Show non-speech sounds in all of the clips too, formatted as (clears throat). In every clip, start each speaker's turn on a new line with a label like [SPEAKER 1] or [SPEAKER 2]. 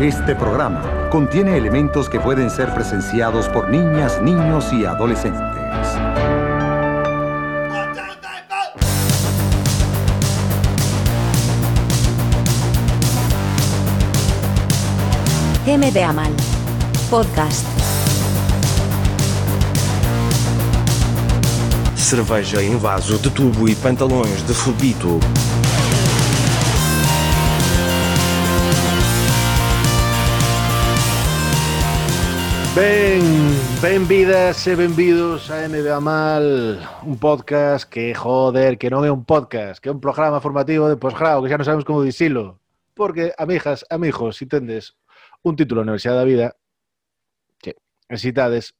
[SPEAKER 1] Este programa contiene elementos que pueden ser presenciados por niñas, niños y adolescentes.
[SPEAKER 2] M de Amal. Podcast.
[SPEAKER 3] Cerveja em vaso de tubo e pantalões de fubito.
[SPEAKER 4] Ben, benvidas e benvidos a NBA Mal, un podcast que, joder, que non é un podcast, que é un programa formativo de posgrado, que xa non sabemos como dicilo. Porque, amigas, amigos, si tendes un título na Universidade da Vida, que necesitades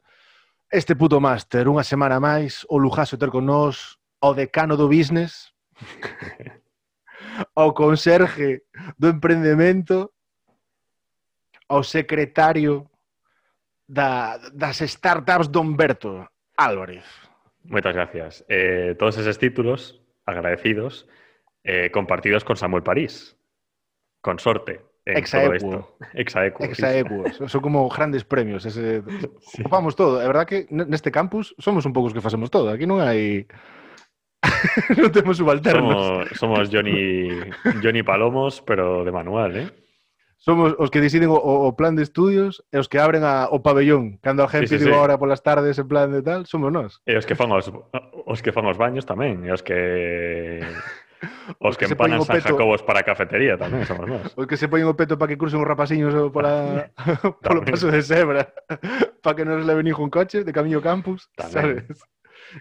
[SPEAKER 4] este puto máster, unha semana máis, o lujazo ter con nós o decano do business, (laughs) o conserje do emprendemento, o secretario da, das startups de Humberto Álvarez.
[SPEAKER 5] Moitas gracias. Eh, todos eses títulos agradecidos eh, compartidos con Samuel París. Con sorte. En
[SPEAKER 4] Exaequo.
[SPEAKER 5] Exaequo.
[SPEAKER 4] Exaequo. Son como grandes premios. Ese... (laughs) Sí. Ocupamos todo. É verdad que neste campus somos un poucos que facemos todo. Aquí non hai... (laughs) non temos subalternos.
[SPEAKER 5] Somos, somos Johnny, Johnny Palomos, pero de manual, eh?
[SPEAKER 4] Somos os que deciden o, o plan de estudios e os que abren a, o pabellón. Cando a gente
[SPEAKER 5] sí, sí,
[SPEAKER 4] digo
[SPEAKER 5] sí.
[SPEAKER 4] ahora polas tardes en plan de tal, somos nós.
[SPEAKER 5] E os que fan os, os que fan os baños tamén, e os que (laughs) Os que,
[SPEAKER 4] que
[SPEAKER 5] empanan San
[SPEAKER 4] peto...
[SPEAKER 5] Jacobos para a cafetería tamén somos nós.
[SPEAKER 4] Os que se poñen o peto para que crucen os rapaciños pola, (laughs) polo paso de cebra, (laughs) para que non les leve ningún coche de camiño campus,
[SPEAKER 5] tamén.
[SPEAKER 4] sabes?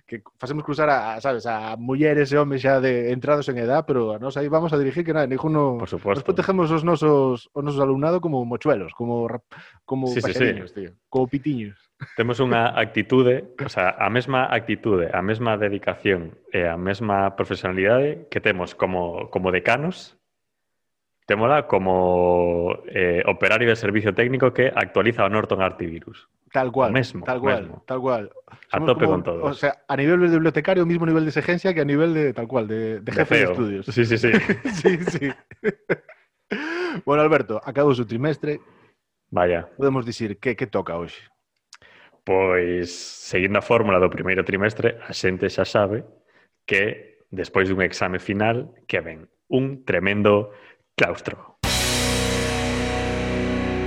[SPEAKER 4] que facemos cruzar a, sabes, a mulleres e homes xa de entrados en edad, pero a nós aí vamos a dirigir que nada, ninguno
[SPEAKER 5] Por
[SPEAKER 4] supuesto.
[SPEAKER 5] nos
[SPEAKER 4] protegemos os nosos os nosos alumnado como mochuelos, como como
[SPEAKER 5] sí, sí, sí.
[SPEAKER 4] tío, como pitiños.
[SPEAKER 5] Temos unha actitude, o sea, a mesma actitude, a mesma dedicación e a mesma profesionalidade que temos como como decanos Témola como eh, operario de servicio técnico que actualiza o Norton Antivirus.
[SPEAKER 4] Tal cual,
[SPEAKER 5] mesmo,
[SPEAKER 4] tal cual,
[SPEAKER 5] mesmo.
[SPEAKER 4] tal cual.
[SPEAKER 5] Somos a tope como, con todos.
[SPEAKER 4] O sea, a nivel de bibliotecario, mismo nivel de exigencia que a nivel de, tal cual, de, de jefe de,
[SPEAKER 5] de,
[SPEAKER 4] estudios.
[SPEAKER 5] Sí, sí, sí. (laughs)
[SPEAKER 4] sí, sí. (laughs) bueno, Alberto, acabou o trimestre.
[SPEAKER 5] Vaya.
[SPEAKER 4] Podemos dicir que, que toca hoxe?
[SPEAKER 5] Pois, seguindo a fórmula do primeiro trimestre, a xente xa sabe que, despois dun exame final, que ven un tremendo claustro.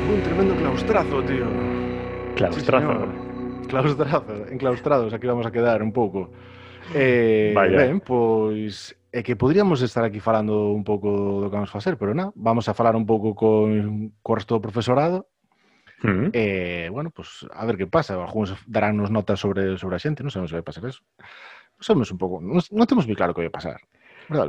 [SPEAKER 4] Un tremendo claustrazo, tío.
[SPEAKER 5] Claustrazo.
[SPEAKER 4] Sí, claustrazo, enclaustrados, aquí vamos a quedar un pouco. Eh,
[SPEAKER 5] Vaya.
[SPEAKER 4] Ben, pois é que podríamos estar aquí falando un pouco do que vamos facer, pero na, vamos a falar un pouco con co resto do profesorado
[SPEAKER 5] Mm.
[SPEAKER 4] eh, bueno, pues a ver que pasa. algúns darán nos notas sobre, sobre a xente, non sabemos se vai pasar eso. Non sabemos un pouco, non, non temos moi claro que vai pasar.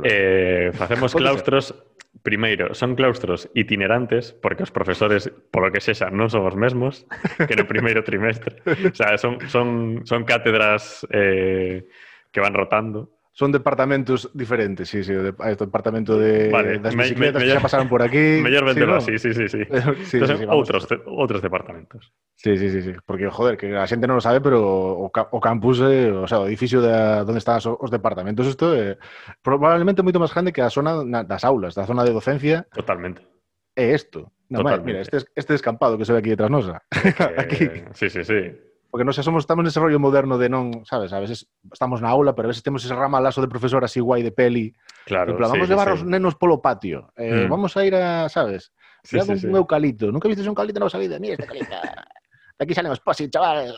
[SPEAKER 5] Eh, facemos claustros, primeiro, son claustros itinerantes, porque os profesores, polo que sexa, non son os mesmos que no primeiro trimestre. O sea, son, son, son cátedras eh, que van rotando.
[SPEAKER 4] Son departamentos diferentes, sí, sí. este departamento de,
[SPEAKER 5] vale,
[SPEAKER 4] das
[SPEAKER 5] me,
[SPEAKER 4] bicicletas
[SPEAKER 5] me,
[SPEAKER 4] que me, ya pasaron por aquí. (laughs)
[SPEAKER 5] Mayor
[SPEAKER 4] sí, ¿no?
[SPEAKER 5] sí, sí, sí, (laughs) sí.
[SPEAKER 4] sí
[SPEAKER 5] Entonces,
[SPEAKER 4] sí,
[SPEAKER 5] otros, otros departamentos.
[SPEAKER 4] Sí, sí, sí, sí. Porque, joder, que a xente non lo sabe, pero o, o campus, eh, o sea, o edificio de, donde están os, os departamentos, isto é eh, probablemente moito máis grande que a zona na, das aulas, da zona de docencia.
[SPEAKER 5] Totalmente.
[SPEAKER 4] É isto. No, mira, este, este descampado que se ve aquí detrás nosa. (laughs)
[SPEAKER 5] Eh, aquí. Sí, sí, sí
[SPEAKER 4] porque nós somos, estamos nese rollo moderno de non, sabes, a veces estamos na aula, pero a veces temos ese ramalazo de profesor así guai de peli.
[SPEAKER 5] Claro,
[SPEAKER 4] en plan,
[SPEAKER 5] sí,
[SPEAKER 4] vamos
[SPEAKER 5] sí,
[SPEAKER 4] levar
[SPEAKER 5] sí.
[SPEAKER 4] os nenos polo patio. Eh,
[SPEAKER 5] mm.
[SPEAKER 4] Vamos a ir a, sabes,
[SPEAKER 5] sí, sí,
[SPEAKER 4] un
[SPEAKER 5] sí.
[SPEAKER 4] eucalipto. Nunca vistes un eucalipto na vosa vida? Mira este eucalipto. De aquí salen os posis, chaval.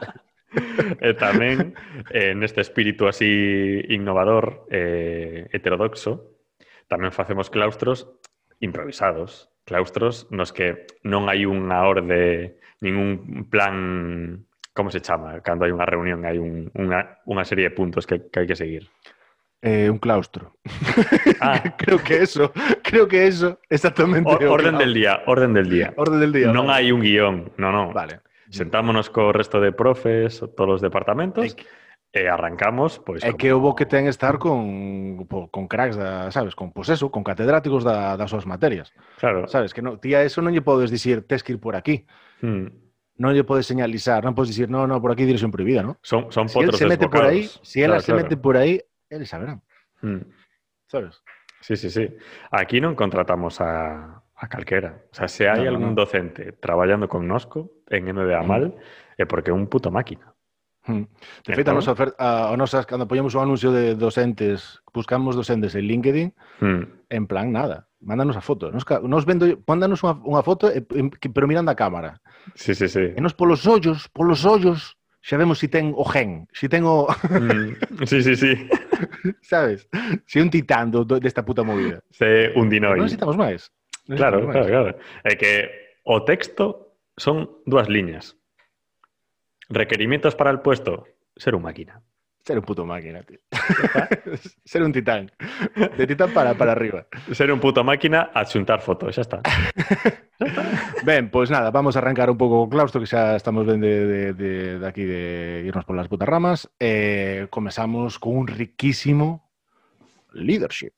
[SPEAKER 4] (laughs)
[SPEAKER 5] e tamén, eh, neste espírito así innovador, eh, heterodoxo, tamén facemos claustros improvisados. Claustros nos que non hai unha orde ningún plan, como se chama? Cando hai unha reunión hai un, unha, unha serie de puntos que, que hai que seguir.
[SPEAKER 4] Eh, un claustro. (laughs)
[SPEAKER 5] Ah, (laughs)
[SPEAKER 4] creo que eso, creo que eso, exactamente. o
[SPEAKER 5] orden del día, orden del día.
[SPEAKER 4] Orden del día. Vale.
[SPEAKER 5] hai un guion, no, no.
[SPEAKER 4] Vale.
[SPEAKER 5] Sentámonos co resto de profes, todos os departamentos,
[SPEAKER 4] É que-
[SPEAKER 5] e arrancamos, pois...
[SPEAKER 4] É
[SPEAKER 5] como-
[SPEAKER 4] que bo que ten estar con, con cracks, da, sabes, con, pues eso, con catedráticos da, das súas materias.
[SPEAKER 5] Claro.
[SPEAKER 4] Sabes, que no, tía, eso non lle podes dicir, tes que ir por aquí.
[SPEAKER 5] Hmm.
[SPEAKER 4] Non lle podes señalizar, non podes dicir, no, no, por aquí dirección prohibida, ¿no?
[SPEAKER 5] Son, son
[SPEAKER 4] Si él se mete por ahí,
[SPEAKER 5] desbocados.
[SPEAKER 4] si ela
[SPEAKER 5] Claro,
[SPEAKER 4] se
[SPEAKER 5] claro.
[SPEAKER 4] mete por aí, eles saberán,
[SPEAKER 5] Hmm.
[SPEAKER 4] sabes?
[SPEAKER 5] Sí, sí, sí. Aquí non contratamos a, a calquera. O sea, se hai
[SPEAKER 4] No, no,
[SPEAKER 5] algún
[SPEAKER 4] no.
[SPEAKER 5] docente traballando con Nosco en MBA mal, é porque é un puto máquina.
[SPEAKER 4] Hm. De feito, a nosa, oferta, a, a nosa, cando poñemos o anuncio de docentes, buscamos docentes en LinkedIn,
[SPEAKER 5] mm.
[SPEAKER 4] en plan, nada, mándanos a foto. Nos, nos vendo, mándanos unha, unha foto, e, que pero mirando a cámara.
[SPEAKER 5] Sí, sí, sí.
[SPEAKER 4] E nos polos ollos, polos ollos, xa vemos si ten o gen, si ten o...
[SPEAKER 5] Mm. (laughs) Sí, sí, sí. (laughs)
[SPEAKER 4] Sabes? Si un titán do, desta puta movida.
[SPEAKER 5] Se un dinoi.
[SPEAKER 4] Non necesitamos máis.
[SPEAKER 5] Claro, claro, claro. É que o texto son dúas liñas. Requerimientos para el puesto, ser un máquina.
[SPEAKER 4] Ser un puto máquina, tío. (laughs) Ser un titán. De titán para, para arriba.
[SPEAKER 5] Ser un puto máquina a xuntar fotos, xa está. (laughs)
[SPEAKER 4] Ben, pois nada, vamos a arrancar un pouco o claustro que xa estamos de, de, de, de aquí de irnos polas putas ramas. Eh, comezamos con un riquísimo leadership.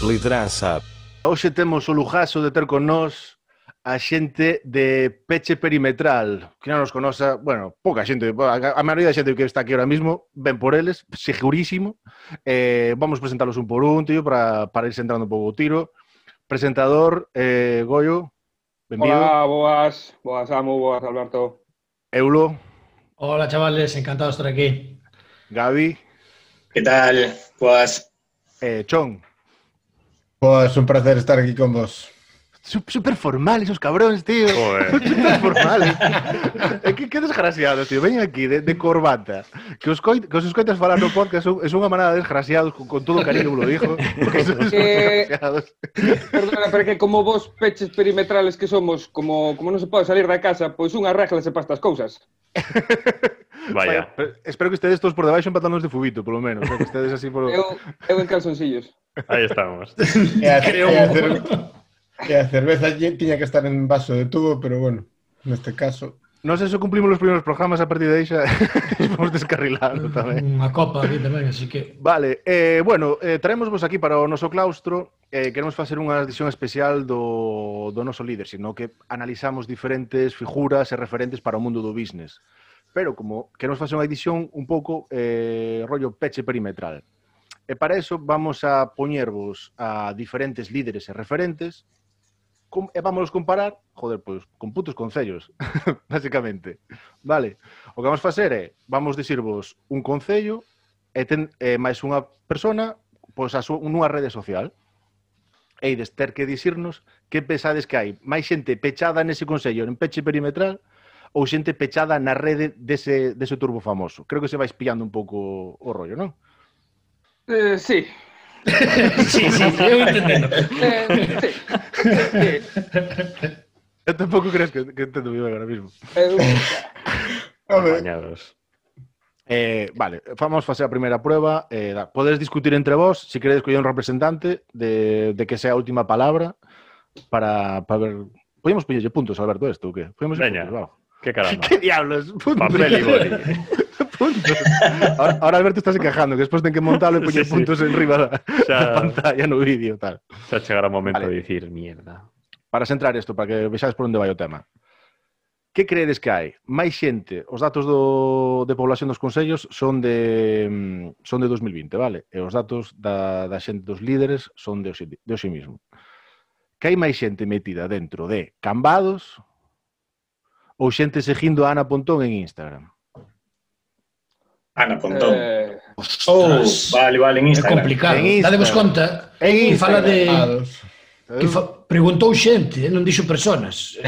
[SPEAKER 3] Liderança.
[SPEAKER 4] Hoxe temos o lujazo de ter con nós a xente de Peche Perimetral, que non nos conoza, bueno, pouca xente, a maioría da xente que está aquí ahora mismo, ven por eles, segurísimo. Eh, vamos presentalos un por un, tío, para, para ir centrando un pouco o tiro. Presentador, eh, Goyo, benvido.
[SPEAKER 6] Hola, boas, boas Amo, boas Alberto.
[SPEAKER 4] Eulo.
[SPEAKER 7] Hola, chavales, encantado de estar aquí.
[SPEAKER 4] Gaby.
[SPEAKER 8] ¿Qué tal? Boas.
[SPEAKER 4] Eh, Chon.
[SPEAKER 9] Pues un placer estar aquí con vos.
[SPEAKER 4] Super formal esos cabrones, tío.
[SPEAKER 5] Joder. (laughs)
[SPEAKER 4] Super formal. Eh? que, que desgraciados, tío. Veñen aquí de, de corbata. Que os, coit, que os escoitas falar no podcast son, es unha manada de desgraciados, con, con todo cariño lo dijo. (laughs) Porque son
[SPEAKER 6] eh,
[SPEAKER 4] desgraciados.
[SPEAKER 6] Perdona, pero que como vos peches perimetrales que somos, como, como non se pode salir da casa, pois unha regla se para estas cousas.
[SPEAKER 5] Vaya. (laughs)
[SPEAKER 4] Vaya. Espero que ustedes todos por debaixo empatanos de fubito, polo menos. Que ustedes así por...
[SPEAKER 6] Eu, eu en calzoncillos.
[SPEAKER 5] Aí estamos. (laughs)
[SPEAKER 9] e a,
[SPEAKER 7] Creo...
[SPEAKER 9] e, a cerveza, e a cerveza tiña que estar en vaso de tubo, pero bueno, neste caso...
[SPEAKER 4] Non sei se cumplimos os primeiros programas a partir de aí xa vamos (laughs) descarrilando tamén.
[SPEAKER 7] Unha copa aquí tamén, así que...
[SPEAKER 4] Vale, eh, bueno, eh, traemos vos aquí para o noso claustro eh, queremos facer unha edición especial do, do noso líder, sino que analizamos diferentes figuras e referentes para o mundo do business. Pero como queremos facer unha edición un pouco eh, rollo peche perimetral. E para eso vamos a poñervos a diferentes líderes e referentes com, e vamos comparar, joder, pois, con putos concellos, (laughs) basicamente. Vale, o que vamos facer é, vamos dicirvos un concello e, ten, e máis unha persona pois a súa, nunha rede social. E ides ter que dicirnos que pensades que hai máis xente pechada nese consello, en peche perimetral, ou xente pechada na rede dese, dese turbo famoso. Creo que se vais pillando un pouco o rollo, non?
[SPEAKER 6] Eh, (laughs) eh, sí.
[SPEAKER 7] sí, sí, eu entendendo.
[SPEAKER 6] Eh, sí. sí.
[SPEAKER 4] Eu tampouco crees que, que entendo eu agora mismo.
[SPEAKER 6] Eu...
[SPEAKER 9] a ver.
[SPEAKER 5] Bañados.
[SPEAKER 4] Eh, vale, vamos facer a primeira prueba. Eh, da, podes discutir entre vos se si queredes coller un representante de, de que sea a última palabra para, para ver... Podemos pillelle puntos, Alberto, esto, ou que? Podemos
[SPEAKER 5] Veña, que caramba. (laughs)
[SPEAKER 4] ¿Qué diablos, puntos.
[SPEAKER 5] Papel y boli. (laughs)
[SPEAKER 4] puntos. Ahora, ahora Alberto estás quejando, que despois ten que montalo e poñer
[SPEAKER 5] sí,
[SPEAKER 4] puntos sí. en riba da,
[SPEAKER 5] xa,
[SPEAKER 4] da pantalla no vídeo tal.
[SPEAKER 5] Xa chegará o momento
[SPEAKER 4] vale.
[SPEAKER 5] de dicir mierda.
[SPEAKER 4] Para centrar isto, para que vexades por onde vai o tema. Que credes que hai? Máis xente, os datos do, de población dos consellos son de mm, son de 2020, vale? E os datos da, da xente dos líderes son de hoxe, de hoxe mismo. Que hai máis xente metida dentro de Cambados ou xente seguindo a Ana Pontón en Instagram?
[SPEAKER 8] Ana Pontón.
[SPEAKER 6] Eh...
[SPEAKER 8] Oh, vale, vale, en Instagram.
[SPEAKER 7] É complicado.
[SPEAKER 4] En Instagram.
[SPEAKER 7] Dadevos conta
[SPEAKER 4] en Instagram.
[SPEAKER 7] que fala de... Que fa... Preguntou xente, non dixo personas.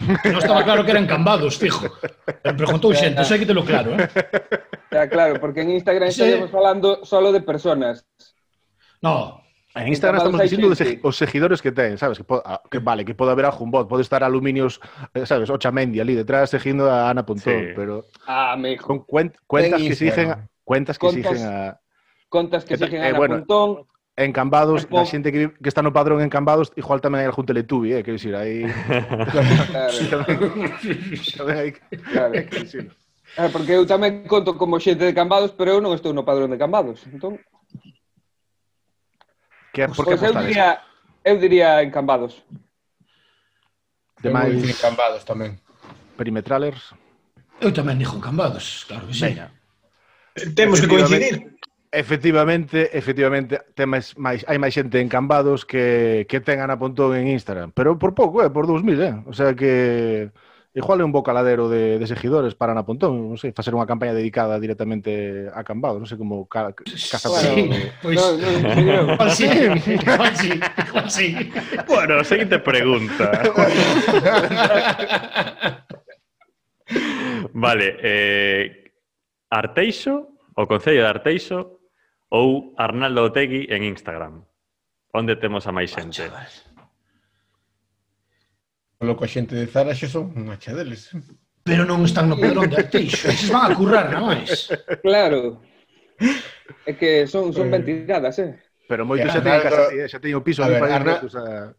[SPEAKER 7] non estaba claro que eran cambados, fijo. Pero preguntou xente, xa que te lo claro, eh?
[SPEAKER 6] Está claro, porque en Instagram
[SPEAKER 7] sí.
[SPEAKER 6] estamos falando solo de personas.
[SPEAKER 7] No,
[SPEAKER 4] En Instagram estamos dicindo os seguidores que ten, sabes? Que, ah, que vale, que pode haber algún bot, pode estar aluminios, eh, sabes, o Chamendi ali detrás seguindo a Ana Pontón,
[SPEAKER 5] sí.
[SPEAKER 4] pero
[SPEAKER 6] ah, me...
[SPEAKER 4] son cuen cuentas que exigen cuentas que
[SPEAKER 6] contas,
[SPEAKER 4] exigen a
[SPEAKER 6] contas que exigen
[SPEAKER 4] eh,
[SPEAKER 6] a Ana eh,
[SPEAKER 4] bueno,
[SPEAKER 6] Pontón.
[SPEAKER 4] En Cambados,
[SPEAKER 6] Pon...
[SPEAKER 4] a xente que, que está no padrón en Cambados, igual tamén hai algún teletubi, eh, quero dicir, aí...
[SPEAKER 6] claro. (laughs) claro. claro. porque eu tamén conto como xente de Cambados, pero eu non estou no padrón de Cambados, entón...
[SPEAKER 4] Que, por
[SPEAKER 6] pois que
[SPEAKER 4] eu
[SPEAKER 6] diría, eu diría en Cambados.
[SPEAKER 4] Demais...
[SPEAKER 9] Eu en Cambados tamén.
[SPEAKER 4] Perimetralers.
[SPEAKER 7] Eu tamén dixo en Cambados, claro que sí.
[SPEAKER 4] Veña.
[SPEAKER 8] Temos que coincidir.
[SPEAKER 4] Efectivamente, efectivamente, ten máis, máis, hai máis xente en Cambados que, que ten Ana Pontón en Instagram. Pero por pouco, eh, por 2000, eh? O sea que... Igual é un bo caladero de, de seguidores para na Pontón, non sei, facer unha campaña dedicada directamente a Cambado, non sei como ca, casa
[SPEAKER 7] pois,
[SPEAKER 4] sí,
[SPEAKER 7] pois,
[SPEAKER 6] pues, no,
[SPEAKER 7] sí, (laughs) igual sí, igual sí.
[SPEAKER 5] Bueno, seguinte pregunta. (laughs) vale, eh, Arteixo, o Concello de Arteixo ou Arnaldo Otegui en Instagram? Onde temos a máis ah, xente?
[SPEAKER 9] Polo que a xente de Zara xa son unha xa deles.
[SPEAKER 7] Pero non están no pedrón de Arteixo. (laughs) Eses van a currar, non máis.
[SPEAKER 6] Claro. É que son, son eh, ben tiradas, eh?
[SPEAKER 4] Pero moito xa teñen casa, xa teñen o piso
[SPEAKER 9] a ver,
[SPEAKER 4] para
[SPEAKER 9] Arna...
[SPEAKER 4] a...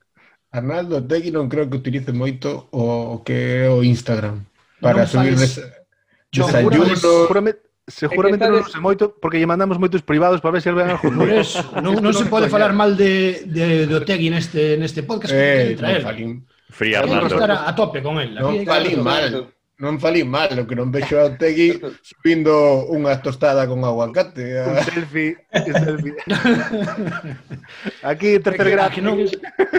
[SPEAKER 9] Arnaldo Tegui non creo que utilice moito o, o que é o Instagram para
[SPEAKER 7] non
[SPEAKER 9] subir des... desayunos.
[SPEAKER 4] Seguramente, seguramente non sei moito porque lle mandamos moitos privados para ver se ven algún.
[SPEAKER 7] Por eso, non, non se pode falar mal de, de, de Otegui neste, neste podcast
[SPEAKER 9] eh, que
[SPEAKER 7] traer.
[SPEAKER 5] Non,
[SPEAKER 7] Fría, a tope con el.
[SPEAKER 9] Non
[SPEAKER 7] falí
[SPEAKER 9] mal, non falí mal, o que non vexo a Tegui (laughs) subindo unha tostada con aguacate. A...
[SPEAKER 4] Un
[SPEAKER 9] ah.
[SPEAKER 4] selfie, un selfie. aquí, tercer grado.
[SPEAKER 7] Que non...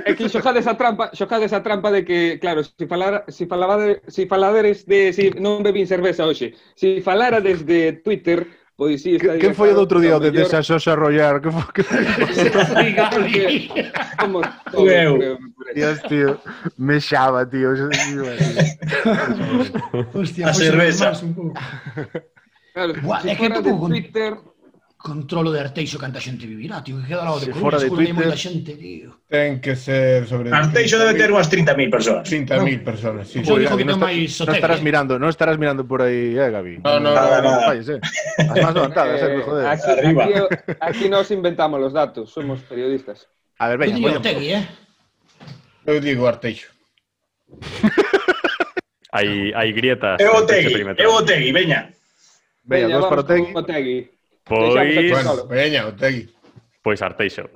[SPEAKER 6] É que xogades a trampa, xogades a trampa de que, claro, se si falara, se si falaba de, se si faladeres de si non bebín cerveza hoxe, se falara desde Twitter, Pois sí, está
[SPEAKER 4] que, día (laughs) o de Deixa Xoxa
[SPEAKER 6] Rollar? Me
[SPEAKER 4] xaba, tío.
[SPEAKER 8] Cerveza.
[SPEAKER 6] Claro, Twitter,
[SPEAKER 7] controlo de Arteixo canta xente vivirá, tío, que queda ao de Coruña,
[SPEAKER 4] de Twitter,
[SPEAKER 7] moita xente, tío.
[SPEAKER 9] Ten que ser sobre
[SPEAKER 8] Arteixo debe ter unhas 30.000 persoas.
[SPEAKER 9] 30.000 no. persoas, sí.
[SPEAKER 7] Yo digo que
[SPEAKER 4] non
[SPEAKER 7] máis
[SPEAKER 4] no estarás mirando, non estarás mirando por aí, eh, Gabi.
[SPEAKER 9] No, no,
[SPEAKER 8] nada, nada.
[SPEAKER 4] Falles, eh. As más levantadas, eh,
[SPEAKER 6] eh
[SPEAKER 4] joder.
[SPEAKER 6] Aquí, aquí, aquí nos inventamos los datos, somos periodistas.
[SPEAKER 4] A ver, veña, Eu
[SPEAKER 7] Tegui, eh.
[SPEAKER 9] Eu digo Arteixo.
[SPEAKER 5] hai, hai grietas.
[SPEAKER 8] Eu Tegui, eu Tegui, veña.
[SPEAKER 4] Veña, dos para Tegui.
[SPEAKER 6] Tegui.
[SPEAKER 5] Pois...
[SPEAKER 9] Bueno, veña, Otegui.
[SPEAKER 5] Pois Arteixo.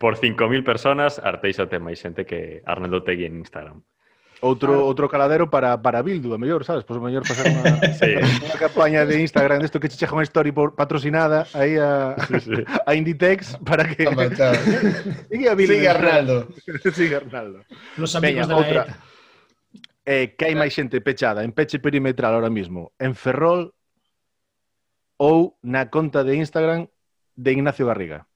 [SPEAKER 5] Por 5.000 personas, Arteixo ten máis xente que Arnaldo Tegui en Instagram.
[SPEAKER 4] Outro ah. outro caladero para para Bildu, a mellor, sabes? Pois o mellor pasar unha, (laughs)
[SPEAKER 5] sí.
[SPEAKER 4] unha campaña de Instagram desto que che chega unha story por patrocinada aí a
[SPEAKER 5] sí, sí. (laughs)
[SPEAKER 4] a Inditex para que (laughs) Sigue a Bildu.
[SPEAKER 9] Sigue Arnaldo.
[SPEAKER 4] Sigue Arnaldo.
[SPEAKER 7] Los amigos
[SPEAKER 4] Veña,
[SPEAKER 7] de la
[SPEAKER 4] outra. Eh, que hai máis xente pechada en peche perimetral ahora mismo en Ferrol ou na conta de Instagram de Ignacio Garriga?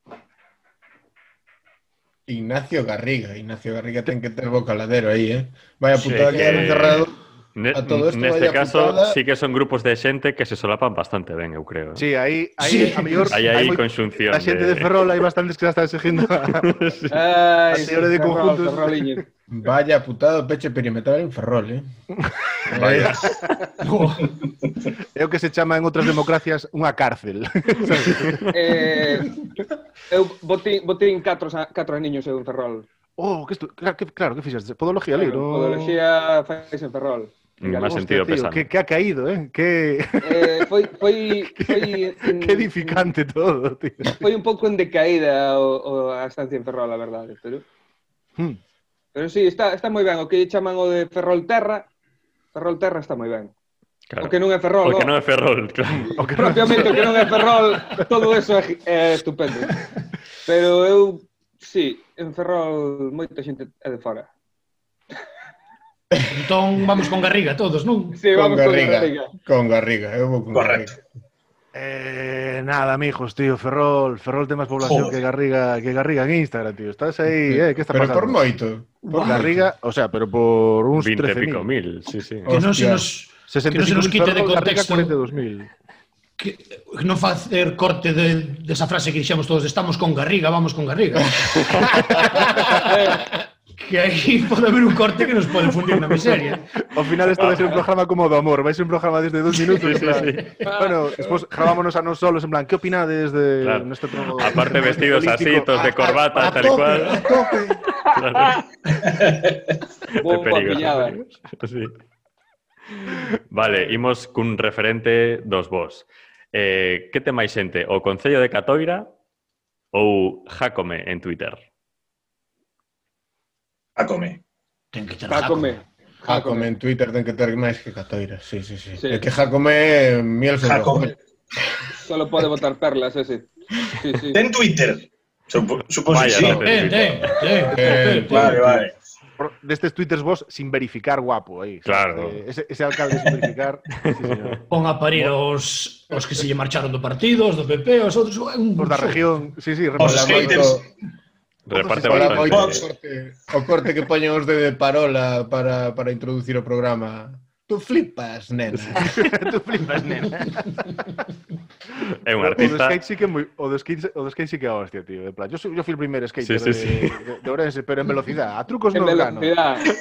[SPEAKER 9] Ignacio Garriga, Ignacio Garriga ten que ter bocaladero aí, eh? Vai apuntado
[SPEAKER 5] sí,
[SPEAKER 9] aquí que... encerrado
[SPEAKER 5] Ne
[SPEAKER 9] a todo esto
[SPEAKER 5] neste caso,
[SPEAKER 9] putada...
[SPEAKER 5] sí que son grupos de xente que se solapan bastante ben, eu creo. Eh.
[SPEAKER 4] Sí, aí, aí
[SPEAKER 7] sí.
[SPEAKER 4] a mellor...
[SPEAKER 5] Hai aí conxunción.
[SPEAKER 4] A xente de, de Ferrol hai bastantes que xa están exigindo (laughs) a,
[SPEAKER 6] sí.
[SPEAKER 4] A señora de conjuntos.
[SPEAKER 9] Vaya putada peche perimetral en Ferrol, eh? (laughs)
[SPEAKER 5] Vaya. (laughs)
[SPEAKER 4] é o que se chama en outras democracias unha cárcel.
[SPEAKER 6] eh, eu botín, botín catro, catro niños eu en Ferrol.
[SPEAKER 4] Oh, que estu... claro, que, claro, que fixaste? Podología claro, ali, no?
[SPEAKER 6] Podología fais en Ferrol.
[SPEAKER 4] Más
[SPEAKER 5] sentido pesado.
[SPEAKER 4] Que, que, ha caído, ¿eh? Que...
[SPEAKER 6] eh foi, foi, foi en,
[SPEAKER 4] que edificante todo, tío.
[SPEAKER 6] Foi un pouco en decaída o, o, a estancia en Ferrol, a verdade, pero...
[SPEAKER 4] Hmm.
[SPEAKER 6] Pero sí, está, está moi ben. O que chaman o de Ferrol Terra, Ferrol Terra está moi ben.
[SPEAKER 5] Claro.
[SPEAKER 6] O que non é Ferrol.
[SPEAKER 5] O que non é Ferrol, claro.
[SPEAKER 4] O que
[SPEAKER 6] Propiamente, o que non é Ferrol, todo eso é, é estupendo. (laughs) Pero eu, sí, en Ferrol moita xente é de fora.
[SPEAKER 7] Entón vamos con Garriga todos, non?
[SPEAKER 6] Sí, vamos con
[SPEAKER 9] Garriga.
[SPEAKER 6] Con Garriga,
[SPEAKER 9] con Garriga. eu vou con
[SPEAKER 8] Correcto.
[SPEAKER 9] Garriga.
[SPEAKER 4] Eh, nada, amigos, tío, Ferrol, Ferrol ten máis población
[SPEAKER 8] Joder.
[SPEAKER 4] que Garriga, que Garriga en Instagram, tío. Estás aí, eh, que está
[SPEAKER 9] pero
[SPEAKER 4] pasando?
[SPEAKER 9] Pero por moito.
[SPEAKER 4] Por Garriga, o sea, pero por uns
[SPEAKER 5] 20 pico mil, sí, sí.
[SPEAKER 7] Que non se nos, que non se nos quite de contexto.
[SPEAKER 4] 42.000.
[SPEAKER 7] Que, non facer corte de, desa frase que dixemos todos, estamos con Garriga, vamos con Garriga. (laughs) (laughs) Eh, que aí pode haber un corte que nos pode fundir na miseria.
[SPEAKER 4] Ao final isto vai ser un ah. programa como do amor, vai ser un programa desde dos minutos. Sí, plan... sí, sí. Bueno, despois grabámonos a nos solos, en plan, que opinades de
[SPEAKER 5] claro.
[SPEAKER 4] programa. trono?
[SPEAKER 5] Aparte vestidos así, todos de corbata,
[SPEAKER 9] a, a, a
[SPEAKER 5] tal y cual.
[SPEAKER 9] A tope.
[SPEAKER 5] Claro. Bomba sí. Vale, imos cun referente dos vos. Eh, que te máis xente? O Concello de Catoira ou Jacome en Twitter?
[SPEAKER 8] Jacome.
[SPEAKER 7] Ten que ter Jacome.
[SPEAKER 9] Jacome en Twitter ten que ter máis que Catoira, sí, sí, sí.
[SPEAKER 6] sí.
[SPEAKER 9] É que Jacome miel sobre
[SPEAKER 8] Jacome.
[SPEAKER 6] Solo pode botar perlas ese. Sí, sí.
[SPEAKER 8] Ten Twitter. Supo, que
[SPEAKER 5] Vaya,
[SPEAKER 8] sí.
[SPEAKER 5] No,
[SPEAKER 7] ten, ten, ten, eh, ten,
[SPEAKER 8] Vale, vale.
[SPEAKER 4] Destes twitters vos sin verificar guapo eh. aí.
[SPEAKER 5] Claro.
[SPEAKER 4] Ese, ese alcalde sin verificar. (laughs) sí, señor.
[SPEAKER 7] Pon a parir os, os que se lle marcharon do partido, os do PP, os outros... Un...
[SPEAKER 4] Os da región. Sí, sí.
[SPEAKER 8] Os
[SPEAKER 9] haters.
[SPEAKER 5] Reparte
[SPEAKER 8] para
[SPEAKER 9] o corte, o corte que poñen os de, de parola para, para introducir o programa. Tú flipas, nena. (laughs)
[SPEAKER 4] Tú flipas, nena. (laughs) (laughs)
[SPEAKER 5] É un
[SPEAKER 4] O do
[SPEAKER 5] artista.
[SPEAKER 4] skate sí que moi, o do skate, o do skate sí que é hostia, tío. En plan, yo, soy- yo fui el primer skater
[SPEAKER 5] Sí, sí,
[SPEAKER 4] de, de, de Ourense, pero en velocidad. A trucos
[SPEAKER 6] En
[SPEAKER 4] no gano.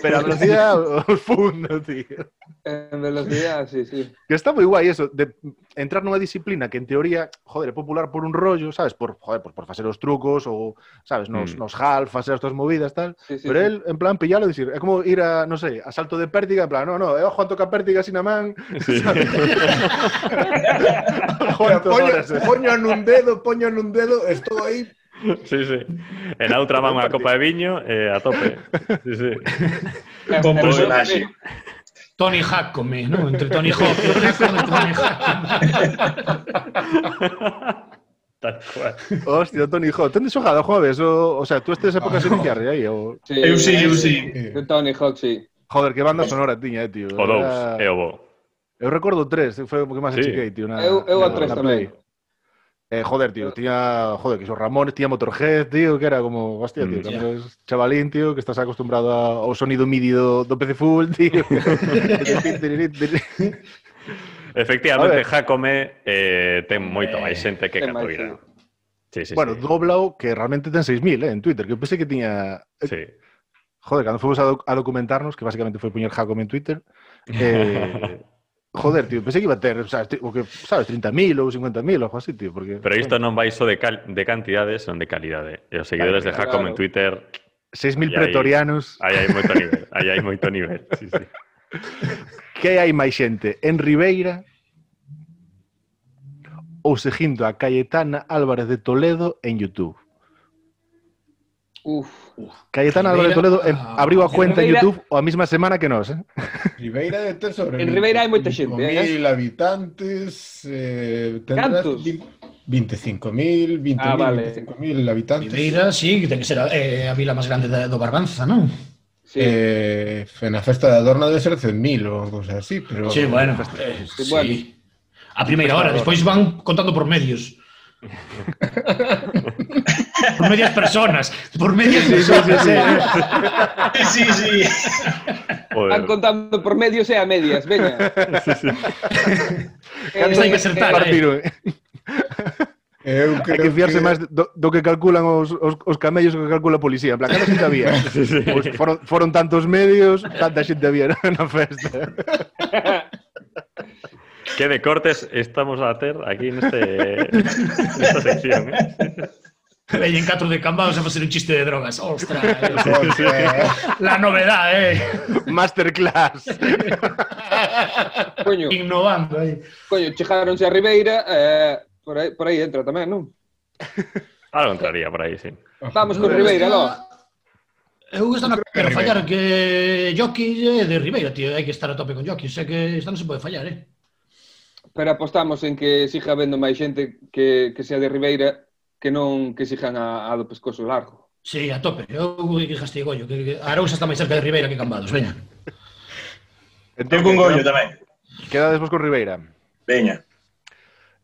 [SPEAKER 4] Pero a velocidad (laughs) os fundo, tío.
[SPEAKER 6] En velocidad, sí, sí.
[SPEAKER 4] Que está moi guai eso, de entrar nunha disciplina que en teoría, joder, é popular por un rollo, sabes? Por, joder, por, por facer os trucos ou, sabes, nos,
[SPEAKER 5] Mm.
[SPEAKER 4] nos half, facer as túas movidas, tal.
[SPEAKER 6] sí, sí
[SPEAKER 4] Pero
[SPEAKER 6] sí.
[SPEAKER 4] él, en plan, pillalo e dicir, é como ir a, non sei, a salto de pértiga, en plan, no, no, é o Juan toca pértiga así na man.
[SPEAKER 5] Sí. (laughs)
[SPEAKER 4] Juan
[SPEAKER 9] poño,
[SPEAKER 4] horas, eh.
[SPEAKER 9] poño nun dedo, poño nun dedo, estou aí.
[SPEAKER 5] Sí, sí. En a outra man unha copa de viño e a tope. Sí, sí.
[SPEAKER 8] Con
[SPEAKER 6] Eh,
[SPEAKER 8] personaxe.
[SPEAKER 7] Tony Jacome, ¿no? Entre Tony Hawk y Tony Jacome.
[SPEAKER 5] Tal cual.
[SPEAKER 4] Hostia, Tony Hawk. Tendes xogado, Juaves? O, o sea, tú estes épocas sin iniciar aí? O...
[SPEAKER 6] Sí,
[SPEAKER 8] Eu sí, eu sí.
[SPEAKER 6] De Tony Hawk, sí.
[SPEAKER 4] Joder, que banda sonora tiña, eh, tío.
[SPEAKER 5] O dous,
[SPEAKER 4] Era-
[SPEAKER 5] e o bo.
[SPEAKER 4] Eu recordo tres, foi o que máis
[SPEAKER 5] sí.
[SPEAKER 4] achiquei, tío. Na,
[SPEAKER 6] eu eu
[SPEAKER 4] na,
[SPEAKER 6] a
[SPEAKER 4] tres
[SPEAKER 6] tamén.
[SPEAKER 4] Eh, joder, tío, tiña, joder, que esos Ramones, tiña Motorhead, tío, que era como, hostia, tío,
[SPEAKER 5] mm,
[SPEAKER 4] yeah. chavalín, tío, que estás acostumbrado ao sonido MIDI do, do PC Full, tío. (laughs)
[SPEAKER 5] Efectivamente, Jacome eh, ten eh, moito máis xente que Catoira. Sí, sí,
[SPEAKER 4] bueno,
[SPEAKER 5] sí.
[SPEAKER 4] doblao que realmente ten 6.000 eh, en Twitter, que eu pensei que tiña...
[SPEAKER 5] Eh, sí.
[SPEAKER 4] Joder, cando fomos a, doc a documentarnos, que basicamente foi puñer Jacome en Twitter, eh, (laughs) Joder, tío, pensei que iba a ter, sabes, o que, sabes 30.000 ou 50.000 ou algo así, tío, porque...
[SPEAKER 5] Pero isto non vai só de, cal, de cantidade, son de calidade. E eh. os seguidores claro, de
[SPEAKER 6] Jacom
[SPEAKER 5] claro. en Twitter...
[SPEAKER 4] 6.000 pretorianos...
[SPEAKER 5] Aí hai moito nivel, aí hai moito nivel, sí, sí. (laughs)
[SPEAKER 4] Que hai máis xente en Ribeira ou seguindo a Cayetana Álvarez de Toledo en YouTube?
[SPEAKER 6] Uf.
[SPEAKER 4] Uf,
[SPEAKER 7] Cayetana
[SPEAKER 4] Álvarez Toledo eh,
[SPEAKER 7] ah,
[SPEAKER 4] abriu a cuenta en,
[SPEAKER 6] Ribeira, en
[SPEAKER 4] YouTube a mesma semana que nós. Eh? (laughs)
[SPEAKER 9] Ribeira de ter sobre
[SPEAKER 6] En Ribeira hai moita xente. eh.
[SPEAKER 9] Mil habitantes. Eh,
[SPEAKER 6] Cantos?
[SPEAKER 9] 25.000, 20.000,
[SPEAKER 6] ah, vale.
[SPEAKER 9] 25.000 habitantes.
[SPEAKER 7] Ribeira, sí, ten que ser a, eh, a vila máis grande da, do Barbanza, non?
[SPEAKER 6] Sí.
[SPEAKER 9] Eh, na festa de Adorno debe ser 100.000 ou cousa así, pero...
[SPEAKER 7] Sí, bueno, eh,
[SPEAKER 6] sí. bueno.
[SPEAKER 7] A primeira hora, despois van contando por medios. (laughs) por medias personas, por medias personas. Sí,
[SPEAKER 8] sí, sí.
[SPEAKER 5] Joder.
[SPEAKER 6] Van contando por medios e a medias, veña.
[SPEAKER 7] Sí, sí. Eh, Canto hai que eh, acertar, eh.
[SPEAKER 4] eh.
[SPEAKER 9] Eu creo Hay
[SPEAKER 4] que fiarse que... máis do, do que calculan os, os, os camellos que calcula a policía. En plan, canta xente había? (laughs) Pois foron, foron tantos medios, tanta xente había na festa.
[SPEAKER 5] Que de cortes estamos a ter aquí neste, nesta sección. ¿eh?
[SPEAKER 7] Vei en 4 de cambados a facer un chiste de drogas. Ostra, eh. la novedad, eh.
[SPEAKER 4] Masterclass. (laughs)
[SPEAKER 6] Coño.
[SPEAKER 7] Innovando aí.
[SPEAKER 6] Coño, chegaronse a Ribeira, eh, por, aí, por aí entra tamén, non?
[SPEAKER 5] Algo entraría por aí, sí.
[SPEAKER 6] Vamos con Ribeira, lo.
[SPEAKER 7] Eu
[SPEAKER 9] gusto
[SPEAKER 7] na
[SPEAKER 9] pero
[SPEAKER 7] fallar que Jockey é de Ribeira, tío, hai que estar a tope con Jockey, sei que esta non se pode fallar, eh.
[SPEAKER 6] Pero apostamos en que siga habendo máis xente que, que sea de Ribeira que non que sigan a, a do pescozo largo.
[SPEAKER 7] Sí, a tope. Eu que castigollo, que, que Arousa está máis cerca de Ribeira que Cambados, veña.
[SPEAKER 8] Entón con gollo tamén.
[SPEAKER 4] Quedades vos con Ribeira.
[SPEAKER 8] Veña.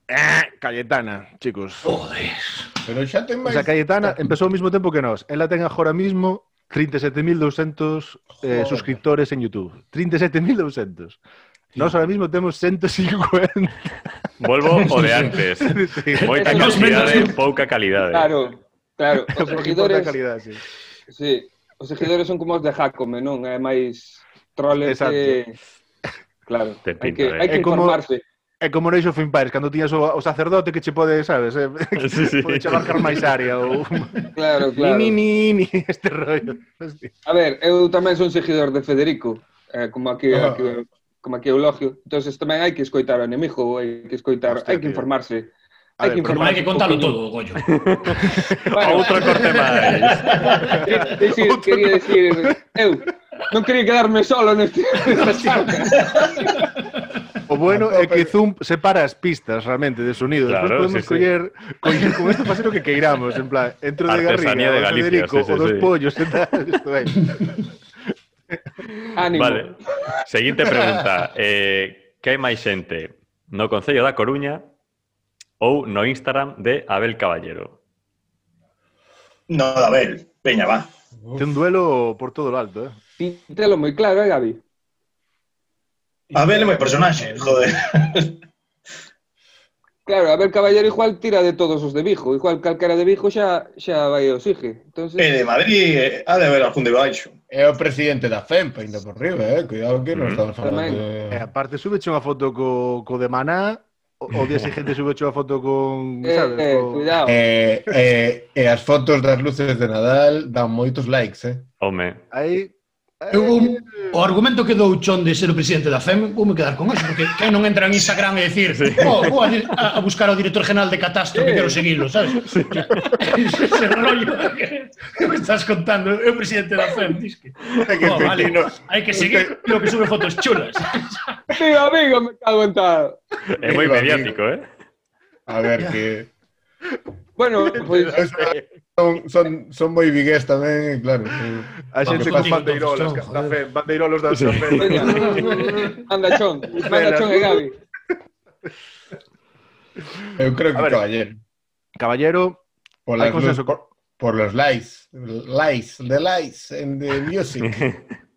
[SPEAKER 4] Eh, Cayetana, chicos.
[SPEAKER 7] Joder.
[SPEAKER 9] Pero xa ten máis...
[SPEAKER 4] O sea, Cayetana empezou ao mesmo tempo que nós. Ela ten agora mismo 37.200 eh, suscriptores en YouTube. 37.200. Nós ahora mismo temos 150.
[SPEAKER 5] Volvo o de antes.
[SPEAKER 4] sí.
[SPEAKER 5] Moita cantidade, pouca calidade. Eh.
[SPEAKER 6] Claro, claro. (laughs) Os seguidores...
[SPEAKER 4] calidade, sí.
[SPEAKER 6] sí. Os seguidores son como os de Jacome, non? É máis troles
[SPEAKER 4] Exacto.
[SPEAKER 6] que... Claro,
[SPEAKER 5] Te
[SPEAKER 6] hai que,
[SPEAKER 5] eh.
[SPEAKER 6] hai que
[SPEAKER 4] informarse. Como... É como no Age of Empires, cando tiñas o, o sacerdote que che pode, sabes, eh? (laughs)
[SPEAKER 5] sí, sí. (laughs)
[SPEAKER 4] pode abarcar máis área ou...
[SPEAKER 6] Claro, claro.
[SPEAKER 4] Ni, ni, ni, este rollo. Hostia.
[SPEAKER 6] A ver, eu tamén son seguidor de Federico, eh, como aquí,
[SPEAKER 9] oh.
[SPEAKER 6] aquí como aquí é o logio. entonces tamén hai que escoitar ao enemigo, hai que escoitar,
[SPEAKER 4] Hostia,
[SPEAKER 6] hai que informarse. Tío.
[SPEAKER 4] Ver,
[SPEAKER 7] pero non hai que contalo todo, Goyo. (laughs)
[SPEAKER 6] bueno,
[SPEAKER 5] Outro corte máis.
[SPEAKER 6] Dicir, quería decir, eu non quería quedarme solo neste
[SPEAKER 4] O bueno é que Zoom separa as pistas realmente de sonido.
[SPEAKER 5] Claro, Despois
[SPEAKER 4] podemos
[SPEAKER 5] sí, coller, sí.
[SPEAKER 4] coller con esto facer o que queiramos, en plan, entro de Garriga,
[SPEAKER 5] de Galicia,
[SPEAKER 4] Federico,
[SPEAKER 5] sí, sí,
[SPEAKER 4] o dos
[SPEAKER 5] sí.
[SPEAKER 4] pollos e tal, isto é.
[SPEAKER 6] Ánimo.
[SPEAKER 5] Vale. Seguinte pregunta. Eh, que hai máis xente no Concello da Coruña ou no Instagram de Abel Caballero?
[SPEAKER 8] No, Abel. Peña, va.
[SPEAKER 4] Ten un duelo por todo o alto, eh?
[SPEAKER 6] Pintelo moi claro, eh,
[SPEAKER 8] Gabi? Abel é moi personaxe, joder.
[SPEAKER 6] Claro, a ver, Caballero igual tira de todos os de Vigo, igual calquera de Vigo xa, xa vai ao Sige. Entonces...
[SPEAKER 8] E de Madrid eh, ha de haber algún de baixo.
[SPEAKER 9] É o presidente da FEMP, ainda por riba, eh? cuidado que non
[SPEAKER 5] mm
[SPEAKER 9] estamos falando
[SPEAKER 6] Tamén.
[SPEAKER 9] de...
[SPEAKER 4] E aparte, subeche unha foto co, co de Maná, o, o día seguinte (laughs) subeche unha foto con...
[SPEAKER 6] Eh,
[SPEAKER 4] sabes,
[SPEAKER 6] eh,
[SPEAKER 4] co...
[SPEAKER 6] cuidado.
[SPEAKER 9] Eh, eh, e as fotos das luces de Nadal dan moitos likes, eh?
[SPEAKER 5] Home.
[SPEAKER 4] Aí,
[SPEAKER 7] Eu vou, eh, o argumento que dou chon de ser o presidente da FEM vou me quedar con eso, porque (laughs) quen non entra en Instagram e dicir sí. oh, vou a, a buscar ao director general de Catastro que quero seguilo, sabes? Sí. (laughs) Ese rollo que, que me estás contando, eu presidente da FEM, dis que,
[SPEAKER 9] é que
[SPEAKER 7] oh, vale, hai que seguir lo que sube fotos chulas.
[SPEAKER 6] Amigo, amigo, me cago en tal.
[SPEAKER 5] É moi mediático, eh?
[SPEAKER 9] A ver, que...
[SPEAKER 6] Bueno, pues... (laughs)
[SPEAKER 9] son, son, son moi vigués tamén, claro.
[SPEAKER 4] A xente con bandeirolas, da fe, bandeirolos da
[SPEAKER 5] sí.
[SPEAKER 4] fe. (laughs)
[SPEAKER 6] Mandachón, Mandachón e Gabi.
[SPEAKER 9] Eu creo que
[SPEAKER 4] ver,
[SPEAKER 9] Caballero.
[SPEAKER 4] Caballero,
[SPEAKER 9] por
[SPEAKER 4] hai consenso...
[SPEAKER 9] Por, por los lies, lies, the lies and the music. (laughs)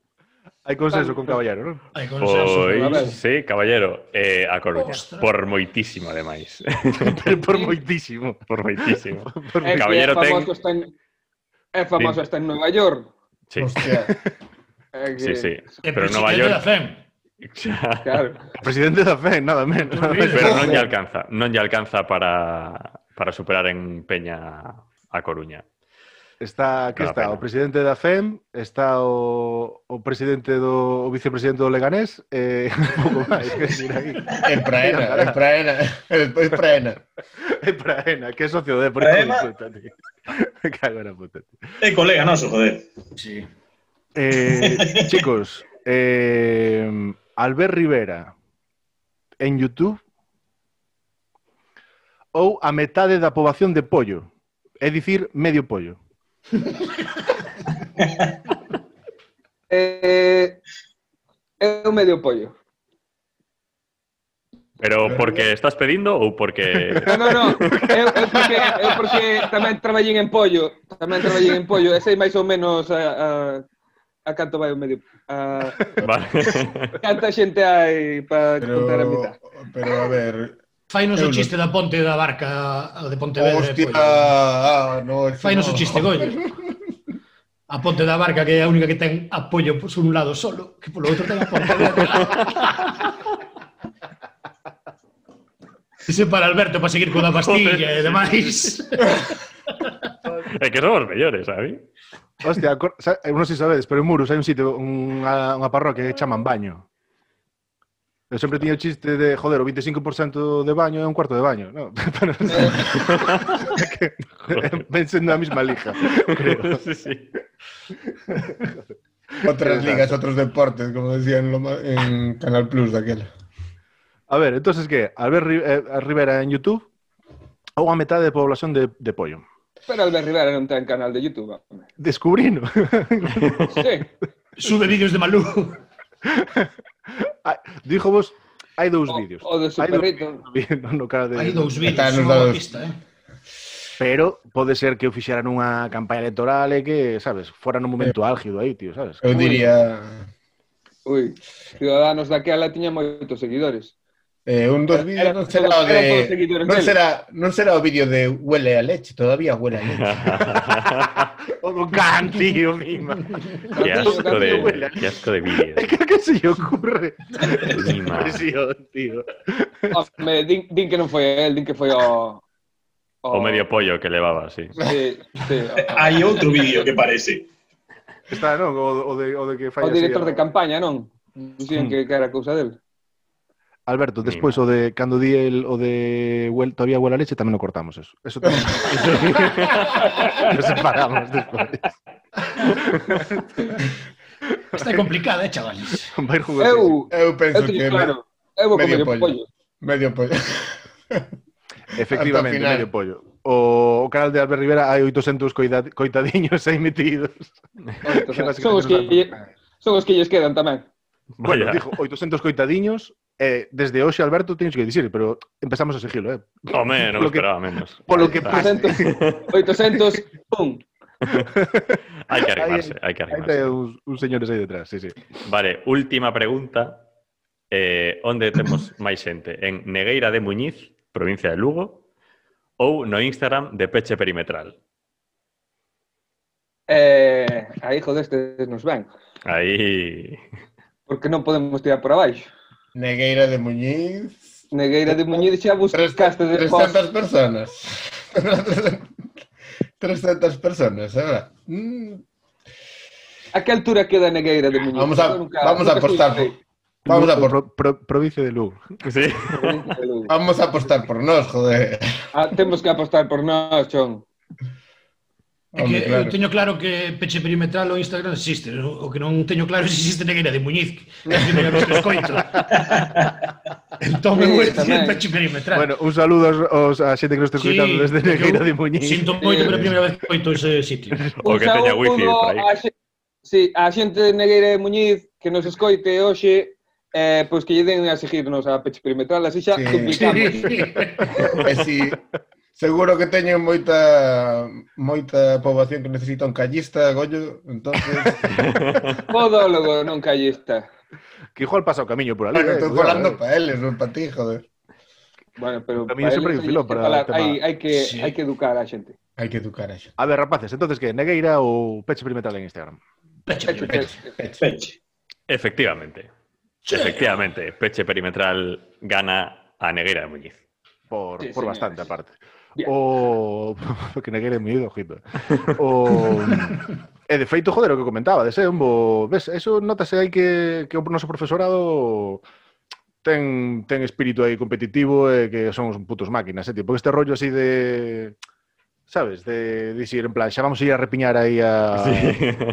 [SPEAKER 4] Hai consenso con Caballero, non?
[SPEAKER 7] Hai consenso
[SPEAKER 5] pois, sí, Caballero, eh, a Coruña.
[SPEAKER 7] Ostras.
[SPEAKER 5] Por moitísimo, ademais. (laughs)
[SPEAKER 4] Pero por moitísimo.
[SPEAKER 5] Por moitísimo. (laughs)
[SPEAKER 4] Por
[SPEAKER 6] é
[SPEAKER 5] Caballero ten...
[SPEAKER 6] Está en... É famoso sí. está en Nova York.
[SPEAKER 5] Sí.
[SPEAKER 9] Hostia. (laughs)
[SPEAKER 6] É que...
[SPEAKER 5] Sí, sí. Pero Nova
[SPEAKER 7] York... Da FEM.
[SPEAKER 6] Claro.
[SPEAKER 4] Presidente da FEM, nada menos.
[SPEAKER 7] Nada menos.
[SPEAKER 5] Pero non lle alcanza. Non lle alcanza para, para superar en Peña a Coruña.
[SPEAKER 4] Está, que está
[SPEAKER 5] pena.
[SPEAKER 4] o presidente da FEM, está o, o presidente do o vicepresidente do Leganés e (laughs) eh, pouco máis que decir aí.
[SPEAKER 9] En Praena, en Praena, despois Praena. (laughs)
[SPEAKER 4] É Praena, que é socio de
[SPEAKER 8] Praena.
[SPEAKER 4] Me cago na puta. (laughs)
[SPEAKER 8] É colega noso, joder.
[SPEAKER 7] Sí.
[SPEAKER 4] Eh, chicos, eh, Albert Rivera en YouTube ou a metade da poboación de pollo, é dicir, medio pollo. (laughs)
[SPEAKER 6] eh, eu medio pollo.
[SPEAKER 5] Pero porque estás pedindo ou porque...
[SPEAKER 6] Non, non, no. Eu, eu, porque, eu porque tamén traballín en pollo. Tamén traballín en pollo. E sei máis ou menos a, a, a canto vai o medio. A,
[SPEAKER 5] vale. (laughs)
[SPEAKER 6] Canta xente hai para contar a mitad.
[SPEAKER 9] Pero, a ver,
[SPEAKER 7] Fainos o chiste da ponte da barca de Pontevedra.
[SPEAKER 9] Hostia,
[SPEAKER 7] pois.
[SPEAKER 9] ah, no,
[SPEAKER 7] Fainos
[SPEAKER 9] no.
[SPEAKER 7] o chiste gollo. A ponte da barca que é a única que ten apoio por un lado solo, que polo outro ten a ponte (laughs) Ese para Alberto para seguir con a pastilla e demais. (laughs)
[SPEAKER 5] É que somos mellores, sabe?
[SPEAKER 4] Hostia, eh, non sei si sabedes, pero en Muros hai un sitio, unha, unha parroquia que chaman Baño. Eu sempre tiña o chiste de, joder, o 25% de baño é un cuarto de baño. No, (laughs) pero, ven sendo a mesma lija, creo.
[SPEAKER 5] sí, sí.
[SPEAKER 9] Otras ligas, otros deportes, como decían ma- en Canal Plus daquela.
[SPEAKER 4] A ver, entonces que? Albert eh, Rivera en YouTube ou a metade de población de, de pollo?
[SPEAKER 6] Pero Albert Rivera non ten canal de YouTube.
[SPEAKER 4] Descubrino.
[SPEAKER 6] Sí.
[SPEAKER 7] Sube vídeos de Malú. (laughs) (laughs)
[SPEAKER 4] Dijo vos, hai dous vídeos.
[SPEAKER 6] O,
[SPEAKER 4] o do
[SPEAKER 6] superrito.
[SPEAKER 4] No, no cara de...
[SPEAKER 7] Hai dous vídeos, é unha pista, eh?
[SPEAKER 4] Pero pode ser que o fixeran unha campaña electoral e que, sabes, fora nun momento eh. álgido aí, tío, sabes?
[SPEAKER 9] Eu diría...
[SPEAKER 6] Ui, Ciudadanos daquela tiña moitos seguidores.
[SPEAKER 9] Eh, un dos vídeos non será de
[SPEAKER 6] del.
[SPEAKER 9] será non será vídeo de huele a leche, todavía huele a leche. (laughs)
[SPEAKER 4] O can, tío, mima.
[SPEAKER 5] Qué asco de, qué asco de vídeos. (laughs)
[SPEAKER 4] ¿Qué, qué se lle ocurre?
[SPEAKER 5] Mima.
[SPEAKER 4] Tío.
[SPEAKER 6] Din, din que non foi el, din que foi o...
[SPEAKER 5] O medio pollo que levaba, sí.
[SPEAKER 6] Sí, sí, o,
[SPEAKER 8] Hai outro vídeo que parece.
[SPEAKER 4] Está, non? O, o, de, o de que falla
[SPEAKER 6] o director de campaña, non? Dicían que, que era cousa del.
[SPEAKER 4] Alberto, despois o de cando di el, o de huel, todavía huele a leche tamén o cortamos eso. Eso tamén. Nos (laughs) separamos despois.
[SPEAKER 7] Está complicada, eh, chavales.
[SPEAKER 4] Vai jugar.
[SPEAKER 6] Eu,
[SPEAKER 9] eu penso
[SPEAKER 6] eu
[SPEAKER 9] que
[SPEAKER 6] claro. Eu vou
[SPEAKER 9] medio
[SPEAKER 6] comer
[SPEAKER 9] pollo.
[SPEAKER 6] pollo.
[SPEAKER 9] Medio pollo. (laughs)
[SPEAKER 4] Efectivamente, medio pollo. O, o canal de Albert Rivera hai 800 coitadiños aí metidos. (laughs)
[SPEAKER 6] Son os que, son os que lles quedan tamén.
[SPEAKER 4] Bueno,
[SPEAKER 5] Vaya.
[SPEAKER 4] dijo 800 coitadiños, eh, desde hoxe, Alberto, tens que dicir, pero empezamos a seguilo, eh?
[SPEAKER 5] Home, non
[SPEAKER 4] que,
[SPEAKER 5] esperaba menos.
[SPEAKER 4] Polo que pase.
[SPEAKER 6] 800, 800 pum. (laughs)
[SPEAKER 5] hai que arrimarse, hai que arrimarse.
[SPEAKER 4] Hai un, un señores aí detrás, sí, sí.
[SPEAKER 5] Vale, última pregunta. Eh, onde temos máis xente? En Negueira de Muñiz, provincia de Lugo, ou no Instagram de Peche Perimetral?
[SPEAKER 6] Eh, aí, joder, este nos ven.
[SPEAKER 5] Aí...
[SPEAKER 6] Porque non podemos tirar por abaixo.
[SPEAKER 9] Negueira de Muñiz.
[SPEAKER 6] Negueira de Muñiz xa buscaste de
[SPEAKER 9] 300 personas. (laughs) 300 personas, ahora. Mm.
[SPEAKER 6] A que altura queda Negueira de Muñiz?
[SPEAKER 9] Vamos a,
[SPEAKER 6] nunca,
[SPEAKER 9] vamos
[SPEAKER 6] nunca
[SPEAKER 9] a
[SPEAKER 6] apostar.
[SPEAKER 9] Por, vamos a por...
[SPEAKER 4] Pro, pro, provincia de Lugo. (laughs)
[SPEAKER 5] Sí.
[SPEAKER 6] Provincia.
[SPEAKER 9] Vamos a apostar por nós, joder.
[SPEAKER 6] Ah, temos que apostar por nós, chon.
[SPEAKER 7] É que eh,
[SPEAKER 9] claro.
[SPEAKER 7] eu teño claro que peche perimetral o Instagram existe, o que non teño claro (laughs) se existe negueira de Muñiz, que é a primeira vez que escoito. (laughs) entón, eu
[SPEAKER 6] sí, tamén.
[SPEAKER 7] peche perimetral.
[SPEAKER 4] Bueno, un saludo aos, aos a xente que nos está
[SPEAKER 7] escoitando
[SPEAKER 4] sí, desde negueira de Muñiz.
[SPEAKER 7] Sinto moito, pero a primeira vez que coito ese sitio. (laughs)
[SPEAKER 5] O que teña wifi por aí.
[SPEAKER 6] A, xe... sí, a xente de Negueira de Muñiz que nos escoite hoxe eh, pois que lle den a seguirnos a peche perimetral, así xa
[SPEAKER 9] sí.
[SPEAKER 6] duplicamos. Sí.
[SPEAKER 9] e si, Seguro que teñen moita moita poboación que necesita un callista, gollo, entonces... (laughs)
[SPEAKER 6] Podólogo, non callista.
[SPEAKER 4] Que igual pasa o camiño por ali.
[SPEAKER 9] Bueno,
[SPEAKER 4] eh,
[SPEAKER 9] estou falando
[SPEAKER 4] eh.
[SPEAKER 9] para eles, non para ti, joder.
[SPEAKER 6] Bueno, pero para
[SPEAKER 4] sempre un para
[SPEAKER 6] falar, hai, hai que
[SPEAKER 7] sí.
[SPEAKER 6] hai que educar a xente.
[SPEAKER 9] Hai que educar a xente.
[SPEAKER 4] A ver, rapaces, entonces que Negueira ou Peche Primetal en Instagram?
[SPEAKER 7] Peche,
[SPEAKER 6] peche,
[SPEAKER 7] peche.
[SPEAKER 6] peche.
[SPEAKER 8] peche.
[SPEAKER 5] Efectivamente. Che. Efectivamente, Peche Perimetral gana a Negueira de Muñiz.
[SPEAKER 4] Por,
[SPEAKER 6] sí,
[SPEAKER 4] por
[SPEAKER 6] señor.
[SPEAKER 4] bastante, aparte. O... que Negueira é moi ojito. O... E de feito, joder, o que comentaba, de ser un bo... Ves, eso notase aí que, que o noso profesorado ten, ten espírito aí competitivo e que son uns putos máquinas, eh, tío. Porque este rollo así de... Sabes? De dicir, en plan, xa vamos a ir a repiñar aí a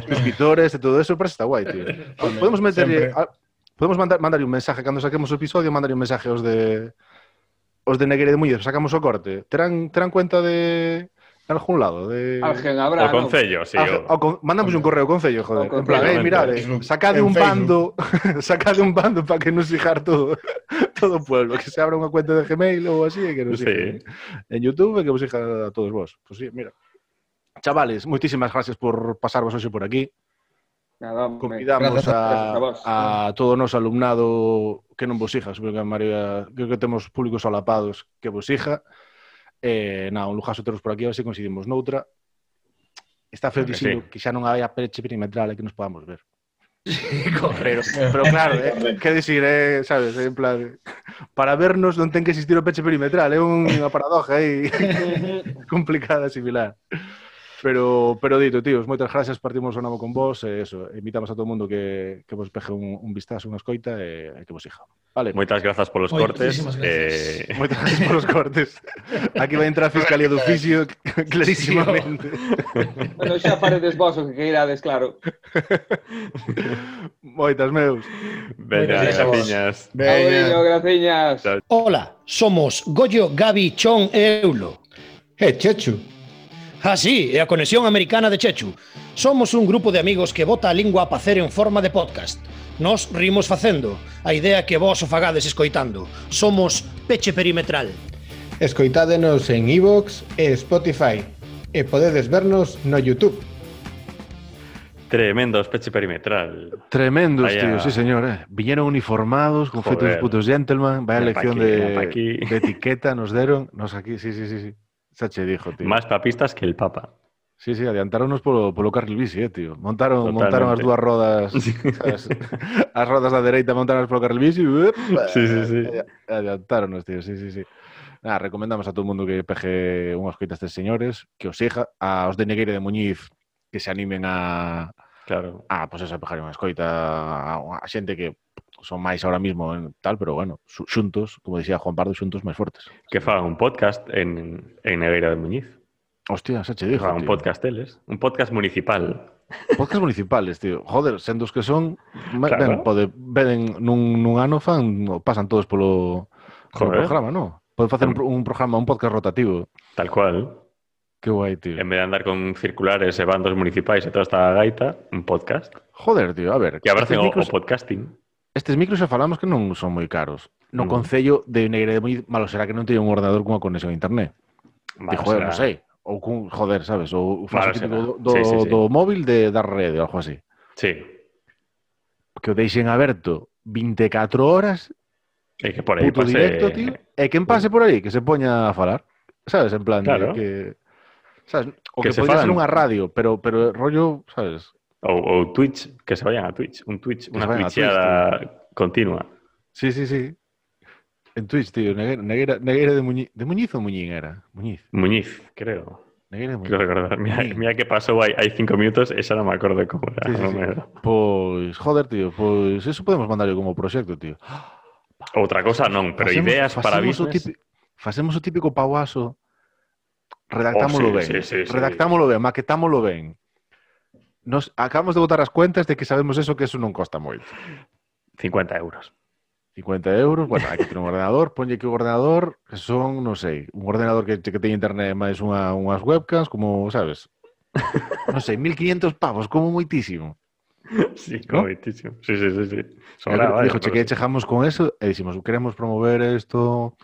[SPEAKER 4] suscriptores e todo eso, parece está guai, tío. Podemos a- podemos mandar, mandarlle un mensaje cando saquemos o episodio, mandarlle un mensaje aos de os de Negre de Muller sacamos o corte, terán, terán cuenta de algún lado de
[SPEAKER 5] Alguén
[SPEAKER 6] habrá, o
[SPEAKER 5] concello, sí, o...
[SPEAKER 4] o con... mandamos un correo ao concello, joder.
[SPEAKER 6] Con...
[SPEAKER 4] En plan, eh, mirade, sacade un
[SPEAKER 9] Facebook.
[SPEAKER 4] bando, (laughs) sacade un bando para que nos fijar todo (laughs) todo o pueblo, que se abra unha cuenta de Gmail ou así, que nos
[SPEAKER 5] sí.
[SPEAKER 4] Siga, en YouTube que vos siga a todos vos. Pues, sí, mira. Chavales, moitísimas gracias por pasarvos hoxe por aquí.
[SPEAKER 6] Nada,
[SPEAKER 4] Convidamos
[SPEAKER 6] a,
[SPEAKER 4] a,
[SPEAKER 6] vos.
[SPEAKER 4] a todo o noso alumnado que non vos ija, supoño que María, creo que temos públicos alapados que vos ija. Eh, nada, un lujazo teros por aquí, a ver se coincidimos noutra. Está feo dicindo
[SPEAKER 5] sí.
[SPEAKER 4] que xa non hai apeche perimetral e que nos podamos ver. (laughs)
[SPEAKER 7] Correro.
[SPEAKER 4] Pero claro, eh, que decir, eh, sabes, en plan, para vernos non ten que existir o peche perimetral, é eh, unha paradoja aí eh, (laughs) (laughs) complicada similar. Pero, pero dito, tíos, moitas gracias, partimos o novo con vos, e eso, invitamos a todo mundo que, que vos peje un, un vistazo, unha escoita e, e que vos siga. Vale.
[SPEAKER 5] Moitas grazas polos
[SPEAKER 7] Moi, cortes.
[SPEAKER 5] Eh...
[SPEAKER 4] Moitas grazas polos cortes. Aquí vai entrar a Fiscalía do Oficio (laughs) clarísimamente.
[SPEAKER 6] bueno, xa paredes vos o que queirades, claro.
[SPEAKER 4] Moitas, meus.
[SPEAKER 5] Veña, graciñas.
[SPEAKER 6] Veña, graciñas.
[SPEAKER 7] Hola, somos Goyo, Gabi, Chon e Eulo.
[SPEAKER 9] Eh, hey, Chechu.
[SPEAKER 7] Ah, sí, a conexión americana de Chechu. Somos un grupo de amigos que bota a lingua a pacer en forma de podcast. Nos rimos facendo. A idea que vos o fagades escoitando. Somos Peche Perimetral.
[SPEAKER 9] Escoitádenos en iVoox e Spotify. E podedes vernos no YouTube.
[SPEAKER 5] Tremendos, peche perimetral.
[SPEAKER 4] Tremendos,
[SPEAKER 5] Vaya...
[SPEAKER 4] tío, sí, señor. Eh. Viñeron uniformados, con feitos putos gentleman. Vaya lección
[SPEAKER 5] aquí,
[SPEAKER 4] de, de etiqueta nos deron. Nos aquí, sí, sí, sí. sí. Sache dijo, tío.
[SPEAKER 5] Más papistas que el Papa.
[SPEAKER 4] Sí, sí, adiantaronos polo, polo carril bici, eh, tío. Montaron,
[SPEAKER 5] Totalmente.
[SPEAKER 4] montaron as dúas rodas, sí. sabes, as rodas da dereita montaron polo carril bici. Uep,
[SPEAKER 5] sí, sí, sí.
[SPEAKER 4] Adiantaronos, tío, sí, sí, sí. Nada, recomendamos a todo mundo que peje unhas coitas destes señores, que os siga, aos de Negueira de Muñiz, que se animen a,
[SPEAKER 5] Claro.
[SPEAKER 4] Ah, pois pues eso, pejar unha escoita a, a xente que son máis ahora mismo en tal, pero bueno, xuntos, como dicía Juan Pardo, xuntos máis fortes.
[SPEAKER 5] Que fagan un podcast en, en Negueira de Muñiz.
[SPEAKER 4] Hostia, xa che
[SPEAKER 5] dixo, Un
[SPEAKER 4] tío.
[SPEAKER 5] podcast teles, un podcast municipal.
[SPEAKER 4] Podcast municipales, tío. Joder, sendo os que son,
[SPEAKER 5] claro.
[SPEAKER 4] ben, pode, ben, nun, nun ano fan, pasan todos polo, polo
[SPEAKER 5] Joder.
[SPEAKER 4] programa, no? Poden facer un, un programa, un podcast rotativo.
[SPEAKER 5] Tal cual.
[SPEAKER 4] Qué guai, tío.
[SPEAKER 5] En vez de andar con circulares e bandos municipais e toda esta gaita, un podcast.
[SPEAKER 4] Joder, tío, a ver.
[SPEAKER 5] Que abracen o,
[SPEAKER 4] micros...
[SPEAKER 5] o podcasting.
[SPEAKER 4] Estes micros xa falamos que non son moi caros. No
[SPEAKER 5] mm.
[SPEAKER 4] Concello de Negredo moi malo será que non teña un ordenador cunha conexión a internet.
[SPEAKER 5] Malo
[SPEAKER 4] joder,
[SPEAKER 5] será...
[SPEAKER 4] non sei. Ou cun, joder, sabes? Ou faz do, do,
[SPEAKER 5] sí, sí, sí.
[SPEAKER 4] do móvil de dar rede ou algo así.
[SPEAKER 5] Sí.
[SPEAKER 4] Que o deixen aberto 24 horas
[SPEAKER 5] e que por aí pase...
[SPEAKER 4] directo, tío, e quen pase por aí que se poña a falar. Sabes, en plan
[SPEAKER 5] claro.
[SPEAKER 4] de que... Sabes, o
[SPEAKER 5] que,
[SPEAKER 4] que podría ser unha radio, pero, pero rollo, sabes,
[SPEAKER 5] Ou, ou Twitch, que se vayan a Twitch. Un Twitch,
[SPEAKER 4] que
[SPEAKER 5] unha Twitchada continua.
[SPEAKER 4] Sí, sí, sí. En Twitch, tío. Neguera, neguera, neguera de, Muñiz. ¿De Muñiz o Muñín era? Muñiz.
[SPEAKER 5] Muñiz, creo.
[SPEAKER 4] Neguera de Muñiz.
[SPEAKER 5] Creo recordar. Mira,
[SPEAKER 4] Muñiz.
[SPEAKER 5] mira que pasou hai, hai cinco minutos e xa non me acordo como era.
[SPEAKER 4] Sí, sí, sí. Pois, joder, tío. Pois, eso podemos mandarle como proxecto, tío.
[SPEAKER 5] Outra cosa non, pero
[SPEAKER 4] facemos,
[SPEAKER 5] ideas
[SPEAKER 4] facemos para
[SPEAKER 5] business...
[SPEAKER 4] O típico, facemos o típico pauaso redactámolo
[SPEAKER 5] oh, sí,
[SPEAKER 4] ben,
[SPEAKER 5] sí, sí,
[SPEAKER 4] redactámolo sí. ben, maquetámolo ben, Nos acabamos de botar as cuentas de que sabemos eso que eso non costa moito.
[SPEAKER 5] 50 euros.
[SPEAKER 4] 50 euros, bueno, que ter un ordenador, (laughs) ponlle que o ordenador que son, non sei, un ordenador que, que teña internet máis unha, unhas webcams, como, sabes? (laughs) Non sei, 1500 pavos, como moitísimo.
[SPEAKER 5] Sí,
[SPEAKER 4] ¿No?
[SPEAKER 5] como moitísimo. Sí, sí, sí, sí. Sobraba,
[SPEAKER 4] dijo, che, que
[SPEAKER 5] sí.
[SPEAKER 4] chejamos con eso e dicimos, queremos promover esto,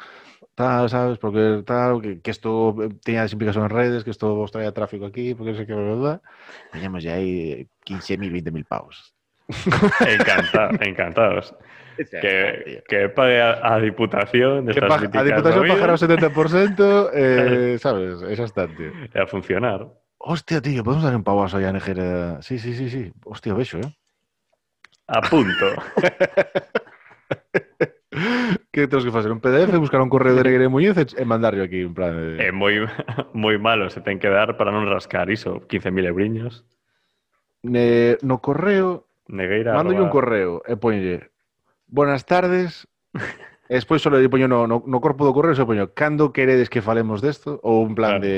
[SPEAKER 4] tal, ¿sabes? Porque tal, que, que esto eh, tenía implicación en redes, que esto os traía tráfico aquí, porque no sé qué, verdad. Teníamos ya ahí 15.000, 20.000 pavos. (laughs)
[SPEAKER 5] Encantado, encantados. (laughs) Que, que pague a, a Diputación de
[SPEAKER 4] Que
[SPEAKER 5] estas
[SPEAKER 4] a Diputación pagará o 70%, eh, ¿sabes? Es bastante.
[SPEAKER 5] a funcionar.
[SPEAKER 4] Hostia, tío, podemos dar un pavazo allá a Nejera. Sí, sí, sí, sí. Hostia, beso, ¿eh?
[SPEAKER 5] A punto. (laughs)
[SPEAKER 4] ¿Qué tenemos que hacer? ¿Un PDF? ¿Buscar un correo de (laughs) Negre Muñoz e mandarlo aquí en plan de...
[SPEAKER 5] É moi, moi malo se ten que dar para non rascar iso. 15.000 eubriños.
[SPEAKER 4] Ne- no correo
[SPEAKER 5] Negueira.
[SPEAKER 4] Mando un
[SPEAKER 5] arroba-
[SPEAKER 4] correo e Buenas tardes E despois só lle poño no, no, no corpo do correo se poño Cando queredes que falemos desto? Ou un plan
[SPEAKER 5] Claro.
[SPEAKER 4] de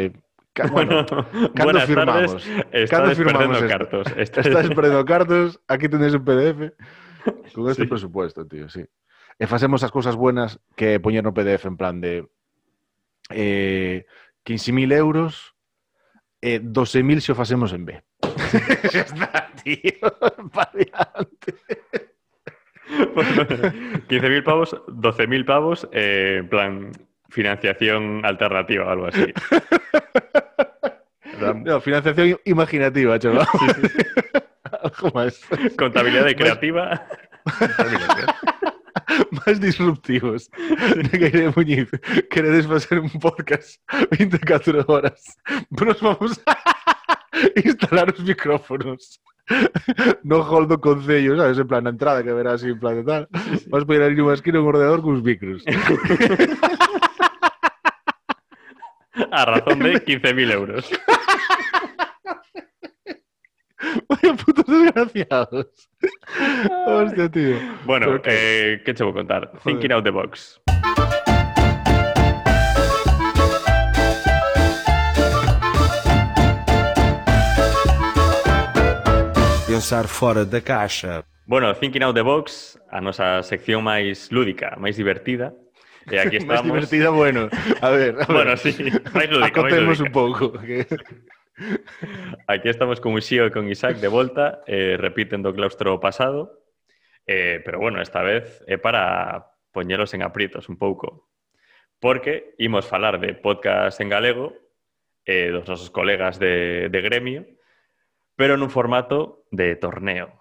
[SPEAKER 4] (laughs) Bueno, cando
[SPEAKER 5] Buenas
[SPEAKER 4] firmamos?
[SPEAKER 5] tardes.
[SPEAKER 4] Cando firmamos
[SPEAKER 5] perdendo
[SPEAKER 4] esto?
[SPEAKER 5] cartos. (laughs) Estades-
[SPEAKER 4] Estás perdiendo cartos Aquí tenéis un PDF Con este
[SPEAKER 5] Sí.
[SPEAKER 4] presupuesto, tío, sí facemos as cousas buenas que poñer no PDF en plan de eh, 15.000 euros e 12.000 se o facemos en B. (laughs) Xa está, tío. Pa diante.
[SPEAKER 5] 15.000 pavos, 12.000 pavos, eh, en plan financiación alternativa o algo así. (laughs)
[SPEAKER 4] No, financiación imaginativa, chaval. (laughs) Algo más.
[SPEAKER 5] Contabilidad creativa. (laughs)
[SPEAKER 4] máis disruptivos. Negueire Muñiz, queredes facer un podcast 24 horas, nos vamos a (laughs) instalar os micrófonos no hall do Concello, sabes? En plan, na entrada que verás en plan de tal. Vas poder ir unha esquina un ordenador cuns micros. (laughs)
[SPEAKER 5] a razón de 15.000 euros.
[SPEAKER 4] Vaya putos desgraciados. Hostia, tío.
[SPEAKER 5] Bueno,
[SPEAKER 4] okay.
[SPEAKER 5] eh, que che vou contar? Joder. Thinking out the box.
[SPEAKER 3] Pensar fora da caixa.
[SPEAKER 5] Bueno, Thinking out the box, a nosa sección máis lúdica, máis divertida, E aquí (laughs) estamos.
[SPEAKER 4] Máis divertida, bueno. A ver, a ver.
[SPEAKER 5] Bueno, sí, máis lúdica,
[SPEAKER 4] Acotemos máis
[SPEAKER 5] lúdica.
[SPEAKER 4] un pouco. Que... (laughs)
[SPEAKER 5] Aquí estamos con Uxío e con Isaac de volta, eh, repiten do claustro pasado, eh, pero bueno, esta vez é para poñelos en aprietos un pouco, porque imos falar de podcast en galego eh, dos nosos colegas de, de gremio, pero nun formato de torneo.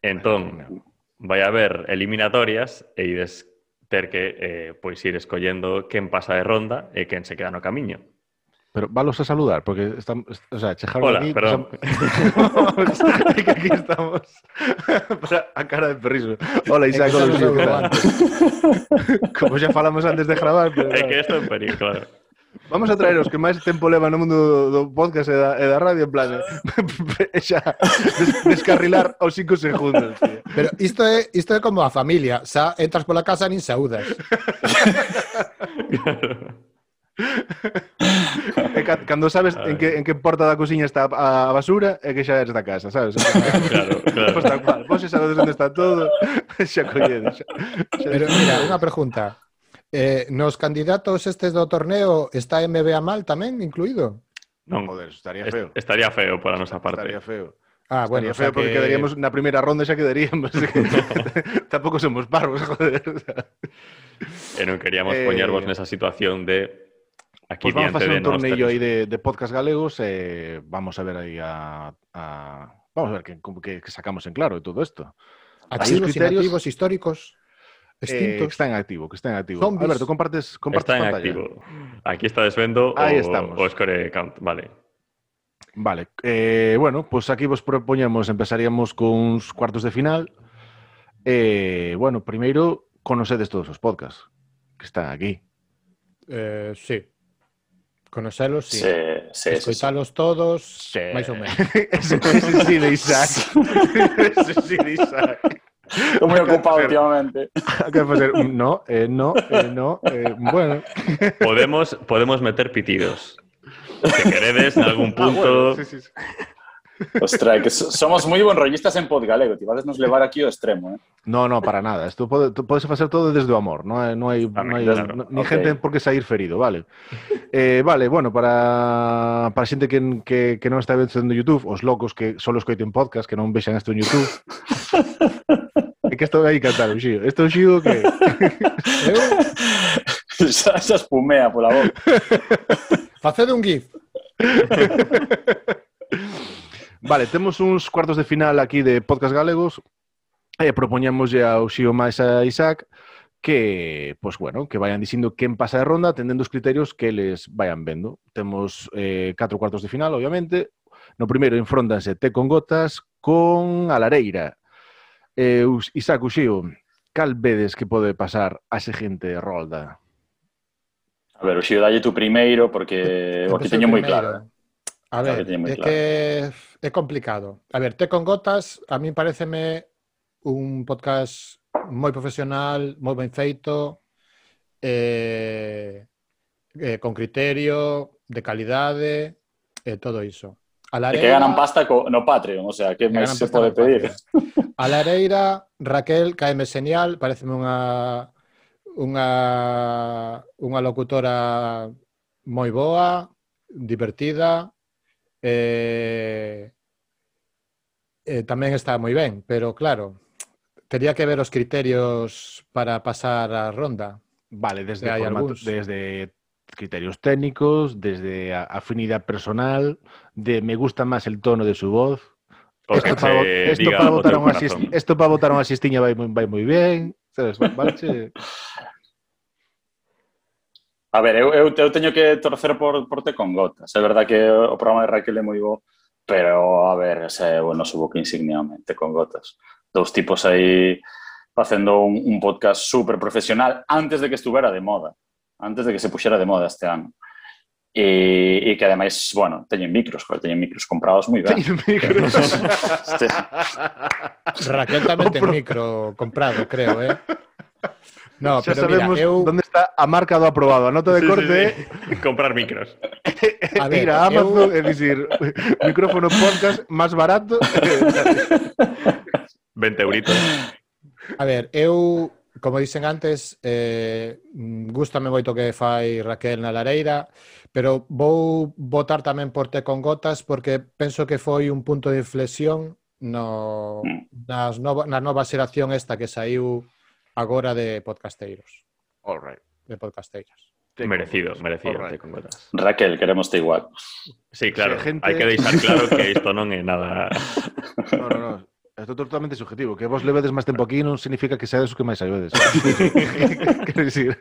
[SPEAKER 5] Entón, vai haber eliminatorias e ides ter que eh, pois ir escollendo quen pasa de ronda e quen se queda no camiño.
[SPEAKER 4] Pero valos a saludar, porque estamos, o sea, chejaron
[SPEAKER 5] Hola,
[SPEAKER 4] aquí,
[SPEAKER 5] perdón.
[SPEAKER 4] Pues, (laughs) aquí estamos (laughs) a cara de perriso. Hola, Isaac, (laughs) Como xa falamos antes de gravar, pero,
[SPEAKER 5] É que isto é un perigo, claro.
[SPEAKER 4] Vamos a traer os que máis tempo leva no mundo do podcast e da, e da radio, en plan, e eh, xa des, descarrilar aos 5 segundos, tío.
[SPEAKER 10] Pero isto é, isto é como a familia, xa entras pola casa nin saúdas.
[SPEAKER 4] claro e ca, cando sabes en que, en que porta da cociña está a, a basura é que xa eres da casa, sabes? (laughs)
[SPEAKER 5] Entón, claro, claro.
[SPEAKER 4] Pois, tal, vos pois xa sabes onde está todo, (laughs) xa colledes. Xa, xa...
[SPEAKER 10] Pero mira, unha pregunta. Eh, nos candidatos estes do torneo está MBA Mal tamén incluído?
[SPEAKER 5] Non,
[SPEAKER 4] joder, estaría feo.
[SPEAKER 5] Estaría feo para nosa parte.
[SPEAKER 4] Estaría feo.
[SPEAKER 10] Ah, bueno,
[SPEAKER 4] Estaría
[SPEAKER 10] o sea
[SPEAKER 4] feo porque
[SPEAKER 10] que...
[SPEAKER 4] quedaríamos na primeira ronda xa quedaríamos. (laughs) Tampouco somos parvos, joder.
[SPEAKER 5] E non queríamos
[SPEAKER 4] eh...
[SPEAKER 5] poñervos nesa situación de aquí
[SPEAKER 4] Pois vamos a
[SPEAKER 5] de
[SPEAKER 4] un tornillo aí de, de podcast galegos e vamos a ver aí a... a... Vamos a ver que sacamos en claro de todo isto.
[SPEAKER 10] Activos,
[SPEAKER 4] criterios-
[SPEAKER 10] inactivos, históricos,
[SPEAKER 4] Eh, que
[SPEAKER 10] extintos.
[SPEAKER 4] está en activo, que está en activo.
[SPEAKER 10] Zombies.
[SPEAKER 4] Alberto, compartes, compartes
[SPEAKER 5] Está en
[SPEAKER 4] pantalla.
[SPEAKER 5] activo. Aquí está desvendo
[SPEAKER 4] Aí
[SPEAKER 5] o,
[SPEAKER 4] estamos.
[SPEAKER 5] o score count. Vale.
[SPEAKER 4] Vale, eh, bueno, pues aquí vos propoñemos, empezaríamos cuns cuartos de final. Eh, bueno, primeiro, conocedes todos os podcasts que están aquí.
[SPEAKER 10] Eh, sí. Conocelos, sí.
[SPEAKER 11] Sí, sí, sí,
[SPEAKER 10] todos, máis ou menos. (laughs)
[SPEAKER 4] ese, sí de Isaac. ese sí de Isaac.
[SPEAKER 11] Estoy muy ocupado últimamente.
[SPEAKER 4] Facer un no, eh, no, eh, no, eh, bueno. (laughs)
[SPEAKER 5] Podemos, podemos meter pitidos. Que queredes en algún
[SPEAKER 4] Ah,
[SPEAKER 5] punto.
[SPEAKER 4] bueno, sí, sí, sí.
[SPEAKER 11] Ostras, que somos moi bonrollistas en Podgalego, ti vades nos levar aquí ao extremo, eh?
[SPEAKER 4] No, no, para nada. Esto pode, podes facer todo desde o amor, non hai, non hai, no hai
[SPEAKER 11] claro.
[SPEAKER 4] No, ni
[SPEAKER 11] okay.
[SPEAKER 4] gente por que sair ferido, vale. Eh, vale, bueno, para, para xente que, que, que non está vendo YouTube, os locos que só escoiten podcast, que non vexan isto en YouTube, É que estou aí cantar, xío. Isto xío que... (laughs)
[SPEAKER 11] xa, xa espumea pola boca.
[SPEAKER 10] Facede un gif. (laughs)
[SPEAKER 4] Vale, temos uns cuartos de final aquí de Podcast Galegos. E propoñámoslle ao Xio máis a Isaac que, pois, bueno, que vayan dicindo quen pasa de ronda, atendendo os criterios que les vayan vendo. Temos eh, catro cuartos de final, obviamente. No primeiro enfrontanse Té con Gotas con Alareira. Eh, Isaac Uxío, cal vedes que pode pasar a seguinte rolda?
[SPEAKER 11] A ver, Uxío, dalle tú primeiro, porque o que teño moi claro.
[SPEAKER 10] A ver,
[SPEAKER 11] que
[SPEAKER 10] es
[SPEAKER 11] claro.
[SPEAKER 10] que é complicado. A ver, Té con Gotas, a mí pareceme un podcast moi profesional, moi ben feito, eh, eh, con criterio, de calidade, eh, todo iso. A Lareira,
[SPEAKER 11] que ganan pasta co, no Patreon, o sea, que,
[SPEAKER 10] que
[SPEAKER 11] máis se pode pedir?
[SPEAKER 10] Patreon. A Lareira, Raquel, caeme señal, pareceme unha unha unha locutora moi boa, divertida, eh, eh, tamén está moi ben, pero claro, tería que ver os criterios para pasar a ronda.
[SPEAKER 4] Vale, desde, formato- desde criterios técnicos, desde afinidad personal, de me gusta más el tono de su voz.
[SPEAKER 5] O
[SPEAKER 4] Esto para, esto votar xist- esto para votar a unha xistiña vai, vai moi bien. Sabes? Vale, (laughs)
[SPEAKER 11] A ver, eu, eu, eu teño que torcer por, por te con gotas. É verdad que o programa de Raquel é moi bo, pero, a ver, ese é o noso buque insigniamente con gotas. Dos tipos aí facendo un, un podcast super profesional antes de que estuvera de moda, antes de que se puxera de moda este ano. E, e que ademais, bueno, teñen micros, joder, teñen micros comprados moi ben.
[SPEAKER 4] Teñen micros. (laughs)
[SPEAKER 11] este...
[SPEAKER 10] Raquel tamén ten micro comprado, creo, eh? (laughs) No,
[SPEAKER 4] xa
[SPEAKER 10] pero
[SPEAKER 4] sabemos mira,
[SPEAKER 10] eu...
[SPEAKER 4] onde está a marca do aprobado. A nota de
[SPEAKER 5] sí,
[SPEAKER 4] corte sí,
[SPEAKER 5] sí. (laughs) comprar micros.
[SPEAKER 10] a (laughs) ver,
[SPEAKER 4] ir a Amazon
[SPEAKER 10] eu...
[SPEAKER 4] e dicir (laughs) micrófono podcast máis barato.
[SPEAKER 5] 20 euritos.
[SPEAKER 10] A ver, eu, como dicen antes, eh, gustame moito que fai Raquel na Lareira, pero vou votar tamén por Te con Gotas porque penso que foi un punto de inflexión no, mm. nas nova, na nova xeración esta que saiu agora de podcasteiros.
[SPEAKER 4] All right.
[SPEAKER 10] De podcasteiras.
[SPEAKER 5] Merecido, merecido,
[SPEAKER 4] right.
[SPEAKER 5] te.
[SPEAKER 11] Raquel, queremos te igual.
[SPEAKER 5] Sí, claro,
[SPEAKER 4] Sí, gente...
[SPEAKER 5] hai que deixar claro que isto non é nada... (laughs)
[SPEAKER 4] no, no, no. Isto é totalmente subjetivo. Que vos levedes máis tempo aquí non significa que seades o que máis ayudes. (laughs) Quero dicir,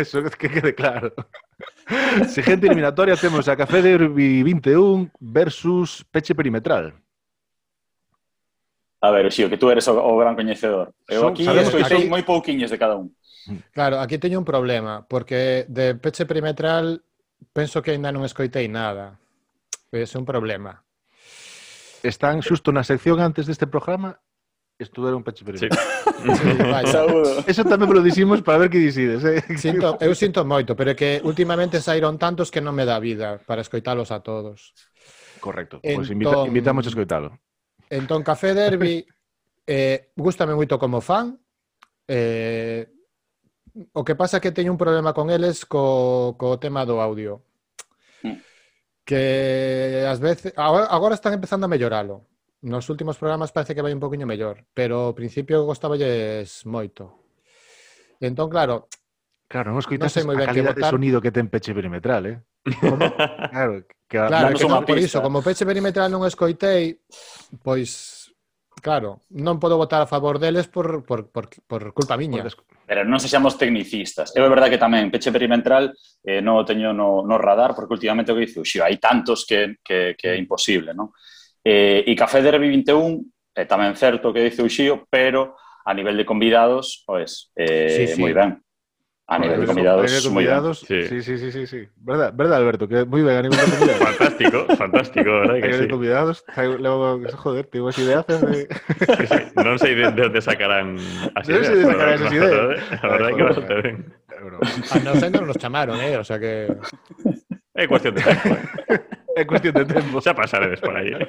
[SPEAKER 4] eso que quede claro. Siguiente eliminatoria temos a Café de 21 versus Peche Perimetral.
[SPEAKER 11] A ver, Xio, que tú eres o, o gran coñecedor. Eu aquí escoitei moi pouquiños de cada un.
[SPEAKER 10] Claro, aquí teño un problema, porque de peche perimetral penso que ainda non escoitei nada. Es un problema.
[SPEAKER 4] Están xusto na sección antes deste programa estudaron peche perimetral. (laughs)
[SPEAKER 10] Sí. sí, vai.
[SPEAKER 11] Saúdo.
[SPEAKER 4] Eso tamén lo dicimos para ver que dicides. Eh?
[SPEAKER 10] Sinto, eu sinto moito, pero é que últimamente saíron tantos que non me dá vida para escoitalos a todos.
[SPEAKER 4] Correcto. Pois pues invita,
[SPEAKER 10] entón-
[SPEAKER 4] invitamos a escoitalo.
[SPEAKER 10] Entón, Café Derby, (laughs) eh, gustame moito como fan, eh, o que pasa é que teño un problema con eles co, co tema do audio.
[SPEAKER 11] Mm.
[SPEAKER 10] Que ás veces... Agora, agora están empezando a melloralo. Nos últimos programas parece que vai un poquinho mellor, pero ao principio gostaballes moito. Entón, claro...
[SPEAKER 4] Claro, non escoitas
[SPEAKER 10] no
[SPEAKER 4] a calidad de sonido que ten peche perimetral, eh? Como? (laughs) Claro, que,
[SPEAKER 10] claro, que non, por iso, como peche perimetral non escoitei, pois Claro, non podo votar a favor deles por, por, por, por culpa miña.
[SPEAKER 11] Pero non sexamos tecnicistas. Eu é verdade que tamén peche perimetral eh, non o teño no, no radar, porque últimamente o que dice xio, hai tantos que, que, que é imposible, non? Eh, e Café Derby 21 é eh, tamén certo que dice xío, pero a nivel de convidados, pois, eh,
[SPEAKER 10] sí, sí.
[SPEAKER 11] moi ben. A nivel de
[SPEAKER 4] comidados,
[SPEAKER 5] muy
[SPEAKER 4] Sí. sí, sí, sí, sí. ¿Verdad, ¿Verdad, Alberto? Que es muy vegano y
[SPEAKER 5] Fantástico, (laughs) fantástico, ¿verdad?
[SPEAKER 4] A nivel de comidados, joder, tengo unas ideas.
[SPEAKER 5] No sé de dónde sacarán (laughs)
[SPEAKER 4] así.
[SPEAKER 5] No
[SPEAKER 4] sé de
[SPEAKER 5] dónde
[SPEAKER 4] sacarán esas ideas.
[SPEAKER 5] ¿eh? La verdad que bastante
[SPEAKER 4] bien.
[SPEAKER 10] A ah, nosotros nos llamaron, ¿eh? O sea que...
[SPEAKER 5] Es cuestión de tiempo. ¿eh? (laughs)
[SPEAKER 4] Es cuestión de tiempo.
[SPEAKER 5] Ya pasaremos por ahí. ¿eh?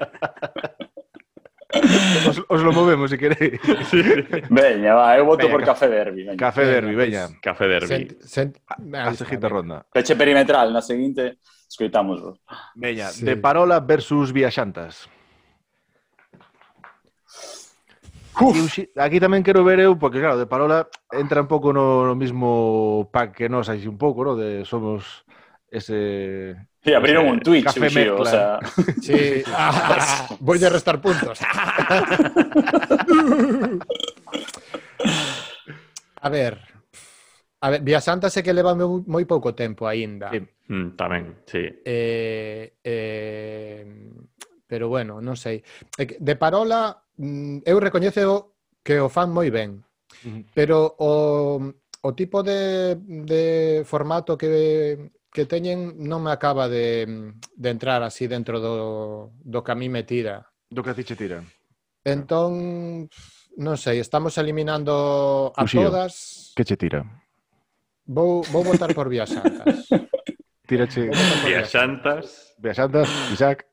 [SPEAKER 5] (laughs)
[SPEAKER 4] os, os lo movemos, se queréis. Sí.
[SPEAKER 11] Veña, va, eu voto
[SPEAKER 4] veña,
[SPEAKER 11] por Café Derby. Veña.
[SPEAKER 4] Café Derby, veña.
[SPEAKER 5] Café Derby.
[SPEAKER 10] Sent, sent...
[SPEAKER 4] A, a seguinte ronda.
[SPEAKER 11] Peche perimetral, na seguinte, escoitamos.
[SPEAKER 4] Veña,
[SPEAKER 10] sí.
[SPEAKER 4] de Parola versus Viaxantas.
[SPEAKER 11] Uf.
[SPEAKER 4] Aquí, aquí tamén quero ver eu, porque claro, de Parola entra un pouco no, no mismo pack que nos, así un pouco, no? de somos ese
[SPEAKER 11] Sí, abrieron un eh, Twitch,
[SPEAKER 4] Café
[SPEAKER 11] Uxío, o sea...
[SPEAKER 10] Sí. Ah, (laughs) voy a restar puntos. (laughs) a ver. A ver, Vía Santa sé que leva moi, moi pouco tempo aínda.
[SPEAKER 4] Sí,
[SPEAKER 5] mm, tamén, sí.
[SPEAKER 10] Eh, eh, pero bueno, non sei. De parola, mm, eu recoñezo que o fan moi ben. Pero o, o tipo de, de formato que que teñen non me acaba de, de entrar así dentro do, do que a mí me tira.
[SPEAKER 4] Do que a ti che tira.
[SPEAKER 10] Entón, non sei, estamos eliminando a
[SPEAKER 4] Uxío,
[SPEAKER 10] todas.
[SPEAKER 4] Que che tira?
[SPEAKER 10] Vou, vou votar por Vías Santas. (laughs) Tirache... Vías Santas.
[SPEAKER 5] Vías
[SPEAKER 4] Santas, Isaac.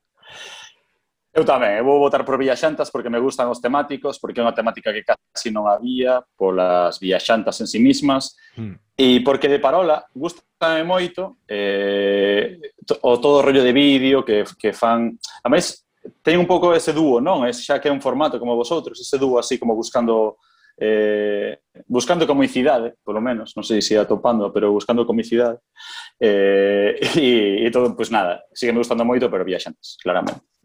[SPEAKER 11] Eu tamén, eu vou votar por viaxantas porque me gustan os temáticos, porque é unha temática que casi non había polas viaxantas en sí mismas,
[SPEAKER 4] mm.
[SPEAKER 11] e porque de Parola gustame moito eh, o todo o rollo de vídeo que, que fan... A máis, ten un pouco ese dúo, non? Es, xa que é un formato como vosotros, ese dúo así como buscando eh, buscando comicidade, polo menos, non sei se atopando, pero buscando comicidade. Eh, (laughs) e, e todo, pois pues nada, sigue me gustando moito, pero viaxantes, claramente.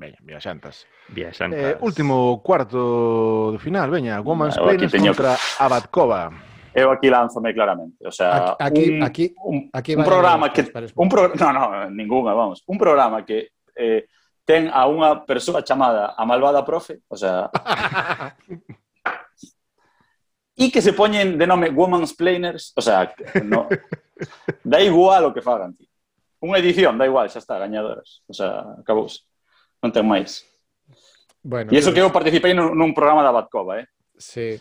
[SPEAKER 4] Veña, viaxantas.
[SPEAKER 5] Viaxantas.
[SPEAKER 4] Eh, último cuarto de final, veña, Woman's
[SPEAKER 11] ah,
[SPEAKER 4] Planes
[SPEAKER 11] teño...
[SPEAKER 4] contra Abadkova.
[SPEAKER 11] Eu aquí lánzome claramente, o sea,
[SPEAKER 10] aquí
[SPEAKER 11] un,
[SPEAKER 10] aquí
[SPEAKER 11] un,
[SPEAKER 10] aquí
[SPEAKER 11] un
[SPEAKER 10] vale
[SPEAKER 11] programa que un pro... no, no, ninguna, vamos, un programa que eh, ten a unha persoa chamada a malvada profe, o sea, (laughs) e que se poñen de nome Woman's Planers, o sea, no, da igual o que fagan, tío. Unha edición, da igual, xa está, gañadoras. O sea, acabouse non ten máis.
[SPEAKER 10] Bueno,
[SPEAKER 11] e iso que eu participei nun, nun programa da Batcova, eh?
[SPEAKER 10] Sí.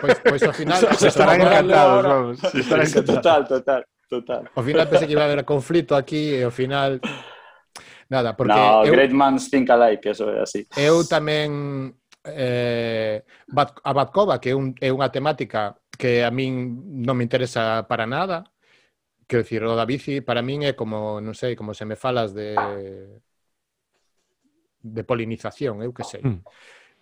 [SPEAKER 10] Pois, pois ao final... (laughs)
[SPEAKER 11] Se
[SPEAKER 4] estarán encantados, vamos. Estarán encantados.
[SPEAKER 11] Total, total, total.
[SPEAKER 10] Ao final pensei que iba a haber conflito aquí e ao final... Nada, porque...
[SPEAKER 11] No,
[SPEAKER 10] eu,
[SPEAKER 11] Great Minds Think Alike, eso é así.
[SPEAKER 10] Eu tamén... Eh, a Batcova, que é, un, é unha temática que a min non me interesa para nada, quero dicir, o da bici para min é como, non sei, como se me falas de de polinización, eu que sei.
[SPEAKER 4] Mm.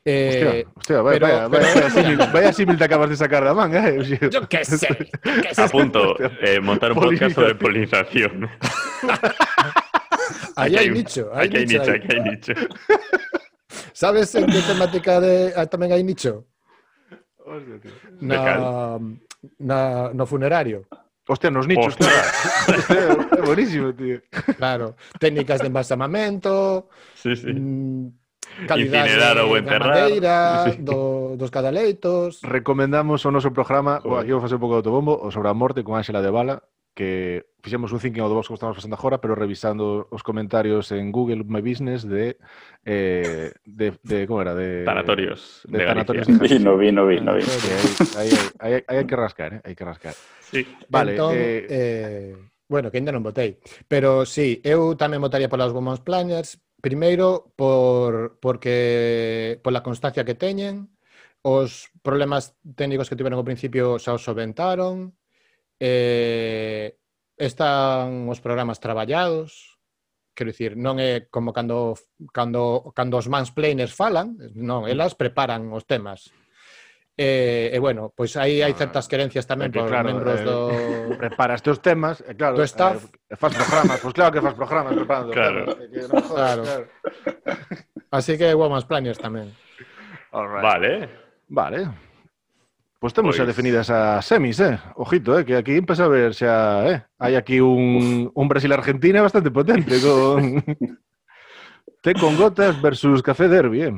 [SPEAKER 10] Eh,
[SPEAKER 4] hostia, hostia, vaya,
[SPEAKER 10] pero,
[SPEAKER 4] vaya, vaya,
[SPEAKER 10] pero...
[SPEAKER 4] vaya, símil, vaya símil te acabas de sacar da manga, eh? Yo,
[SPEAKER 10] yo que sei. Que sei.
[SPEAKER 5] A punto, eh, montar un podcast sobre polinización. (laughs)
[SPEAKER 10] aí hai nicho,
[SPEAKER 5] Hay, hai
[SPEAKER 10] nicho.
[SPEAKER 5] Aquí hai nicho, (laughs)
[SPEAKER 10] Sabes en que temática de ah, tamén hai nicho?
[SPEAKER 4] Hostia, tío.
[SPEAKER 10] Na, na, no funerario.
[SPEAKER 4] Hostia, nos nichos,
[SPEAKER 5] Hostia.
[SPEAKER 4] claro. É buenísimo, tío.
[SPEAKER 10] Claro, técnicas de embalsamamento,
[SPEAKER 5] sí, sí.
[SPEAKER 10] Mm, calidade
[SPEAKER 5] ou enterrar, sí.
[SPEAKER 10] do, dos cadaleitos.
[SPEAKER 4] Recomendamos o noso programa,
[SPEAKER 5] o
[SPEAKER 4] aquí vou facer un pouco de autobombo, o sobre a morte con Ángela de Bala, que fixemos un thinking ao do box que estamos facendo agora, pero revisando os comentarios en Google My Business de eh, de, de como era, de
[SPEAKER 5] tanatorios
[SPEAKER 4] de,
[SPEAKER 5] de
[SPEAKER 4] tanatorios.
[SPEAKER 11] Vino, vino, vino, vino.
[SPEAKER 4] Aí aí aí hai que rascar, eh? hai que rascar.
[SPEAKER 5] Sí.
[SPEAKER 4] Vale,
[SPEAKER 10] entón,
[SPEAKER 4] eh,
[SPEAKER 10] eh bueno, que ainda non votei, pero sí, eu tamén votaría polas Women's Planners, primeiro por porque pola constancia que teñen, os problemas técnicos que tiveron ao principio xa os solventaron, eh, están os programas traballados, quero dicir, non é como cando, cando, cando os mansplainers falan, non, elas preparan os temas. E, eh, eh, bueno, pois aí hai ah, certas querencias tamén
[SPEAKER 4] que,
[SPEAKER 10] por
[SPEAKER 4] claro,
[SPEAKER 10] membros
[SPEAKER 4] eh,
[SPEAKER 10] do... (laughs)
[SPEAKER 4] Preparas teus temas, e claro,
[SPEAKER 10] do staff.
[SPEAKER 4] Eh, faz programas, pois claro que faz programas preparando.
[SPEAKER 5] Claro.
[SPEAKER 4] Programas, que no jodas,
[SPEAKER 10] claro.
[SPEAKER 4] claro.
[SPEAKER 10] Así que hai woman's planners tamén.
[SPEAKER 4] All right.
[SPEAKER 5] Vale.
[SPEAKER 4] Vale. Temos xa
[SPEAKER 5] Pois-
[SPEAKER 4] definidas as semis, eh? Ojito, eh? Que aquí empeza a ver xa, eh? Hai aquí un, un Brasil-Argentina bastante potente con... (laughs) Té con gotas versus Café Derby, eh?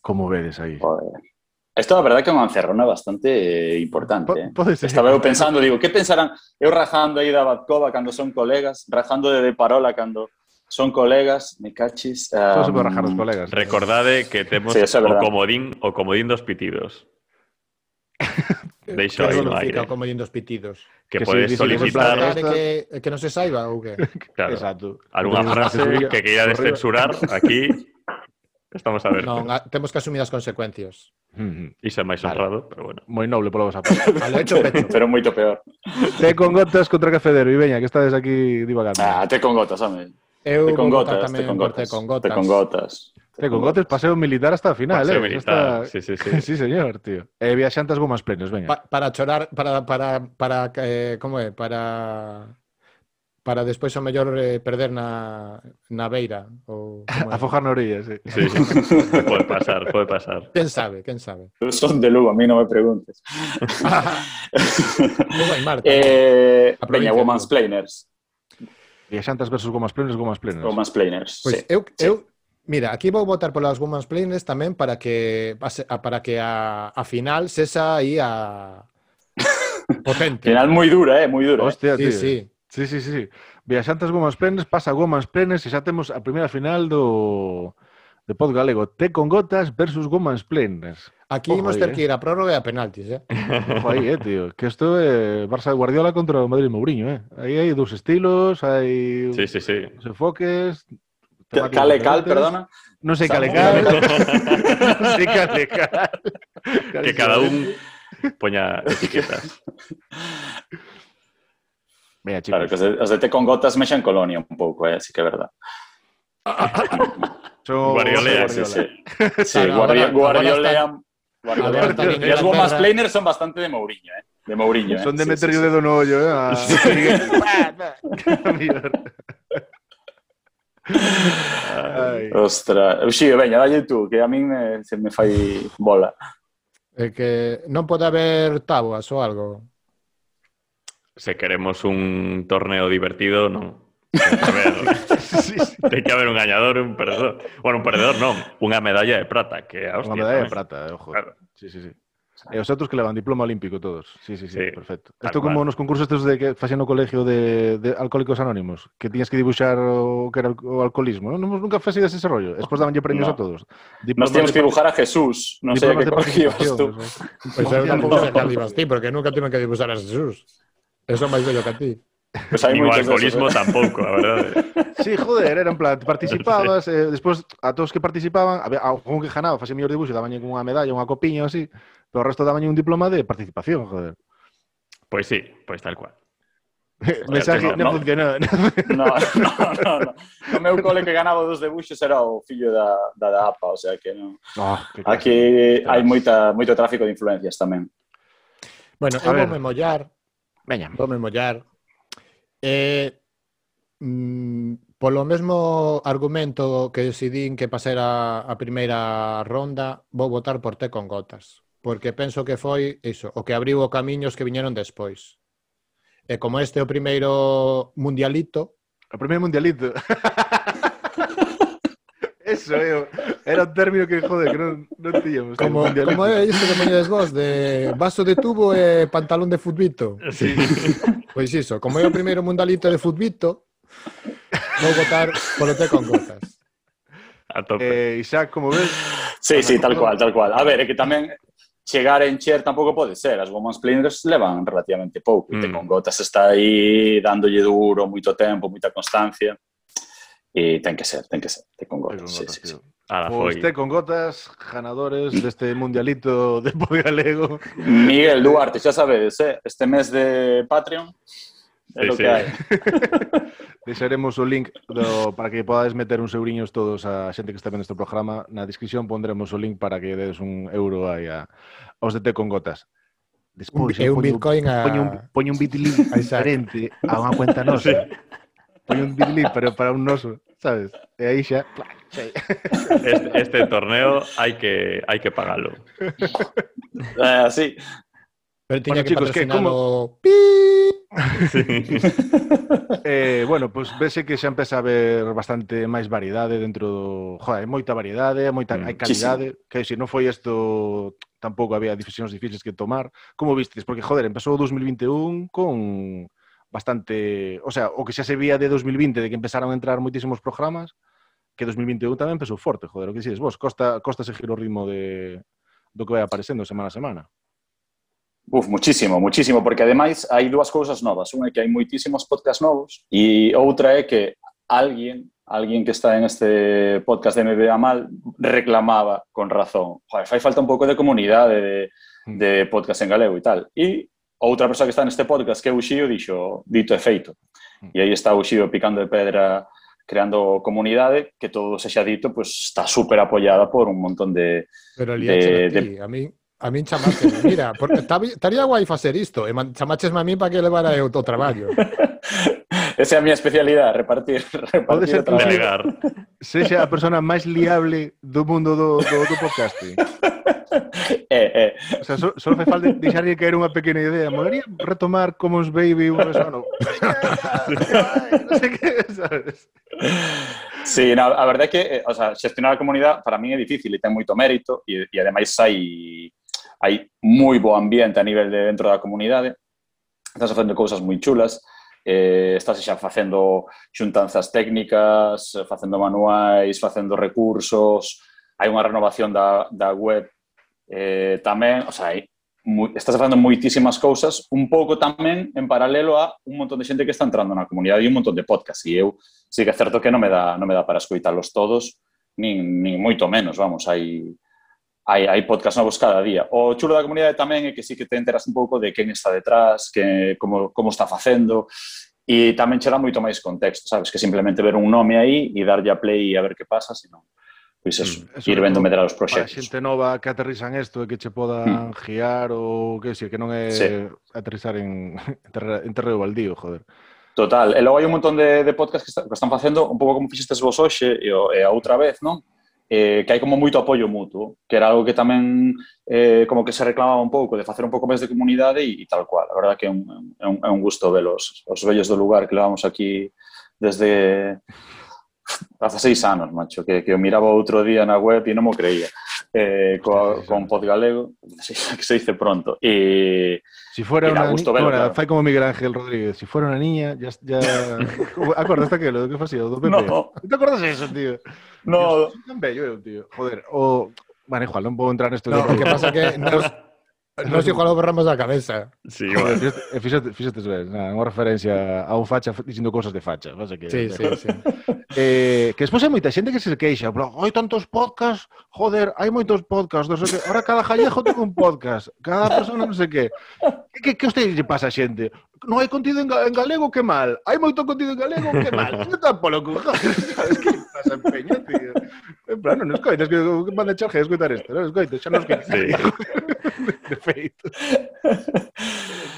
[SPEAKER 4] Como vedes aí?
[SPEAKER 11] Joder. Esto, a verdad, que unha encerrona bastante eh, importante.
[SPEAKER 4] Po-
[SPEAKER 11] eh.
[SPEAKER 4] pode ser.
[SPEAKER 11] Estaba pensando, digo, que pensarán? Eu rajando aí da Batcova cando son colegas, rajando de, de Parola cando Son colegas, me cachis. Um...
[SPEAKER 4] Todo se pode rajar os colegas.
[SPEAKER 5] Recordade que temos
[SPEAKER 11] sí,
[SPEAKER 5] o comodín, o comodín dos pitidos. (laughs) Deixo aí no aire.
[SPEAKER 10] Comodín dos pitidos.
[SPEAKER 5] Que,
[SPEAKER 4] que
[SPEAKER 5] podes solicitar...
[SPEAKER 10] Que, que non se saiba ou que... (laughs)
[SPEAKER 5] Claro.
[SPEAKER 4] Exacto. Alguna
[SPEAKER 5] frase que queirades censurar aquí Estamos a ver.
[SPEAKER 10] Non, a, temos que asumir as consecuencias.
[SPEAKER 4] Mm -hmm.
[SPEAKER 5] Iso é máis honrado, pero bueno.
[SPEAKER 4] Moi noble polo vos apoio. (laughs)
[SPEAKER 10] Al hecho pecho.
[SPEAKER 11] pero moito peor.
[SPEAKER 4] Té con gotas contra cafedero, e veña, que estades aquí divagando.
[SPEAKER 11] Ah, te con gotas, home.
[SPEAKER 10] Eu
[SPEAKER 11] te con gotas, te con gotas,
[SPEAKER 10] te con gotas.
[SPEAKER 11] Te con gotas.
[SPEAKER 4] Te con gotas, paseo militar hasta a final,
[SPEAKER 5] paseo
[SPEAKER 4] eh.
[SPEAKER 5] Militar.
[SPEAKER 4] Hasta...
[SPEAKER 5] Sí, sí, sí. (laughs)
[SPEAKER 4] sí, señor, tío. Eh, viaxantes gomas plenos, veña.
[SPEAKER 10] Pa para chorar, para, para, para, eh, como é? Para para despois o mellor eh, perder na, na beira ou como (laughs)
[SPEAKER 4] afojar na orilla, sí.
[SPEAKER 5] sí. (laughs) pode pasar, pode pasar.
[SPEAKER 10] Quen sabe, quen sabe.
[SPEAKER 11] Eu son de Lugo, a mí non me preguntes.
[SPEAKER 10] Lugo e Marta.
[SPEAKER 11] Eh, Peña Woman's Planers.
[SPEAKER 4] Xantas versus gomas plenas, gomas plenas.
[SPEAKER 11] Gomas planers,
[SPEAKER 10] pois,
[SPEAKER 11] sí.
[SPEAKER 10] Eu, sí. eu, Mira, aquí vou votar polas Women's Planes tamén para que para que a, a final sesa aí a (laughs) potente.
[SPEAKER 11] final moi dura, eh, moi dura. Eh.
[SPEAKER 4] Hostia,
[SPEAKER 10] eh?
[SPEAKER 4] tío.
[SPEAKER 10] Sí,
[SPEAKER 4] sí. Sí, sí, sí. Viaxantes Gomas plenas, pasa Gomas plenas e xa temos a primeira final do de Pod Galego. Té con gotas versus gomas plenas.
[SPEAKER 10] Aquí
[SPEAKER 4] Ojo
[SPEAKER 10] imos ter
[SPEAKER 4] eh.
[SPEAKER 10] que ir a prórroga e a penaltis, eh? (laughs) (laughs)
[SPEAKER 4] Ojo aí, eh, tío. Que isto é Barça de Guardiola contra o Madrid Mourinho, eh. Aí hai dous estilos, hai
[SPEAKER 5] Sí, sí, sí.
[SPEAKER 4] os enfoques...
[SPEAKER 11] Cal
[SPEAKER 4] temáticas
[SPEAKER 11] e cal,
[SPEAKER 4] diferentes.
[SPEAKER 11] perdona.
[SPEAKER 4] Non sei cal e
[SPEAKER 11] Samu.
[SPEAKER 4] cal. non sei cal e cal.
[SPEAKER 5] que cada un poña etiquetas.
[SPEAKER 11] Claro,
[SPEAKER 4] chicos.
[SPEAKER 11] que os de, os de té con gotas mexan colonia un pouco, eh, así que é verdad. (laughs)
[SPEAKER 4] Su...
[SPEAKER 5] Guardiola.
[SPEAKER 11] Sí, sí. sí Guardiola. Guardiola. Los
[SPEAKER 10] Las
[SPEAKER 11] gomas son bastante de Mourinho, ¿eh? De Mourinho. ¿eh?
[SPEAKER 4] Son de meter
[SPEAKER 11] yo
[SPEAKER 4] dedo no yo, ¿eh? A... Ai.
[SPEAKER 11] Ostras. Uxío, veña, dalle tú, que a min me, se me fai bola.
[SPEAKER 10] É que non pode haber tabuas ou algo.
[SPEAKER 5] Se queremos un torneo divertido, non. Que (laughs)
[SPEAKER 4] Sí, sí.
[SPEAKER 5] ten que haber un gañador e un perdedor. Bueno, un perdedor non, unha medalla de prata, que a hostia.
[SPEAKER 4] medalla de prata, eh, ojo.
[SPEAKER 5] Claro.
[SPEAKER 4] Sí, sí, sí. E os outros que levan diploma olímpico todos. Sí, sí, sí,
[SPEAKER 5] Sí,
[SPEAKER 4] perfecto. Isto como nos concursos estes de que facían no colegio de, de alcohólicos anónimos, que tiñas que dibuixar o que era o alcoholismo. Non, Non- nunca facias ese rollo. Despois dabanlle premios
[SPEAKER 11] No.
[SPEAKER 4] a todos.
[SPEAKER 11] Nos
[SPEAKER 4] Diplomas
[SPEAKER 11] temos
[SPEAKER 4] de
[SPEAKER 11] que dibujar a Jesús, non sei a que colegio tú.
[SPEAKER 10] Pois eu tampouco sei ti, porque nunca tiven que dibuixar a Jesús. Eso é máis bello que a ti.
[SPEAKER 11] Pues hai
[SPEAKER 5] o alcoholismo
[SPEAKER 11] ¿eh?
[SPEAKER 5] veces, tampouco, a verdade.
[SPEAKER 4] sí, joder, era en plan, participabas, (laughs) eh, despois a todos que participaban, a, a un que ganaba, facía mellor dibuixo, dabañe unha medalla, unha copiña ou así, pero o resto dabañe un diploma de participación, joder.
[SPEAKER 5] Pois pues sí, pois pues tal cual. (laughs)
[SPEAKER 4] Mensaje
[SPEAKER 5] no,
[SPEAKER 4] non funcionou. (laughs)
[SPEAKER 11] No, no, no, no. O meu cole que ganaba dos debuxos era o fillo da, da, da APA, o sea que non.
[SPEAKER 4] Oh, ah,
[SPEAKER 11] Aquí hai moita, moito tráfico de influencias tamén.
[SPEAKER 10] Bueno, eu
[SPEAKER 4] vou
[SPEAKER 10] me mollar.
[SPEAKER 4] Veña.
[SPEAKER 10] Vou me mollar Eh, mm, polo mesmo argumento que decidín que pasera a primeira ronda, vou votar por Té con gotas, porque penso que foi iso, o que abriu o camiños que viñeron despois. E como este é o primeiro mundialito...
[SPEAKER 4] O primeiro mundialito. (laughs) Eso, eu, era o término que, joder, que non, non tíamos.
[SPEAKER 10] Como, como é iso que poñedes vos, de vaso de tubo e pantalón de futbito.
[SPEAKER 5] Sí.
[SPEAKER 10] Pois iso, como é o primeiro mundalito de futbito, vou votar polo té con gotas.
[SPEAKER 5] A tope.
[SPEAKER 4] Eh, Isaac, como ves?
[SPEAKER 11] Sí, sí, tal cual, tal cual. A ver, é que tamén chegar a encher tampouco pode ser. As women's Splinters levan relativamente pouco. Mm. Te con gotas está aí dándolle duro, moito tempo, moita constancia. E ten que ser, ten que ser, ten con gotas. Sí, sí, sí.
[SPEAKER 5] Ala, foi...
[SPEAKER 4] Pues con gotas, ganadores deste mundialito de (laughs) Poi Galego.
[SPEAKER 11] Miguel Duarte, xa sabedes, eh? este mes de Patreon é
[SPEAKER 5] sí,
[SPEAKER 11] lo que sí. hai.
[SPEAKER 4] Deixaremos o link do, para que podades meter uns euriños todos a xente que está vendo este programa. Na descripción pondremos o link para que des un euro aí a, aos de té con gotas. Despois,
[SPEAKER 10] un,
[SPEAKER 4] eu
[SPEAKER 10] eh,
[SPEAKER 4] poño,
[SPEAKER 10] bitcoin a...
[SPEAKER 4] Poño un, poño un bitlink diferente a unha cuenta nosa. Sí. Poño un Digli, pero para un noso, sabes? E aí xa...
[SPEAKER 5] Este, este torneo hai que hai que pagalo.
[SPEAKER 11] Eh, ah, así.
[SPEAKER 10] Pero tiña
[SPEAKER 4] bueno,
[SPEAKER 10] que
[SPEAKER 4] chicos, que
[SPEAKER 10] como
[SPEAKER 5] Sí. (laughs)
[SPEAKER 4] eh, bueno, pois pues, vese que xa empeza a haber bastante máis variedade dentro do... Joder, hai moita variedade, moita...
[SPEAKER 5] Mm.
[SPEAKER 4] hai calidade, sí, sí. que se non foi isto tampouco había decisións difíciles que tomar. Como vistes? Porque, joder, empezou o 2021 con bastante, o sea, o que xa se vía de 2020 de que empezaron a entrar moitísimos programas, que 2021 tamén empezou forte, joder, o que dices vos, costa costa seguir o ritmo de do que vai aparecendo semana a semana.
[SPEAKER 11] Uf, muchísimo, muchísimo, porque ademais hai dúas cousas novas. Unha é que hai moitísimos podcast novos e outra é que alguén, alguén que está en este podcast de MBA Mal reclamaba con razón, joder, fai falta un pouco de comunidade de, mm. de podcast en galego e tal. E outra persoa que está neste podcast, que é o Xío, dixo, dito e feito. Hmm. E aí está o Xío picando de pedra creando comunidade que todo se xa dito, pues, está super apoiada por un montón de...
[SPEAKER 10] Pero
[SPEAKER 11] de, a,
[SPEAKER 10] ti, de... a mí a min chamaste, mira, estaría guai facer isto, e chamaches a mí para que levara eu o traballo. (laughs)
[SPEAKER 11] Esa é a miña especialidade, repartir, (laughs) repartir
[SPEAKER 4] Pode
[SPEAKER 11] ser traballo.
[SPEAKER 5] Delegar.
[SPEAKER 4] Sexa a persona máis liable do mundo do, do, do podcasting. (laughs) (laughs)
[SPEAKER 11] eh, eh.
[SPEAKER 4] O sea, só, só fai falta deixarlle caer unha pequena idea. Molaría retomar como os baby un ano. (laughs) non sei que, sabes?
[SPEAKER 11] Sí, no, a verdade é que eh, o sea, xestionar a comunidade para min é difícil e ten moito mérito e, e ademais hai hai moi bo ambiente a nivel de dentro da comunidade. Estás facendo cousas moi chulas. Eh, estás xa facendo xuntanzas técnicas, facendo manuais, facendo recursos, hai unha renovación da, da web Eh, tamén, o sea, hai, moi, estás facendo moitísimas cousas, un pouco tamén en paralelo a un montón de xente que está entrando na comunidade e un montón de podcast. E eu sí que é certo que non me dá, non me dá para escoitalos todos, nin, nin moito menos, vamos, hai, hai, hai podcast novos cada día. O chulo da comunidade tamén é que sí que te enteras un pouco de quen está detrás, que, como, como está facendo, e tamén che dá moito máis contexto, sabes? Que simplemente ver un nome aí e darlle a play e a ver que pasa, senón... Si Pois eso,
[SPEAKER 4] mm, eso
[SPEAKER 11] ir vendo medrar os proxectos.
[SPEAKER 4] Para xente nova que aterrizan isto e que che podan mm. guiar ou que sei, que non é
[SPEAKER 11] sí.
[SPEAKER 4] aterrizar en, (laughs) en terreo baldío, joder.
[SPEAKER 11] Total, e logo hai un montón de, de podcast que, está, que están facendo un pouco como fixestes vos hoxe e, e a outra vez, non? Eh, que hai como moito apoio mutuo, que era algo que tamén eh, como que se reclamaba un pouco, de facer un pouco máis de comunidade e, e tal cual. A verdade que é un, é un, é un gusto velos, os vellos do lugar que levamos aquí desde hace seis anos, macho, que, que o miraba outro día na web e non mo creía. Eh, coa, con Pod Galego, (laughs) que se dice pronto. E,
[SPEAKER 4] Si fuera una
[SPEAKER 11] gusto
[SPEAKER 4] niña, ahora,
[SPEAKER 11] claro.
[SPEAKER 4] fai como Miguel Ángel Rodríguez, si fuera una niña, ya, ya... (laughs) acordaste que facía o do PP?
[SPEAKER 11] No.
[SPEAKER 4] ¿Te acordas de eso, tío?
[SPEAKER 11] No.
[SPEAKER 4] Dios, tan bello tío. Joder, o... Bueno, igual, non podo entrar nesto.
[SPEAKER 10] No, o que pasa que nos, Non sei qual Ramos da cabeza.
[SPEAKER 5] Sí,
[SPEAKER 4] bueno.
[SPEAKER 5] e
[SPEAKER 4] fíxate, eh, fíxate ben, na, unha referencia a un facha dicindo cousas de facha. Pasa que,
[SPEAKER 10] sí, sí, sí.
[SPEAKER 4] Eh, que despois hai moita xente que se queixa, pero hai tantos podcasts, joder, hai moitos podcasts, non sei que, ahora cada jallejo ten un podcast, cada persona non sei que. Que, que, que usted lle pasa a xente? Non hai contido en, ga en galego, que mal. Hai moito contido en galego, que mal. Non tan polo que... pasa, peña, tío? En plan, non escoitas, que, que manda charge a escoitar isto, non escoitas, xa non escoitas.
[SPEAKER 5] Sí. (laughs)
[SPEAKER 4] De feito.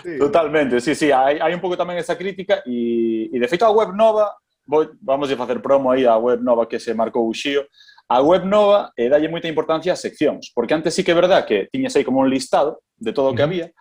[SPEAKER 4] Sí.
[SPEAKER 11] Totalmente, sí, sí, hai, hai un pouco tamén esa crítica e, e de feito a web nova, vou, vamos a facer promo aí a web nova que se marcou o Xío, a web nova eh, dalle moita importancia ás seccións, porque antes sí que é verdad que tiñas aí como un listado de todo o que había,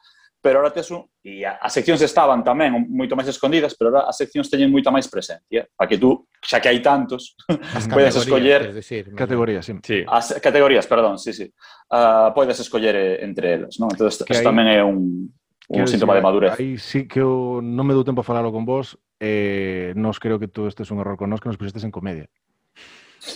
[SPEAKER 11] pero ahora tes un... E as seccións estaban tamén moito máis escondidas, pero ahora as seccións teñen moita máis presencia, para que tú, xa que hai tantos,
[SPEAKER 10] as (laughs)
[SPEAKER 11] podes escoller...
[SPEAKER 10] Decir,
[SPEAKER 4] categorías, sí.
[SPEAKER 5] sí.
[SPEAKER 11] As categorías, perdón, sí, sí. Ah, uh, podes escoller eh, entre elas, non? Entón, tamén é un, un
[SPEAKER 4] Quero
[SPEAKER 11] síntoma
[SPEAKER 4] decir,
[SPEAKER 11] de madurez.
[SPEAKER 4] Aí sí que eu non me dou tempo a falarlo con vos, eh, nos creo que todo este es un error con nos que nos pusestes en comedia.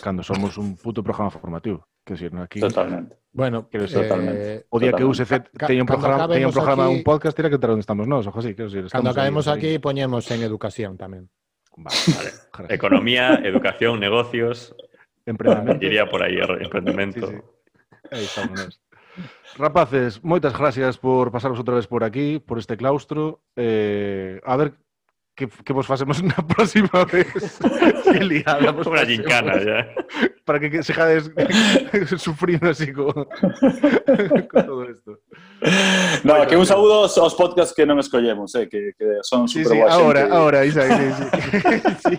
[SPEAKER 4] Cando somos un puto programa formativo. Que decir, no? aquí...
[SPEAKER 11] Totalmente.
[SPEAKER 10] Bueno,
[SPEAKER 4] Quero
[SPEAKER 11] decir, totalmente.
[SPEAKER 10] eh,
[SPEAKER 4] O día que. UCC teña un programa, teña un
[SPEAKER 10] acabemos
[SPEAKER 4] programa,
[SPEAKER 10] aquí-
[SPEAKER 4] un podcast, tira que entrar onde estamos nós, ojo así, quero decir, aí,
[SPEAKER 10] acabemos aquí poñemos en educación tamén.
[SPEAKER 4] Vale, vale. gracias.
[SPEAKER 5] Economía, educación, negocios.
[SPEAKER 4] Emprendemento.
[SPEAKER 5] Iría por.
[SPEAKER 4] Sí, sí. Aí estamos. Rapaces, moitas gracias por pasaros outra vez por aquí, por este claustro. Eh, a ver que, que vos facemos na próxima (laughs) vez que liada vos Una
[SPEAKER 5] gincana, ya.
[SPEAKER 4] Para que, que se jades (laughs) sufrindo así co, (laughs) con todo isto.
[SPEAKER 11] No, bueno, que un saúdo aos, aos podcasts que non escollemos, eh, que, que son
[SPEAKER 4] sí,
[SPEAKER 11] super
[SPEAKER 4] sí,
[SPEAKER 11] boa
[SPEAKER 4] ahora,
[SPEAKER 11] xente.
[SPEAKER 4] Ahora, Isaac, sí, sí. sí.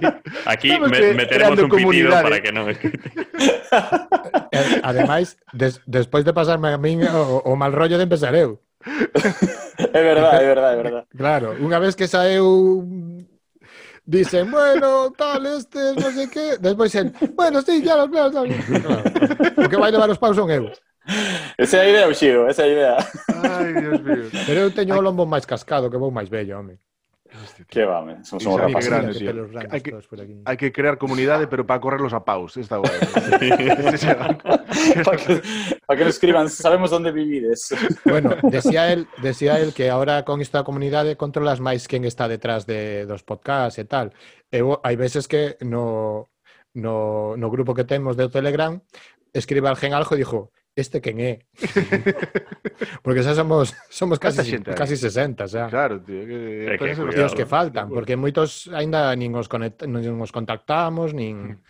[SPEAKER 5] Aquí
[SPEAKER 4] Estamos
[SPEAKER 5] me, meteremos un pitido para que non escrite.
[SPEAKER 10] Eh, ademais, des, despois de pasarme a min o, o mal rollo de empezar eu. (laughs)
[SPEAKER 11] é verdade, é verdade, é verdade.
[SPEAKER 10] Claro, unha vez que saeu dicen, bueno, tal, este, non sei que, despois en, bueno, sí, ya, claro, tal. Claro. O que vai levar os paus son eu.
[SPEAKER 11] Esa é a idea, Uxiro, esa é a idea.
[SPEAKER 4] Ai, Dios mío.
[SPEAKER 10] Pero eu teño o lombo máis cascado, que vou máis bello, home.
[SPEAKER 11] Qué va, me. somos
[SPEAKER 10] unha rapacidade.
[SPEAKER 4] Hai, que, hai que crear comunidade, pero para correrlos a paus. Esta guay, (laughs)
[SPEAKER 11] para que, pa que nos escriban, sabemos onde vivides.
[SPEAKER 10] Bueno, decía él, decía él que ahora con esta comunidade controlas máis quen está detrás de, dos podcasts e tal. Eh, Eu, hai veces que no, no, no grupo que temos de Telegram escribe alguén algo e dijo este quen é? (laughs) porque xa somos somos casi casi 60, xa.
[SPEAKER 4] Claro, tío, que,
[SPEAKER 5] é que os
[SPEAKER 10] tíos que faltan, porque moitos aínda nin os conect, nin os contactamos, nin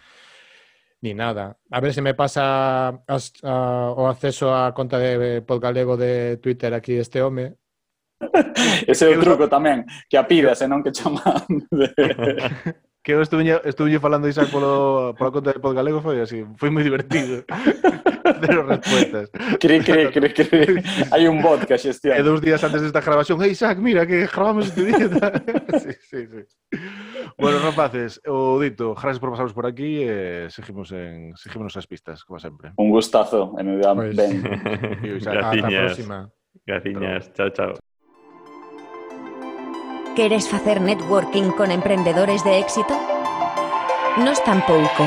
[SPEAKER 10] ni nada. A ver se me pasa as, a, o acceso á conta de Podgalego de Twitter aquí este home. (laughs)
[SPEAKER 11] Ese é o truco tamén, que a pidas (laughs) e non que chaman. De
[SPEAKER 4] que eu estuve, estuve falando Isaac polo, pola conta de Podgalego foi así, foi moi divertido. (laughs) Cero respuestas.
[SPEAKER 11] Cri, cri, cri, cri. (laughs) Hai un bot que xestión.
[SPEAKER 4] E dous días antes desta grabación, hey Isaac, mira que grabamos este día. (laughs) sí, sí, sí. Bueno, rapaces, o dito, gracias por pasaros por aquí e eh, seguimos en seguimos as pistas, como sempre.
[SPEAKER 11] Un gustazo, e me vean
[SPEAKER 10] pues...
[SPEAKER 11] ben.
[SPEAKER 4] Graciñas.
[SPEAKER 10] Ata a próxima.
[SPEAKER 5] Graciñas, chao, chao.
[SPEAKER 2] ¿Queres facer networking con emprendedores de éxito? Nos tampouco.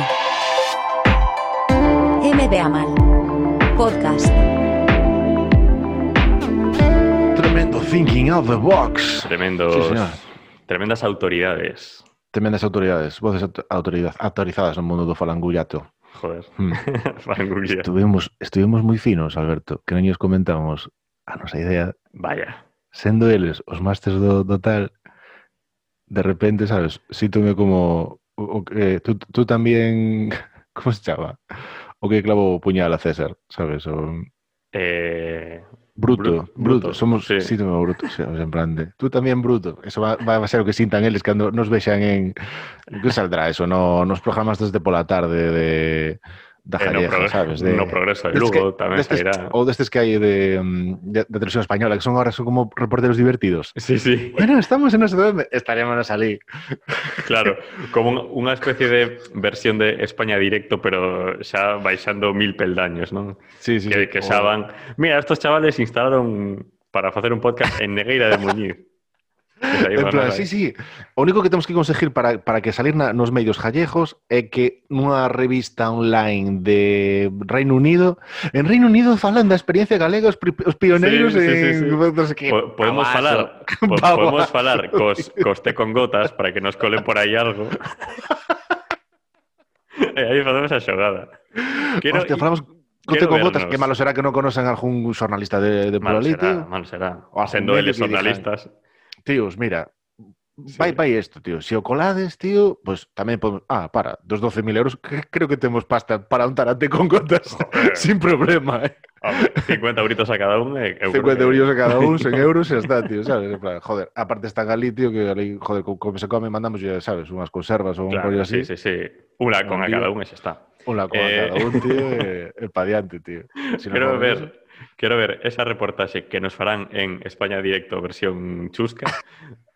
[SPEAKER 2] MBA Mal. Podcast.
[SPEAKER 4] Tremendo thinking out the box.
[SPEAKER 5] Tremendos,
[SPEAKER 4] Sí, señor.
[SPEAKER 5] tremendas autoridades.
[SPEAKER 4] Tremendas autoridades, voces auto- autoridad, autorizadas no mundo do falangullato.
[SPEAKER 5] Joder.
[SPEAKER 4] Hmm. (laughs) Estuvimos, estuvimos moi finos, Alberto, que non lles comentamos a nosa idea,
[SPEAKER 5] Vaya.
[SPEAKER 4] sendo eles os másters do, do tal, de repente, sabes, sítome como o, que tú, tú tamén, (laughs) como se chama? O que clavou o puñal a César, sabes? O,
[SPEAKER 5] Eh,
[SPEAKER 4] bruto,
[SPEAKER 5] Bru-
[SPEAKER 4] bruto,
[SPEAKER 5] bruto,
[SPEAKER 4] somos
[SPEAKER 5] sí.
[SPEAKER 4] sítome bruto, sabes, en plan de, tú tamén bruto, eso va, va a ser o que sintan eles cando nos vexan en, que saldrá eso, no, nos programas desde pola tarde de da
[SPEAKER 5] eh, no,
[SPEAKER 4] Jalleja, sabes? De, (laughs)
[SPEAKER 5] no de Lugo tamén
[SPEAKER 4] destes,
[SPEAKER 5] sairá.
[SPEAKER 4] Ou destes que de, mm, de, de televisión española, que son ahora son como reporteros divertidos.
[SPEAKER 5] Sí, sí.
[SPEAKER 4] Bueno, estamos en no sé dónde. Estaríamos a salir. (laughs)
[SPEAKER 5] Claro, como un- unha especie de versión de España directo, pero xa baixando mil peldaños, non?
[SPEAKER 4] Sí, sí,
[SPEAKER 5] que,
[SPEAKER 4] sí.
[SPEAKER 5] que xa van... Mira, estos chavales instalaron para facer un podcast en Negueira de Muñiz.
[SPEAKER 4] En plan, sí, sí. O único que temos que conseguir para, para que salir na, nos medios gallejos é que nunha revista online de Reino Unido, en Reino Unido falan da experiencia galega os, pri- os pioneiros
[SPEAKER 5] Sí, sí, sí,
[SPEAKER 4] en
[SPEAKER 5] sí.
[SPEAKER 4] sei que.
[SPEAKER 5] Po- podemos
[SPEAKER 4] Abaso.
[SPEAKER 5] falar, po- podemos falar cos, (laughs) con gotas para que nos colen por aí algo. (laughs) e aí facemos a xogada. Quiero,
[SPEAKER 4] Hostia, falamos Conte con gotas,
[SPEAKER 5] vernos.
[SPEAKER 4] que malo será que non conocen algún xornalista de, de por
[SPEAKER 5] Mal
[SPEAKER 4] ali,
[SPEAKER 5] será,
[SPEAKER 4] tío.
[SPEAKER 5] mal será.
[SPEAKER 4] O
[SPEAKER 5] Sendo eles xornalistas.
[SPEAKER 4] Tíos, mira,
[SPEAKER 5] Sí.
[SPEAKER 4] vai vai isto, tío. Se o colades, tío, pues tamén podemos... Ah, para, dos 12.000 euros, que creo que temos pasta para untar a té con gotas
[SPEAKER 5] Joder. (laughs)
[SPEAKER 4] sin problema, eh.
[SPEAKER 5] Hombre, 50 euritos a cada un. eh, eu creo
[SPEAKER 4] 50
[SPEAKER 5] que-
[SPEAKER 4] euros a cada un, 100 (laughs) euros e está, tío, sabes? En plan, joder, aparte está Gali, tío, que ali, joder, co- como se come, mandamos, ya sabes, unhas conservas ou un
[SPEAKER 5] Claro,
[SPEAKER 4] rollo
[SPEAKER 5] sí,
[SPEAKER 4] así.
[SPEAKER 5] sí, sí. Una con a cada un e xa está.
[SPEAKER 4] Unha con
[SPEAKER 5] Eh,
[SPEAKER 4] cada un, tío, e (laughs) el pa diante, tío. Si comes
[SPEAKER 5] ver, Quero ver esa reportaxe que nos farán en España Directo versión chusca,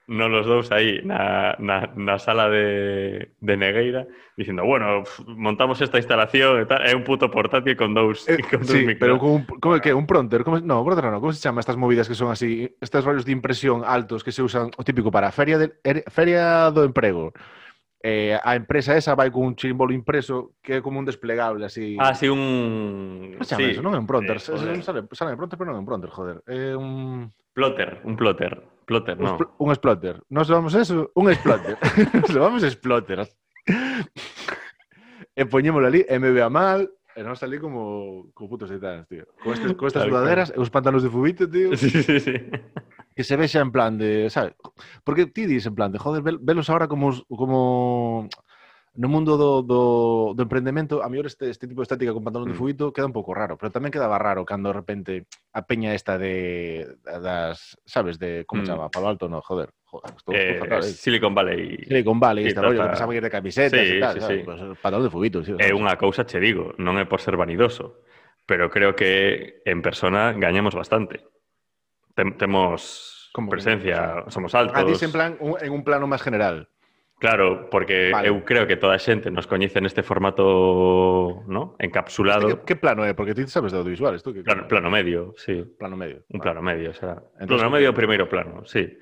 [SPEAKER 5] non los dous aí na, na, na sala de, de Negueira dicindo, bueno, montamos esta instalación e tal, é un puto portátil con dous,
[SPEAKER 4] eh,
[SPEAKER 5] con dous
[SPEAKER 4] sí,
[SPEAKER 5] micro.
[SPEAKER 4] pero con un, como que? Un pronter, como, no, pronter no, como se chama estas movidas que son así, estes rollos de impresión altos que se usan, o típico para feria, de, er, feria do emprego eh, a empresa esa vai cun chimbolo impreso que é como un desplegable, así...
[SPEAKER 5] Ah, sí, un...
[SPEAKER 4] Non
[SPEAKER 5] sí.
[SPEAKER 4] eso, non é un pronter.
[SPEAKER 5] Eh, joder.
[SPEAKER 4] sale, sale pronter, pero non é un pronter, joder. É eh, un...
[SPEAKER 5] Plotter, un plotter. Plotter,
[SPEAKER 4] un,
[SPEAKER 5] no.
[SPEAKER 4] Un explotter. Nos levamos eso, un exploter. (laughs) Nos levamos exploter. e poñémolo ali, e me vea mal, e non salí como, como putos titanes, tío. Con, estes, con estas sudaderas e os pantanos de fubito, tío.
[SPEAKER 5] Sí, sí, sí
[SPEAKER 4] que se vexa en plan de, sabes? Porque ti dis en plan de, joder, velos ahora como como no mundo do, do, do emprendemento, a mellor este, este tipo de estética con pantalón
[SPEAKER 5] mm.
[SPEAKER 4] de fuguito queda un pouco raro, pero tamén quedaba raro cando de repente a peña esta de das, sabes, de como
[SPEAKER 5] mm.
[SPEAKER 4] chama, Palo Alto, no, joder, joder, estou
[SPEAKER 5] eh,
[SPEAKER 4] fatal, eh.
[SPEAKER 5] Silicon Valley.
[SPEAKER 4] Silicon Valley,
[SPEAKER 5] sí,
[SPEAKER 4] este rollo, que pensaba que ir de camisetas
[SPEAKER 5] sí, e
[SPEAKER 4] tal,
[SPEAKER 5] sí,
[SPEAKER 4] sabes,
[SPEAKER 5] sí.
[SPEAKER 4] Pues, pantalón de fubito. sí,
[SPEAKER 5] É unha cousa che digo, non é por ser vanidoso, pero creo que en persona gañamos bastante.
[SPEAKER 4] Como que
[SPEAKER 5] presencia, somos altos.
[SPEAKER 4] Ah, en plan, un, en un plano máis general.
[SPEAKER 5] Claro, porque
[SPEAKER 4] Vale.
[SPEAKER 5] eu creo que toda a xente nos coñece neste formato, ¿no? encapsulado.
[SPEAKER 4] Este, que, que plano é? Porque ti sabes de audiovisuales, tú que
[SPEAKER 5] Plano, plano medio, sí.
[SPEAKER 4] plano medio.
[SPEAKER 5] Un
[SPEAKER 4] Vale.
[SPEAKER 5] plano medio, será.
[SPEAKER 4] Entonces,
[SPEAKER 5] plano medio, primeiro plano, sí.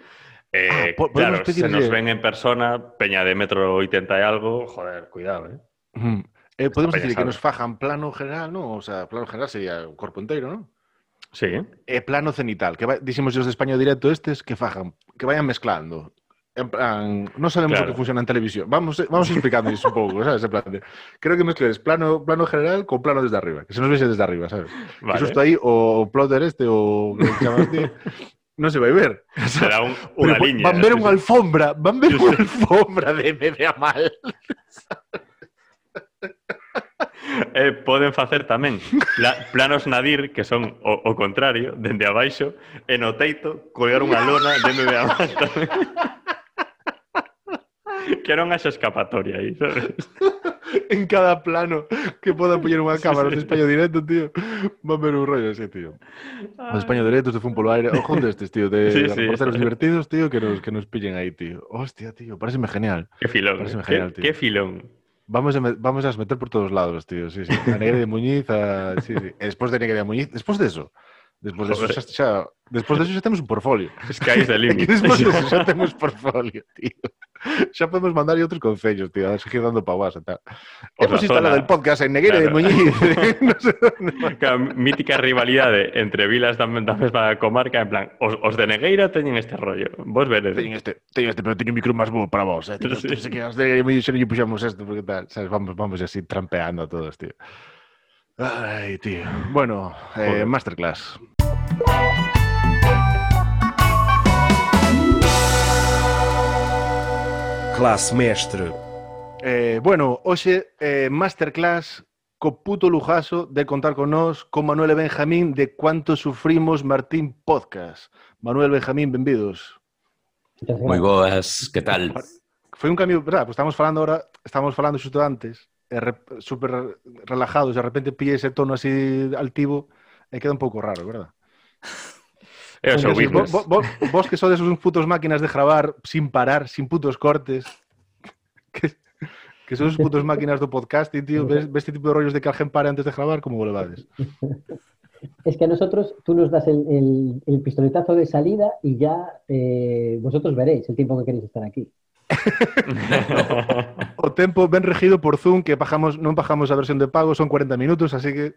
[SPEAKER 5] Eh,
[SPEAKER 4] Ah, podemos
[SPEAKER 5] claro, se nos ven en persona, peña de metro 80 e algo, joder, cuidado, eh.
[SPEAKER 4] Eh, podemos decir que nos fajan plano general, ¿no? O sea, plano general sería o corpo inteiro, ¿no?
[SPEAKER 5] Sí,
[SPEAKER 4] E plano cenital, que va, dixemos os de España directo estes que fajan, que vayan mezclando. En plan, non sabemos
[SPEAKER 5] Claro.
[SPEAKER 4] que funciona en televisión. Vamos, vamos explicando iso un pouco, sabes? En plan, de, creo que mezcles plano, plano general con plano desde arriba, que se nos vexe desde arriba, sabes? Que
[SPEAKER 5] vale.
[SPEAKER 4] aí o, plotter este o que chamas ti, non se vai ver. (laughs)
[SPEAKER 5] Será un,
[SPEAKER 4] Pero
[SPEAKER 5] unha
[SPEAKER 4] po-
[SPEAKER 5] liña.
[SPEAKER 4] Van ver unha alfombra, van ver unha alfombra de me vea mal. (laughs) (laughs)
[SPEAKER 5] eh, poden facer tamén pla planos nadir, que son o, o contrario, dende abaixo, e no teito, colgar unha lona dende de abaixo tamén. (laughs) que non haxa escapatoria aí, sabes? (laughs)
[SPEAKER 4] en cada plano que poda poñer unha cámara sí, sí. directo, tío. Va a ver un rollo ese, tío. O España directo se fun polo aire. Ojo destes, tío, de
[SPEAKER 5] sí,
[SPEAKER 4] sí. los divertidos, tío, que nos, que nos pillen aí, tío. Hostia, tío, pareceme genial.
[SPEAKER 5] Qué filón.
[SPEAKER 4] Pareceme genial, tío.
[SPEAKER 5] Que qué filón.
[SPEAKER 4] Vamos a, vamos a meter por todos lados, tío. Sí, sí. A Negra de Muñiz, sí, sí. Despois de Negra de Muñiz, despois de eso. Despois de (laughs) xa, xa, despois de xa temos un portfolio. (laughs) Escais de
[SPEAKER 5] límite. (laughs)
[SPEAKER 4] despois de xa temos portfolio, tío. Xa podemos mandar outros concellos, tío, a seguir dando pa guasa, tal. Hemos instalado el podcast en Negueira
[SPEAKER 5] claro.
[SPEAKER 4] de Muñiz. no sé
[SPEAKER 5] claro, mítica rivalidade entre vilas da, da mesma comarca, en plan, os, os de Negueira teñen este rollo, vos veredes.
[SPEAKER 4] Teñen este, teñen este, pero teño un micro máis bo para vos, eh. Tío,
[SPEAKER 5] sí.
[SPEAKER 4] Entón, que os de Muñiz xa non puxamos esto, porque tal, sabes, vamos, vamos así trampeando a todos, tío. Ay, tío. Bueno, eh, masterclass.
[SPEAKER 3] Classe mestre.
[SPEAKER 4] Eh, bueno, hoxe eh, masterclass co puto lujazo de contar con nós con Manuel e Benjamín de Cuánto Sufrimos Martín Podcast. Manuel Benjamín, benvidos.
[SPEAKER 12] Moi boas, que tal?
[SPEAKER 4] Foi un cambio, verdad, pues estamos falando ahora, estamos falando xusto antes, e re, super relajados, de repente pille ese tono así altivo e queda un pouco raro, verdad? Entonces,
[SPEAKER 5] business.
[SPEAKER 4] vos, vos, vos que sodes uns putos máquinas de gravar sin parar, sin putos cortes, (laughs) que, que sodes putos máquinas do podcasting, tío, ves, ves este tipo de rollos de que alguén pare antes de como vos levades?
[SPEAKER 13] Es que a nosotros tú nos das el, el- el pistoletazo de salida y ya eh, vosotros veréis el tiempo que queréis estar aquí. (laughs)
[SPEAKER 4] O tempo ben regido por Zoom, que pagamos, non pagamos a versión de pago, son 40 minutos, así que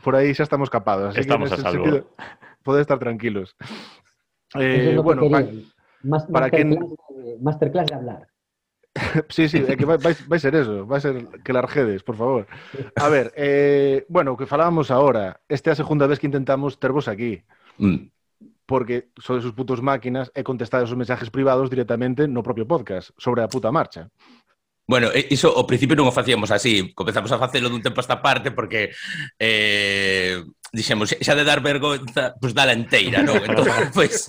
[SPEAKER 4] por aí xa estamos capados. Así
[SPEAKER 5] Estamos
[SPEAKER 4] que
[SPEAKER 5] a salvo.
[SPEAKER 4] sentido, podedes estar tranquilos.
[SPEAKER 13] Eso
[SPEAKER 4] Eh,
[SPEAKER 13] es lo
[SPEAKER 4] bueno,
[SPEAKER 13] que
[SPEAKER 4] pa-
[SPEAKER 13] quería. Mas-
[SPEAKER 4] para
[SPEAKER 13] masterclass, de- masterclass de hablar. (laughs)
[SPEAKER 4] Sí, sí, que vai, vai, vai ser eso, vai ser que larguedes, por favor. A ver, eh, bueno, que falábamos ahora, esta é a segunda vez que intentamos tervos aquí,
[SPEAKER 12] Mm.
[SPEAKER 4] porque sodes os putos máquinas e contestades os mensajes privados directamente no propio podcast, sobre a puta marcha.
[SPEAKER 12] Bueno, iso ao principio non o facíamos así, comezamos a facelo dun tempo a esta parte porque eh, dixemos, xa de dar vergonza, pois pues, dala enteira, non? (laughs) Entón, pois, pues,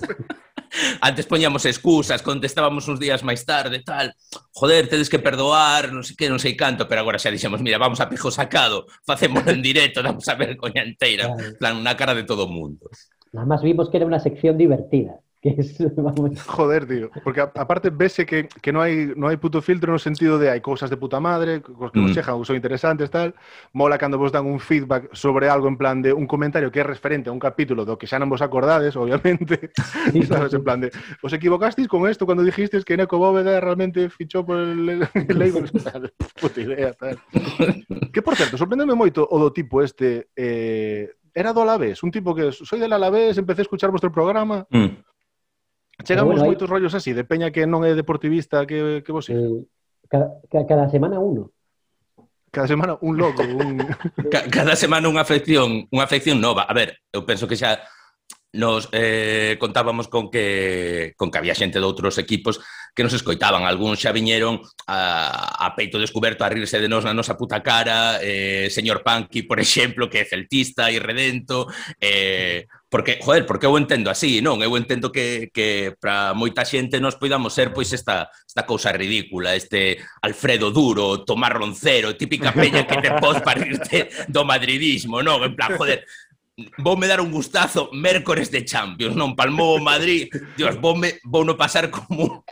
[SPEAKER 12] antes poñamos excusas, contestábamos uns días máis tarde, tal, joder, tedes que perdoar, non sei que, non sei canto, pero agora xa dixemos, mira, vamos a pijo sacado, facémoslo en directo, damos a vergoña enteira, plan, na cara de todo o mundo.
[SPEAKER 13] Nada más vimos que era una sección divertida que es, (laughs) vamos...
[SPEAKER 4] Joder, tío, porque aparte vese que, que, no, hay, no hai puto filtro no sentido de hai cousas de puta madre, cos que
[SPEAKER 12] mm.
[SPEAKER 4] nos chejan son interesantes, tal, mola cando vos dan un feedback sobre algo en plan de un comentario que é referente a un capítulo do que xa non vos acordades, (laughs) obviamente, sí, sabes, sí. en plan de, vos equivocasteis con esto cando dijisteis que Neko Bóveda realmente fichou por el, el (laughs) label. puta idea, tal. que, por certo, sorprendeme moito o do tipo este, eh, era do Alavés, un tipo que soy del Alavés, empecé a escuchar vuestro programa,
[SPEAKER 12] mm
[SPEAKER 13] Chegan bueno,
[SPEAKER 4] moitos rollos así, de peña que non é deportivista que, que vos
[SPEAKER 13] eh, cada, cada semana uno.
[SPEAKER 4] Cada semana un logo, un... (laughs)
[SPEAKER 12] cada semana unha afección, unha afección nova. A ver, eu penso que xa nos eh, contábamos con que, con que había xente de outros equipos que nos escoitaban. Algúns xa viñeron a, a peito descoberto a rirse de nos na nosa puta cara, eh, señor Panqui, por (laughs) exemplo, que é celtista e redento, eh, porque, joder, porque eu entendo así, non? Eu entendo que, que para moita xente nos poidamos ser pois esta, esta cousa ridícula, este Alfredo Duro, Tomás Roncero, típica peña que te pos para rirte do madridismo, non? En plan, joder, voume dar un gustazo mércores de Champions, non? Palmou o Madrid, dios, voume, vouno pasar como,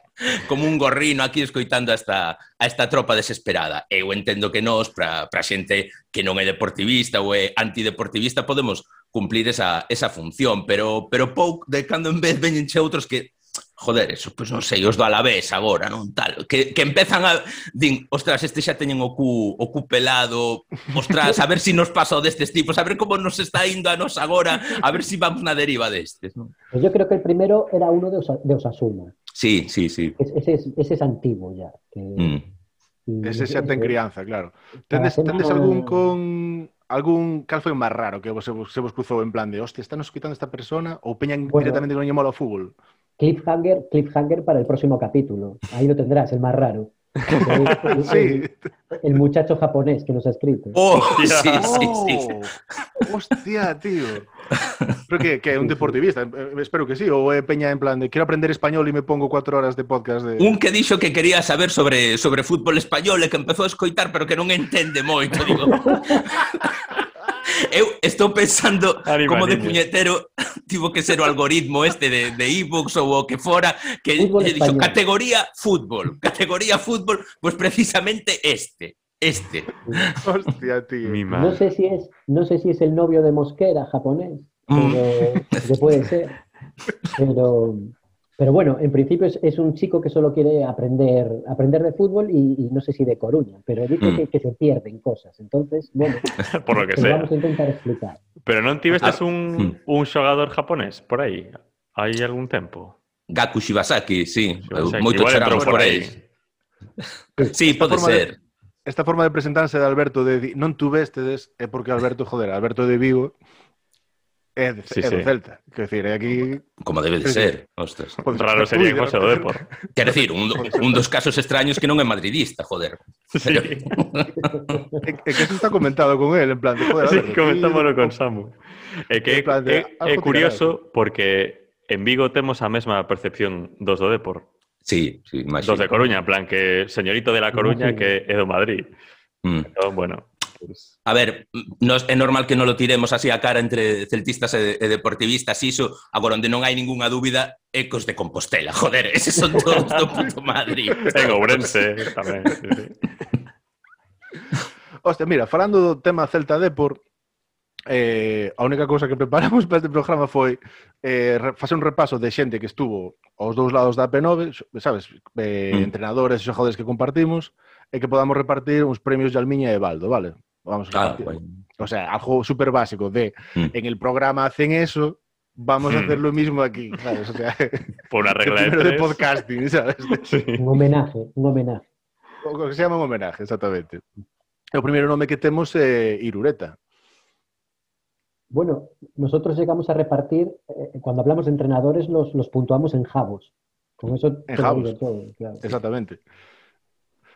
[SPEAKER 12] como un gorrino aquí escoitando a esta, a esta tropa desesperada. Eu entendo que nós, para a xente que non é deportivista ou é antideportivista, podemos cumplir esa, esa función, pero, pero pouco de cando en vez veñenche outros que joder, eso, pois non sei, os do Alavés agora, non tal, que, que empezan a din, ostras, este xa teñen o cu, o cu pelado, ostras, a ver se si nos pasa o destes tipos, a ver como nos está indo a nos agora, a ver se si vamos na deriva destes, non?
[SPEAKER 13] Pues yo creo que el primero era uno de, Osa, de Osasuna.
[SPEAKER 12] Sí, sí, sí.
[SPEAKER 13] Es, ese, es, ese es antiguo ya. Que...
[SPEAKER 12] Mm.
[SPEAKER 13] Y,
[SPEAKER 4] ese xa ten crianza, claro. Tendes, tendes algún con algún cal foi o máis raro que vos, se vos cruzou en plan de, hostia, está nos quitando esta persona ou peñan
[SPEAKER 13] bueno,
[SPEAKER 4] directamente que non lle mola o fútbol?
[SPEAKER 13] cliffhanger, cliffhanger para el próximo capítulo. Ahí lo tendrás, el más raro. El, (laughs)
[SPEAKER 4] sí.
[SPEAKER 13] el, muchacho japonés que nos ha escrito.
[SPEAKER 12] ¡Oh! Sí, sí, sí,
[SPEAKER 4] sí, ¡Hostia, tío! Creo que, que un deportivista, eh, eh, espero que sí. O eh, Peña, en plan de quiero aprender español y me pongo cuatro horas de podcast. De...
[SPEAKER 12] Un que dixo que quería saber sobre, sobre fútbol español e que empezou a escoitar, pero que non entende moito. Digo. (laughs) Eu estou pensando
[SPEAKER 5] Arriba,
[SPEAKER 12] como de puñetero (laughs) tivo que ser o algoritmo este de, de ebooks ou o que fora que lle dixo categoría fútbol, categoría fútbol, pois pues precisamente este. Este.
[SPEAKER 4] Hostia, tío.
[SPEAKER 5] Mi
[SPEAKER 13] no sé si es, no sé si es el novio de Mosquera japonés,
[SPEAKER 12] mm.
[SPEAKER 13] pero mm. que puede ser. (laughs) Pero pero bueno, en principio es, es un chico que solo quiere aprender, aprender de fútbol y, y no sé si de Coruña, pero dice
[SPEAKER 12] Mm.
[SPEAKER 13] que, que se pierden cosas. Entonces, bueno, (laughs)
[SPEAKER 5] Por lo que sea.
[SPEAKER 13] vamos a intentar explicar.
[SPEAKER 5] Pero non tivestes
[SPEAKER 12] Ah,
[SPEAKER 5] un, un xogador japonés por aí? Hai algún tempo?
[SPEAKER 12] Gaku Shibasaki, sí,
[SPEAKER 5] Shibasaki,
[SPEAKER 12] éramos
[SPEAKER 5] por
[SPEAKER 12] por
[SPEAKER 5] aí.
[SPEAKER 12] Sí, pode
[SPEAKER 4] forma de-
[SPEAKER 12] ser.
[SPEAKER 4] Esta forma de presentarse de Alberto de non tuvestedes é porque Alberto, joder, Alberto de Vigo É, de,
[SPEAKER 5] sí,
[SPEAKER 4] é
[SPEAKER 5] sí.
[SPEAKER 4] do Celta. Quer decir, é aquí...
[SPEAKER 12] Como debe de ser. Ostras.
[SPEAKER 4] Pues,
[SPEAKER 5] raro sería que fose
[SPEAKER 4] do
[SPEAKER 5] Depor.
[SPEAKER 12] Quer decir, un, un dos casos extraños que non é madridista, joder.
[SPEAKER 5] Sí. Pero... (laughs)
[SPEAKER 4] é, é que eso está comentado con él, en plan de... Joder,
[SPEAKER 5] sí,
[SPEAKER 4] ver,
[SPEAKER 5] comentámoslo con Samu. É que é, é
[SPEAKER 4] eh, ah, eh,
[SPEAKER 5] curioso porque en Vigo temos a mesma percepción dos do Depor.
[SPEAKER 12] Sí, sí, imagino.
[SPEAKER 5] Dos de Coruña, en plan que señorito de la Coruña que é do Madrid.
[SPEAKER 12] Mm.
[SPEAKER 5] Entón, bueno,
[SPEAKER 12] A ver, nos, é normal que non lo tiremos así a cara entre celtistas e, e deportivistas, iso, agora onde non hai ningunha dúbida ecos de Compostela, joder, eses son (laughs) todos do puto Madrid.
[SPEAKER 5] en Ourense eh, tamén. Sí, sí. (laughs)
[SPEAKER 4] Hostia, mira, falando do tema Celta Depor, eh, a única cousa que preparamos (laughs) para este programa foi eh, facer un repaso de xente que estuvo aos dous lados da P9, sabes, eh,
[SPEAKER 12] mm.
[SPEAKER 4] entrenadores e xogadores que compartimos, e que podamos repartir uns premios de Almiña e Baldo, vale? Vamos a
[SPEAKER 12] guai.
[SPEAKER 4] O sea, algo súper básico de
[SPEAKER 12] Mm.
[SPEAKER 4] en el programa hacen eso, vamos a
[SPEAKER 5] Mm.
[SPEAKER 4] hacer lo mismo aquí, ¿sabes? O sea, (laughs)
[SPEAKER 5] Por (laughs) una regla de
[SPEAKER 4] primero de podcasting, ¿sabes? (laughs)
[SPEAKER 5] Sí.
[SPEAKER 13] Un homenaje, un homenaje.
[SPEAKER 4] O que se llama un homenaje, exactamente. O primeiro nome que temos é Irureta.
[SPEAKER 13] Bueno, nosotros llegamos a repartir, eh, cuando hablamos de entrenadores, los, los puntuamos en javos. Con eso
[SPEAKER 4] En
[SPEAKER 13] digo todo, claro.
[SPEAKER 4] Exactamente.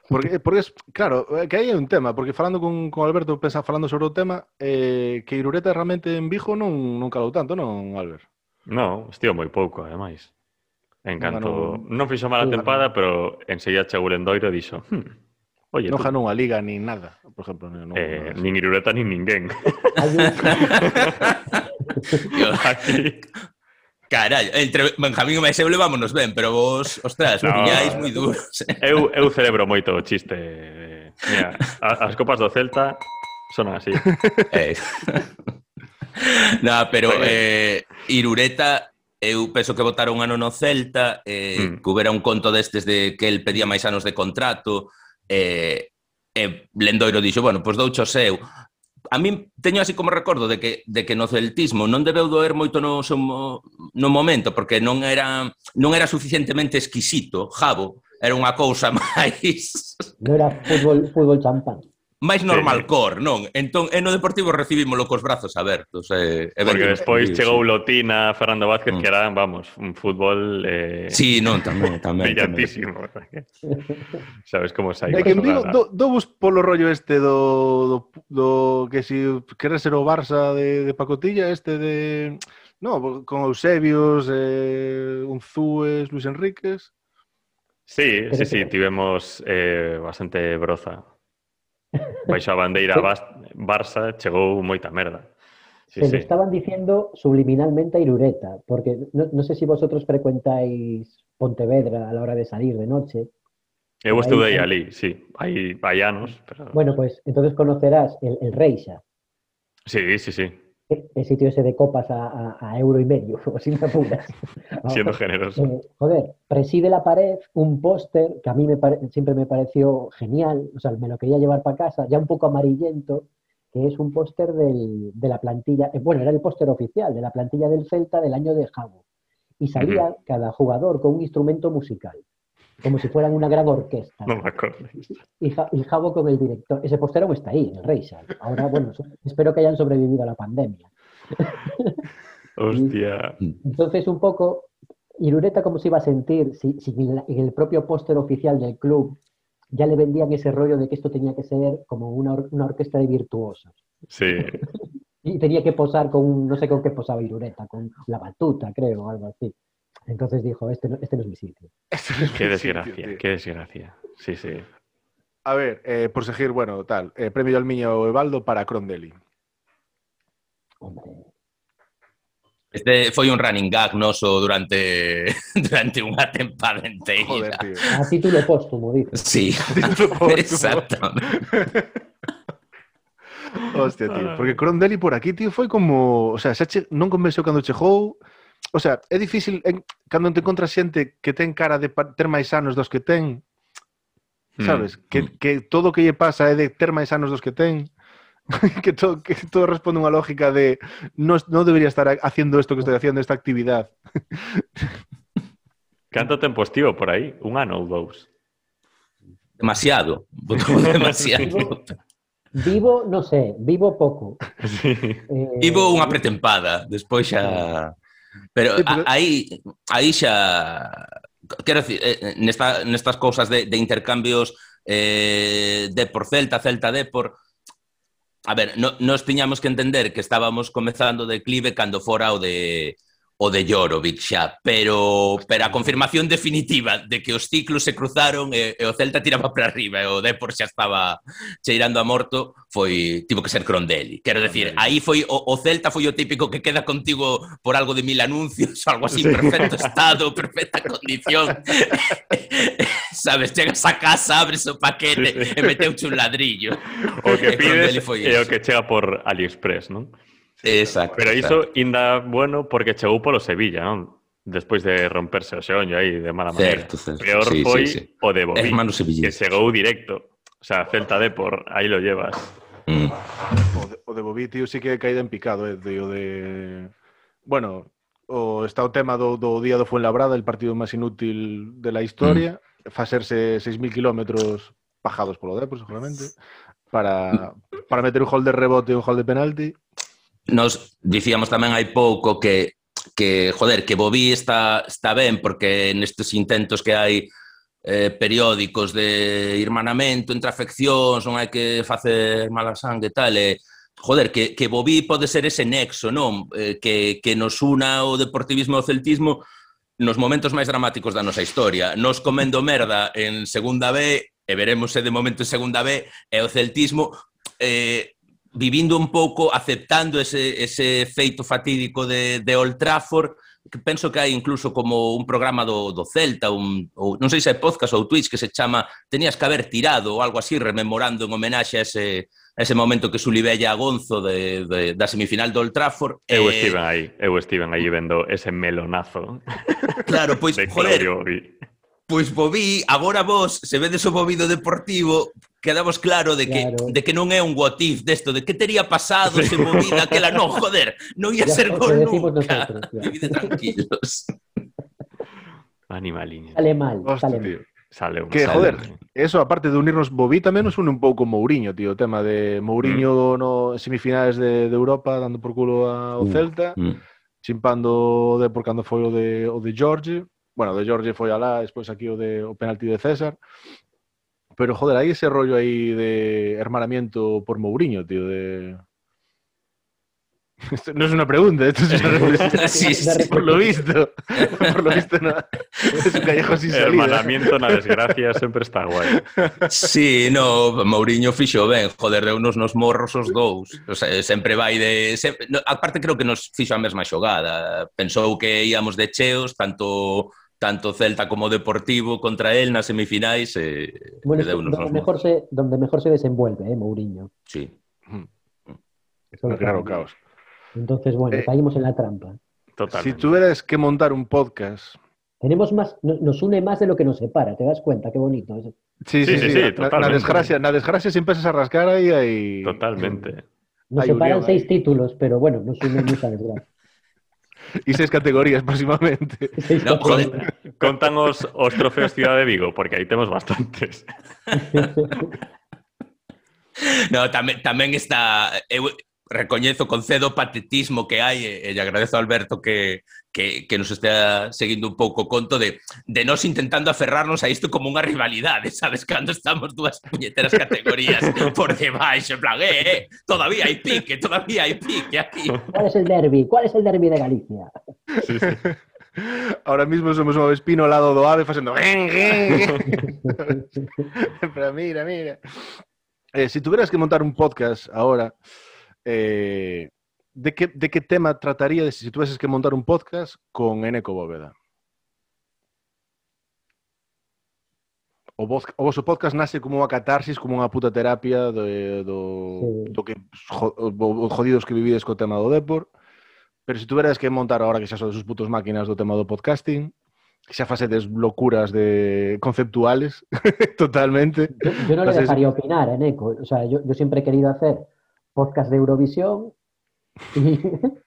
[SPEAKER 4] Porque, eh, porque es, claro, eh, que aí é un tema, porque falando con, con Alberto, pensa, falando sobre o tema, eh, que Irureta realmente en Vigo non, non calou tanto, non, Albert?
[SPEAKER 5] Non, estío moi pouco, ademais. En canto,
[SPEAKER 4] non,
[SPEAKER 5] non fixo mala tempada, pero enseguida chegou Lendoiro e dixo, hmm, Oye, no
[SPEAKER 4] ganou una liga ni nada, por ejemplo. Non,
[SPEAKER 5] eh, ni Irureta ni ninguén. (laughs) (laughs) Aquí,
[SPEAKER 12] Carallo, entre Benjamín e Maiseu levámonos ben, pero vos, ostras,
[SPEAKER 5] no,
[SPEAKER 12] piñáis moi duros.
[SPEAKER 5] Eu, eu celebro moito o chiste. Mira, as copas do Celta son así. (laughs)
[SPEAKER 12] Eh. no, pero eh, Irureta eu penso que votaron un ano no Celta, eh,
[SPEAKER 5] mm.
[SPEAKER 12] que hubera un conto destes de que el pedía máis anos de contrato, eh, e Lendoiro dixo, bueno, pois pues doucho seu a min teño así como recordo de que, de que no celtismo non debeu doer moito no, seu, no momento, porque non era, non era suficientemente exquisito, jabo, era unha cousa (laughs) máis...
[SPEAKER 13] Non era fútbol, fútbol champán
[SPEAKER 12] máis normalcore, sí. non? Entón, e no Deportivo recibímoslo cos brazos abertos. Eh, e
[SPEAKER 5] Porque despois
[SPEAKER 12] sí,
[SPEAKER 5] chegou
[SPEAKER 12] sí.
[SPEAKER 5] Lotina, Fernando Vázquez, mm. que era, vamos, un fútbol... Eh...
[SPEAKER 12] Sí, non, tamén, tamén.
[SPEAKER 5] Brillantísimo. (laughs) Sabes como sai.
[SPEAKER 4] É que
[SPEAKER 5] digo,
[SPEAKER 4] do, do polo rollo este do, do, do que si queres ser o Barça de, de Pacotilla, este de... No, con Eusebios, eh, Unzúes, Luis Enríquez...
[SPEAKER 5] Sí, sí, sí, tivemos eh, bastante broza Baixo a bandeira Barça chegou moita merda. Sí,
[SPEAKER 13] se
[SPEAKER 5] sí.
[SPEAKER 13] estaban diciendo subliminalmente a Irureta, porque no, no sé si vosotros frecuentáis Pontevedra a la hora de salir de noche.
[SPEAKER 5] Eu estudei ali, sí, hai, hai anos. Pero...
[SPEAKER 13] Bueno, pues entonces conocerás el, el Reixa.
[SPEAKER 5] Sí, sí, sí.
[SPEAKER 13] El sitio ese de copas a, a- a euro y medio, (laughs) o sin me apuras. (laughs)
[SPEAKER 5] Siendo generoso.
[SPEAKER 13] Eh, joder, preside la pared un póster que a mí me pare- siempre me pareció genial, o sea, me lo quería llevar para casa, ya un poco amarillento, que es un póster de la plantilla, eh, bueno, era el póster oficial de la plantilla del Celta del año de Jabo. Y salía cada jugador con un instrumento musical, como si fueran una gran orquesta.
[SPEAKER 5] Non me acordo.
[SPEAKER 13] Y, Ja- y Jabo con el director. Ese póster aún está ahí, en el Reisa. Ahora, bueno, espero que hayan sobrevivido a la pandemia. (laughs)
[SPEAKER 5] Hostia.
[SPEAKER 13] Entonces, un poco, Irureta, ¿cómo se iba a sentir si, si en, la- en el propio póster oficial del club ya le vendían ese rollo de que esto tenía que ser como una, or- una orquesta de virtuosos?
[SPEAKER 5] Sí. (laughs)
[SPEAKER 13] Y tenía que posar con, un- no sé con qué posaba Irureta, con la batuta, creo, o algo así. Entonces dijo, este no, este no es mi sitio. (laughs)
[SPEAKER 5] Qué desgracia, qué desgracia. Sí, sí.
[SPEAKER 4] A ver, eh, por seguir, bueno, tal, eh, premio Almiño o Evaldo para Crondelli.
[SPEAKER 12] Este foi un running gag noso durante (laughs) durante unha tempada inteira.
[SPEAKER 4] Joder, tío.
[SPEAKER 13] A título póstumo, dice.
[SPEAKER 12] Sí. (laughs) Exactamente.
[SPEAKER 4] Hostia, tío. Porque Crondelli por aquí, tío, foi como... O sea, xa che, non convenceu cando chegou... O sea, é difícil en, cando te encontras xente que ten cara de ter máis anos dos que ten, hmm. sabes? Mm. Que, hmm. que todo o que lle pasa é de ter máis anos dos que ten, (laughs) que, todo, que todo responde a unha lógica de no, no debería estar haciendo esto que estoy haciendo, esta actividad. (laughs)
[SPEAKER 5] Canto tempo estivo por aí? Un ano ou dous?
[SPEAKER 12] Demasiado. (laughs) Demasiado.
[SPEAKER 13] Vivo, non sei, vivo pouco. Sí. Eh,
[SPEAKER 12] vivo unha pretempada, despois xa Pero, sí, pero... aí, aí xa... Quero dicir, eh, nesta, nestas cousas de, de intercambios eh, de por Celta, Celta de por... A ver, no, nos tiñamos que entender que estábamos comezando de declive cando fora o de o de Jorovic xa, pero, pero a confirmación definitiva de que os ciclos se cruzaron e, e o Celta tiraba para arriba e o Depor xa estaba cheirando a morto, foi tivo que ser Crondelli. Quero decir, aí foi o, o Celta foi o típico que queda contigo por algo de mil anuncios, algo así,
[SPEAKER 5] sí.
[SPEAKER 12] perfecto estado, perfecta condición. (laughs) Sabes, chegas a casa, abres o paquete
[SPEAKER 5] sí, sí.
[SPEAKER 12] e meteuche un ladrillo.
[SPEAKER 5] O que pides e o que chega por AliExpress, non?
[SPEAKER 12] Exacto.
[SPEAKER 5] Pero iso ainda bueno porque chegou polo Sevilla, non? Despois de romperse o xeón aí de mala maneira.
[SPEAKER 12] Certo, certo.
[SPEAKER 5] Peor
[SPEAKER 12] sí,
[SPEAKER 5] foi
[SPEAKER 12] sí, sí.
[SPEAKER 5] o de
[SPEAKER 12] Bobí,
[SPEAKER 5] que chegou directo. O sea, Celta de por aí lo llevas.
[SPEAKER 12] Mm.
[SPEAKER 4] O, de, o de Bobí, tío, sí que caída en picado, eh, tío, de... Bueno, o está o tema do, do día do Fuenlabrada, el partido máis inútil de la historia, mm. facerse 6.000 kilómetros pajados polo Depor, seguramente, para, para meter un gol de rebote e un gol de penalti.
[SPEAKER 12] Nos dicíamos tamén hai pouco que que joder, que Bobí está está ben porque nestes intentos que hai eh, periódicos de irmanamento entre afeccións, non hai que facer mala sangue e tal, e joder, que, que Bobí pode ser ese nexo, non? Eh, que, que nos una o deportivismo o celtismo nos momentos máis dramáticos da nosa historia. Nos comendo merda en segunda B, e veremos se de momento en segunda B, e o celtismo eh, vivindo un pouco, aceptando ese, ese feito fatídico de, de Old Trafford, que penso que hai incluso como un programa do, do Celta, un, ou, non sei se é podcast ou Twitch, que se chama Tenías que haber tirado, ou algo así, rememorando en homenaxe a ese, a ese momento que Sulibella a Gonzo de, de, da semifinal do Old Trafford.
[SPEAKER 5] Eu
[SPEAKER 12] eh...
[SPEAKER 5] estiven aí, eu estiven aí vendo ese melonazo.
[SPEAKER 12] Claro, pois, (laughs) joder, Pois bo vi, agora vos, se vedes o movido deportivo, quedamos claro de que
[SPEAKER 13] claro.
[SPEAKER 12] de que non é un what if desto, de que tería pasado se movida (laughs) aquela, non, joder, non ia ser gol nunca. (laughs) Vivide tranquilos.
[SPEAKER 5] Animaliño.
[SPEAKER 13] Sale mal,
[SPEAKER 4] Hostia,
[SPEAKER 13] sale mal.
[SPEAKER 5] Sale un,
[SPEAKER 4] que,
[SPEAKER 5] sale
[SPEAKER 4] joder,
[SPEAKER 5] un...
[SPEAKER 4] eso aparte de unirnos Bobi tamén nos une un pouco Mourinho, tío, o tema de Mourinho mm. no semifinales de, de Europa dando por culo ao
[SPEAKER 12] mm.
[SPEAKER 4] Celta,
[SPEAKER 12] mm.
[SPEAKER 4] chimpando de por cando foi o de o de George, bueno, o de George foi alá, despois aquí o de o penalti de César. Pero joder, hay ese rollo ahí de hermanamiento por Mourinho, tío, de... (laughs) Esto no es una pregunta, esto es una (laughs) reflexión.
[SPEAKER 12] Sí, sí.
[SPEAKER 4] Por lo visto. Por lo visto no. Es un callejo sin salida.
[SPEAKER 5] Hermanamiento na desgracia sempre está guai.
[SPEAKER 12] Sí, no, Mourinho fixo ben, joder, reunos nos morros os dous. O sea, sempre vai de... Sempre... No, aparte creo que nos fixo a mesma xogada. Pensou que íamos de cheos, tanto tanto Celta como Deportivo contra él nas semifinais e,
[SPEAKER 13] Bueno,
[SPEAKER 12] e
[SPEAKER 13] es que
[SPEAKER 12] deunos
[SPEAKER 13] donde mejor, se, donde mejor se desenvuelve, ¿eh? Mourinho.
[SPEAKER 12] Sí.
[SPEAKER 13] Eso
[SPEAKER 4] Claro, caos.
[SPEAKER 13] Entonces, bueno,
[SPEAKER 4] Eh,
[SPEAKER 13] caímos en la trampa.
[SPEAKER 4] Si
[SPEAKER 5] Totalmente.
[SPEAKER 4] tuvieras que montar un podcast.
[SPEAKER 13] Tenemos más, no- nos une más de lo que nos separa, ¿te das cuenta? Qué bonito. eso.
[SPEAKER 4] Sí,
[SPEAKER 5] Sí,
[SPEAKER 4] sí,
[SPEAKER 5] sí,
[SPEAKER 4] sí.
[SPEAKER 5] totalmente.
[SPEAKER 4] desgracia, na desgracia si empiezas a rascar ahí hay...
[SPEAKER 5] Totalmente.
[SPEAKER 13] Nos
[SPEAKER 4] Hay
[SPEAKER 13] separan
[SPEAKER 4] unión
[SPEAKER 13] seis
[SPEAKER 4] ahí.
[SPEAKER 13] títulos, pero bueno, nos une mucha desgracia.
[SPEAKER 4] e seis categorías (laughs) próximamente.
[SPEAKER 12] No, joder.
[SPEAKER 5] Contan os, os trofeos Cidade de Vigo, porque aí temos bastantes. (laughs)
[SPEAKER 12] No, tamén, tamén está... Eu, recoñezo, concedo o patetismo que hai e, e lle agradezo a Alberto que, que, que nos estea seguindo un pouco o conto de, de nos intentando aferrarnos a isto como unha rivalidade, sabes? Cando estamos dúas puñeteras categorías por debaixo, en plan, eh, eh, todavía hai pique, todavía hai pique aquí.
[SPEAKER 13] Cuál es el derbi? Cuál es el derbi de Galicia?
[SPEAKER 5] Sí, sí.
[SPEAKER 4] Ahora mismo somos un espino ao lado do ave facendo... (laughs) Pero mira, mira. Eh, si tuvieras que montar un podcast ahora, Eh, de, que, de que tema trataría se si tuvieses que montar un podcast con Eneco Bóveda? O, vos, o vosso podcast nace como unha catarsis, como unha puta terapia do, do,
[SPEAKER 13] sí.
[SPEAKER 4] do que jo, jodidos que vivides co tema do Depor. Pero se tuveras que montar agora que xa sodes os putos máquinas do tema do podcasting, que xa facedes locuras de conceptuales (laughs) totalmente.
[SPEAKER 13] Yo, yo no
[SPEAKER 4] Entonces...
[SPEAKER 13] le dejaría opinar, Eneco. O sea, yo, yo siempre he querido hacer podcast de Eurovisión (laughs)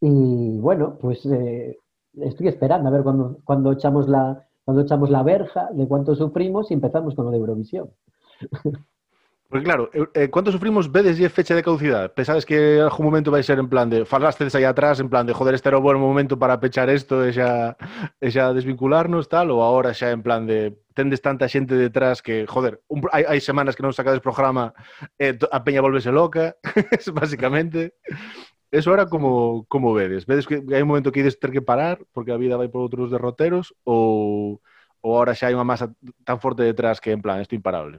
[SPEAKER 13] y, bueno, pues eh, estoy esperando a ver cuando, cuando, echamos la, cuando echamos la verja de cuánto sufrimos y empezamos con lo de Eurovisión. (laughs)
[SPEAKER 4] Porque claro, eu- eh, ¿cuánto sufrimos e fecha de caducidade? Pensades que en algún momento vai ser en plan de falastes aí atrás, en plan de joder, este era o buen momento para pechar isto e xa, e desvincularnos, tal, ou agora xa en plan de tendes tanta xente detrás que, joder, un, hai, hai semanas que non sacades programa e to- a peña volvese loca, (laughs) básicamente. Eso era como, como vedes? Vedes que hai un momento que ides ter que parar porque a vida vai por outros derroteros ou, ou ahora xa hai unha masa tan forte detrás que en plan, isto imparable?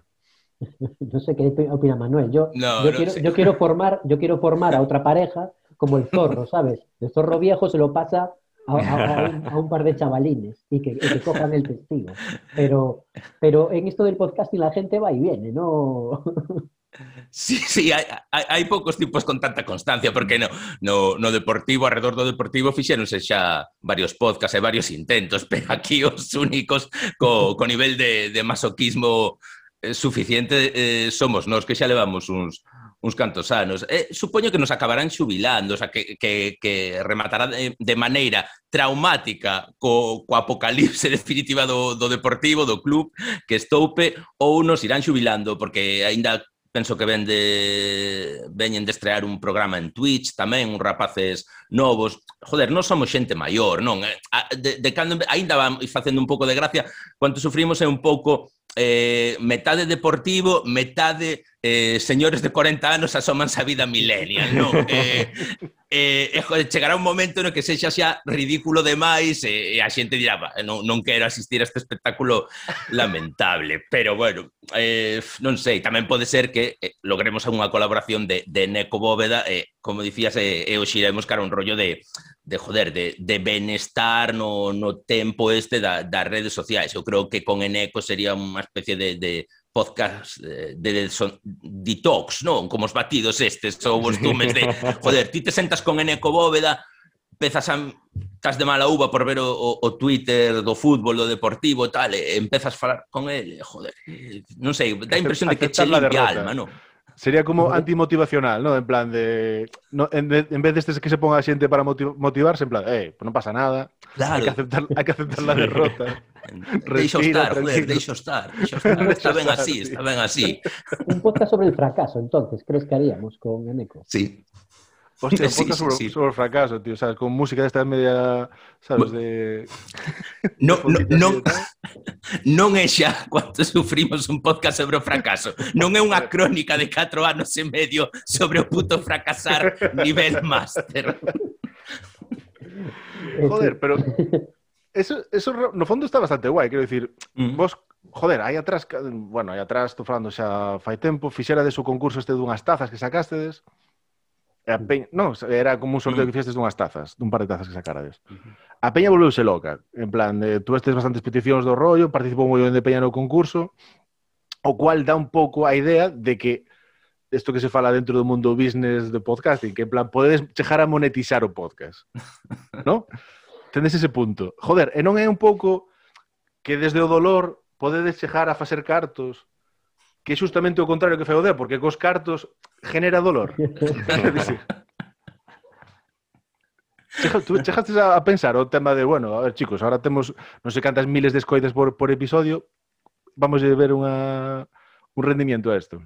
[SPEAKER 4] (laughs)
[SPEAKER 13] No sé qué opina Manuel. Yo,
[SPEAKER 12] No,
[SPEAKER 13] yo,
[SPEAKER 12] no
[SPEAKER 13] quiero,
[SPEAKER 12] sé.
[SPEAKER 13] yo quiero formar, yo quiero formar a otra (laughs) pareja como el zorro, ¿sabes? El zorro viejo se lo pasa a, a- a un, a un par de chavalines y que, y que cojan el testigo. Pero, pero en esto del podcasting la gente va y viene, ¿no? (laughs)
[SPEAKER 12] Sí, sí, hai, hai, hai poucos tipos con tanta constancia, porque no, no, no deportivo, alrededor do deportivo, fixéronse xa varios podcasts e varios intentos, pero aquí os únicos co, co nivel de, de masoquismo Eh, suficiente eh, somos nós que xa levamos uns uns cantos anos. Eh, supoño que nos acabarán xubilando, o sea, que, que, que rematará de, de maneira traumática co, co apocalipse (laughs) definitiva do, do Deportivo, do club que estoupe, ou nos irán xubilando, porque aínda penso que ven de, veñen de estrear un programa en Twitch tamén, uns rapaces novos. Joder, non somos xente maior, non? Eh, de, de cando, aínda van facendo un pouco de gracia, quanto sufrimos é un pouco eh, metade deportivo, metade eh, señores de 40 anos asomanse a vida millennial, non? (laughs) Eh, eh, chegará un momento eh, no que sexa xa ridículo demais e, eh, e a xente dirá, non, non quero asistir a este espectáculo lamentable, pero bueno, eh, non sei, tamén pode ser que eh, logremos unha colaboración de, de Neco Bóveda e eh, como dicías, eh, eh e hoxe iremos cara un rollo de, de joder, de, de benestar no, no tempo este da, das redes sociais. Eu creo que con Eneco sería unha especie de, de podcast eh, de, de son, detox, non? Como os batidos estes ou os tumes de, joder, ti te sentas con Eneco Bóveda, empezas a estás de mala uva por ver o, o, o Twitter do fútbol, do deportivo, tal, e empezas a falar con el, joder, eh, non sei, dá a impresión de que che limpia alma, non?
[SPEAKER 4] Sería como antimotivacional, ¿no? En plan de, no, en, en, vez de este que se ponga a xente para motivarse, en plan, eh, pues non pasa nada.
[SPEAKER 12] Claro.
[SPEAKER 4] Hay que aceptar, hay que aceptar la derrota. (laughs) deixa
[SPEAKER 12] estar, joder, deixo estar, estar. Está ben así, está ben así.
[SPEAKER 13] Un podcast sobre el fracaso, entonces, crees que haríamos con Eneco?
[SPEAKER 12] Sí,
[SPEAKER 4] Hostia, (laughs)
[SPEAKER 12] sí, sí,
[SPEAKER 4] sobre,
[SPEAKER 12] sí.
[SPEAKER 4] sobre, fracaso, tío. ¿sabes? con música de esta media, sabes, de...
[SPEAKER 12] No, de (laughs)
[SPEAKER 4] no,
[SPEAKER 12] non, non é xa cuando sufrimos un podcast sobre o fracaso. Non é unha crónica de 4 anos e medio sobre o puto fracasar nivel máster. (laughs)
[SPEAKER 4] Joder, pero eso, eso no fondo está bastante guai, quero dicir,
[SPEAKER 12] mm.
[SPEAKER 4] vos Joder, aí atrás, bueno, aí atrás, estou falando xa fai tempo, fixera deso concurso este dunhas tazas que sacastedes. A peña, non, era como un sorteo mm. que fixestes dunhas tazas, dun par de tazas que sacarades. A peña volveuse loca, en plan, de, tuvestes bastantes peticións do rollo, participou moi ben de peña no concurso, o cual dá un pouco a idea de que isto que se fala dentro do mundo business de podcasting, que en plan, podedes chegar a monetizar o podcast, (laughs) non? Tendes ese punto. Joder, e non é un pouco que desde o dolor podedes chegar a facer cartos que é justamente o contrario que fai o Dea, porque cos cartos genera dolor. (laughs) (laughs) Tú chegaste a, a pensar o tema de, bueno, a ver, chicos, ahora temos non sei cantas miles de escoidas por, por episodio, vamos a ver unha, un rendimiento a isto.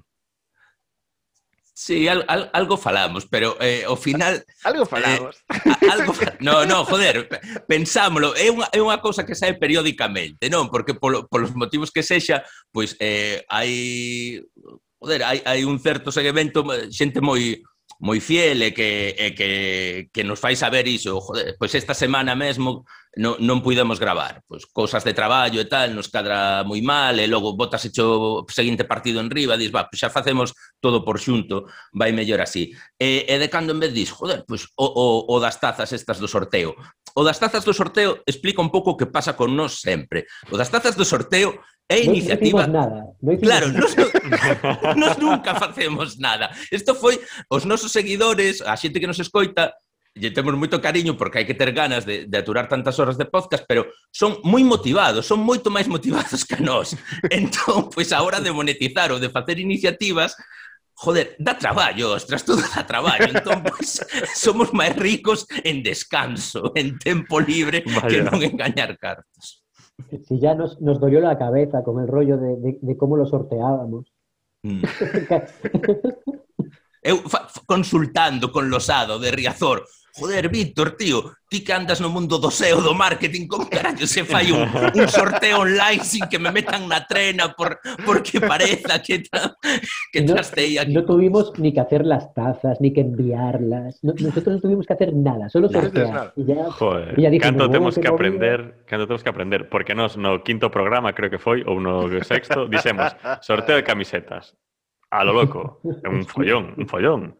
[SPEAKER 12] Sí, al, al, algo falamos, pero eh, ao final...
[SPEAKER 4] algo eh, falamos.
[SPEAKER 12] Eh, algo fa... No, no, joder, pensámoslo. É unha, é unha cousa que sae periódicamente, non? Porque polo, polos motivos que sexa, pois eh, hai... Joder, hai, hai un certo segmento, xente moi moi fiel e que, e que, que nos fai saber iso, joder, pois esta semana mesmo non, non puidemos gravar, pois cousas de traballo e tal, nos cadra moi mal, e logo botas hecho o seguinte partido en riba, dis, va, pois xa facemos todo por xunto, vai mellor así. E, e de cando en vez dis, joder, pois o, o, o das tazas estas do sorteo. O das tazas do sorteo explica un pouco o que pasa con nós sempre. O das tazas do sorteo É iniciativa...
[SPEAKER 13] No nada. No
[SPEAKER 12] claro,
[SPEAKER 13] nada.
[SPEAKER 12] Nos, (laughs) nos nunca facemos nada. Isto foi os nosos seguidores, a xente que nos escoita, lle temos moito cariño porque hai que ter ganas de, de aturar tantas horas de podcast, pero son moi motivados, son moito máis motivados que nós. (laughs) Entón, pois a hora de monetizar ou de facer iniciativas, joder, dá traballo, ostras, todo dá traballo. Entón, pois, (laughs) somos máis ricos en descanso, en tempo libre,
[SPEAKER 5] Vaya.
[SPEAKER 12] que non engañar cartas.
[SPEAKER 13] Si ya nos, nos dolió la cabeza con el rollo de, de- de cómo lo sorteábamos.
[SPEAKER 12] Mm. (laughs) Eu fa, fa- consultando con Losado de Riazor. joder, Víctor, tío, ti que andas no mundo do SEO, do marketing, como carallo se fai un, un sorteo online sin que me metan na trena por, porque pareza que, tra, que
[SPEAKER 13] no,
[SPEAKER 12] trastei aquí.
[SPEAKER 13] No tuvimos ni que hacer las tazas, ni que enviarlas. No, nosotros no tuvimos que hacer nada, solo sortear. Y ya,
[SPEAKER 5] joder,
[SPEAKER 13] y ya dijimos,
[SPEAKER 5] canto temos que aprender, canto temos que aprender, porque nos no quinto programa, creo que foi, ou no sexto, dicemos, sorteo de camisetas. A lo loco, un follón, un follón.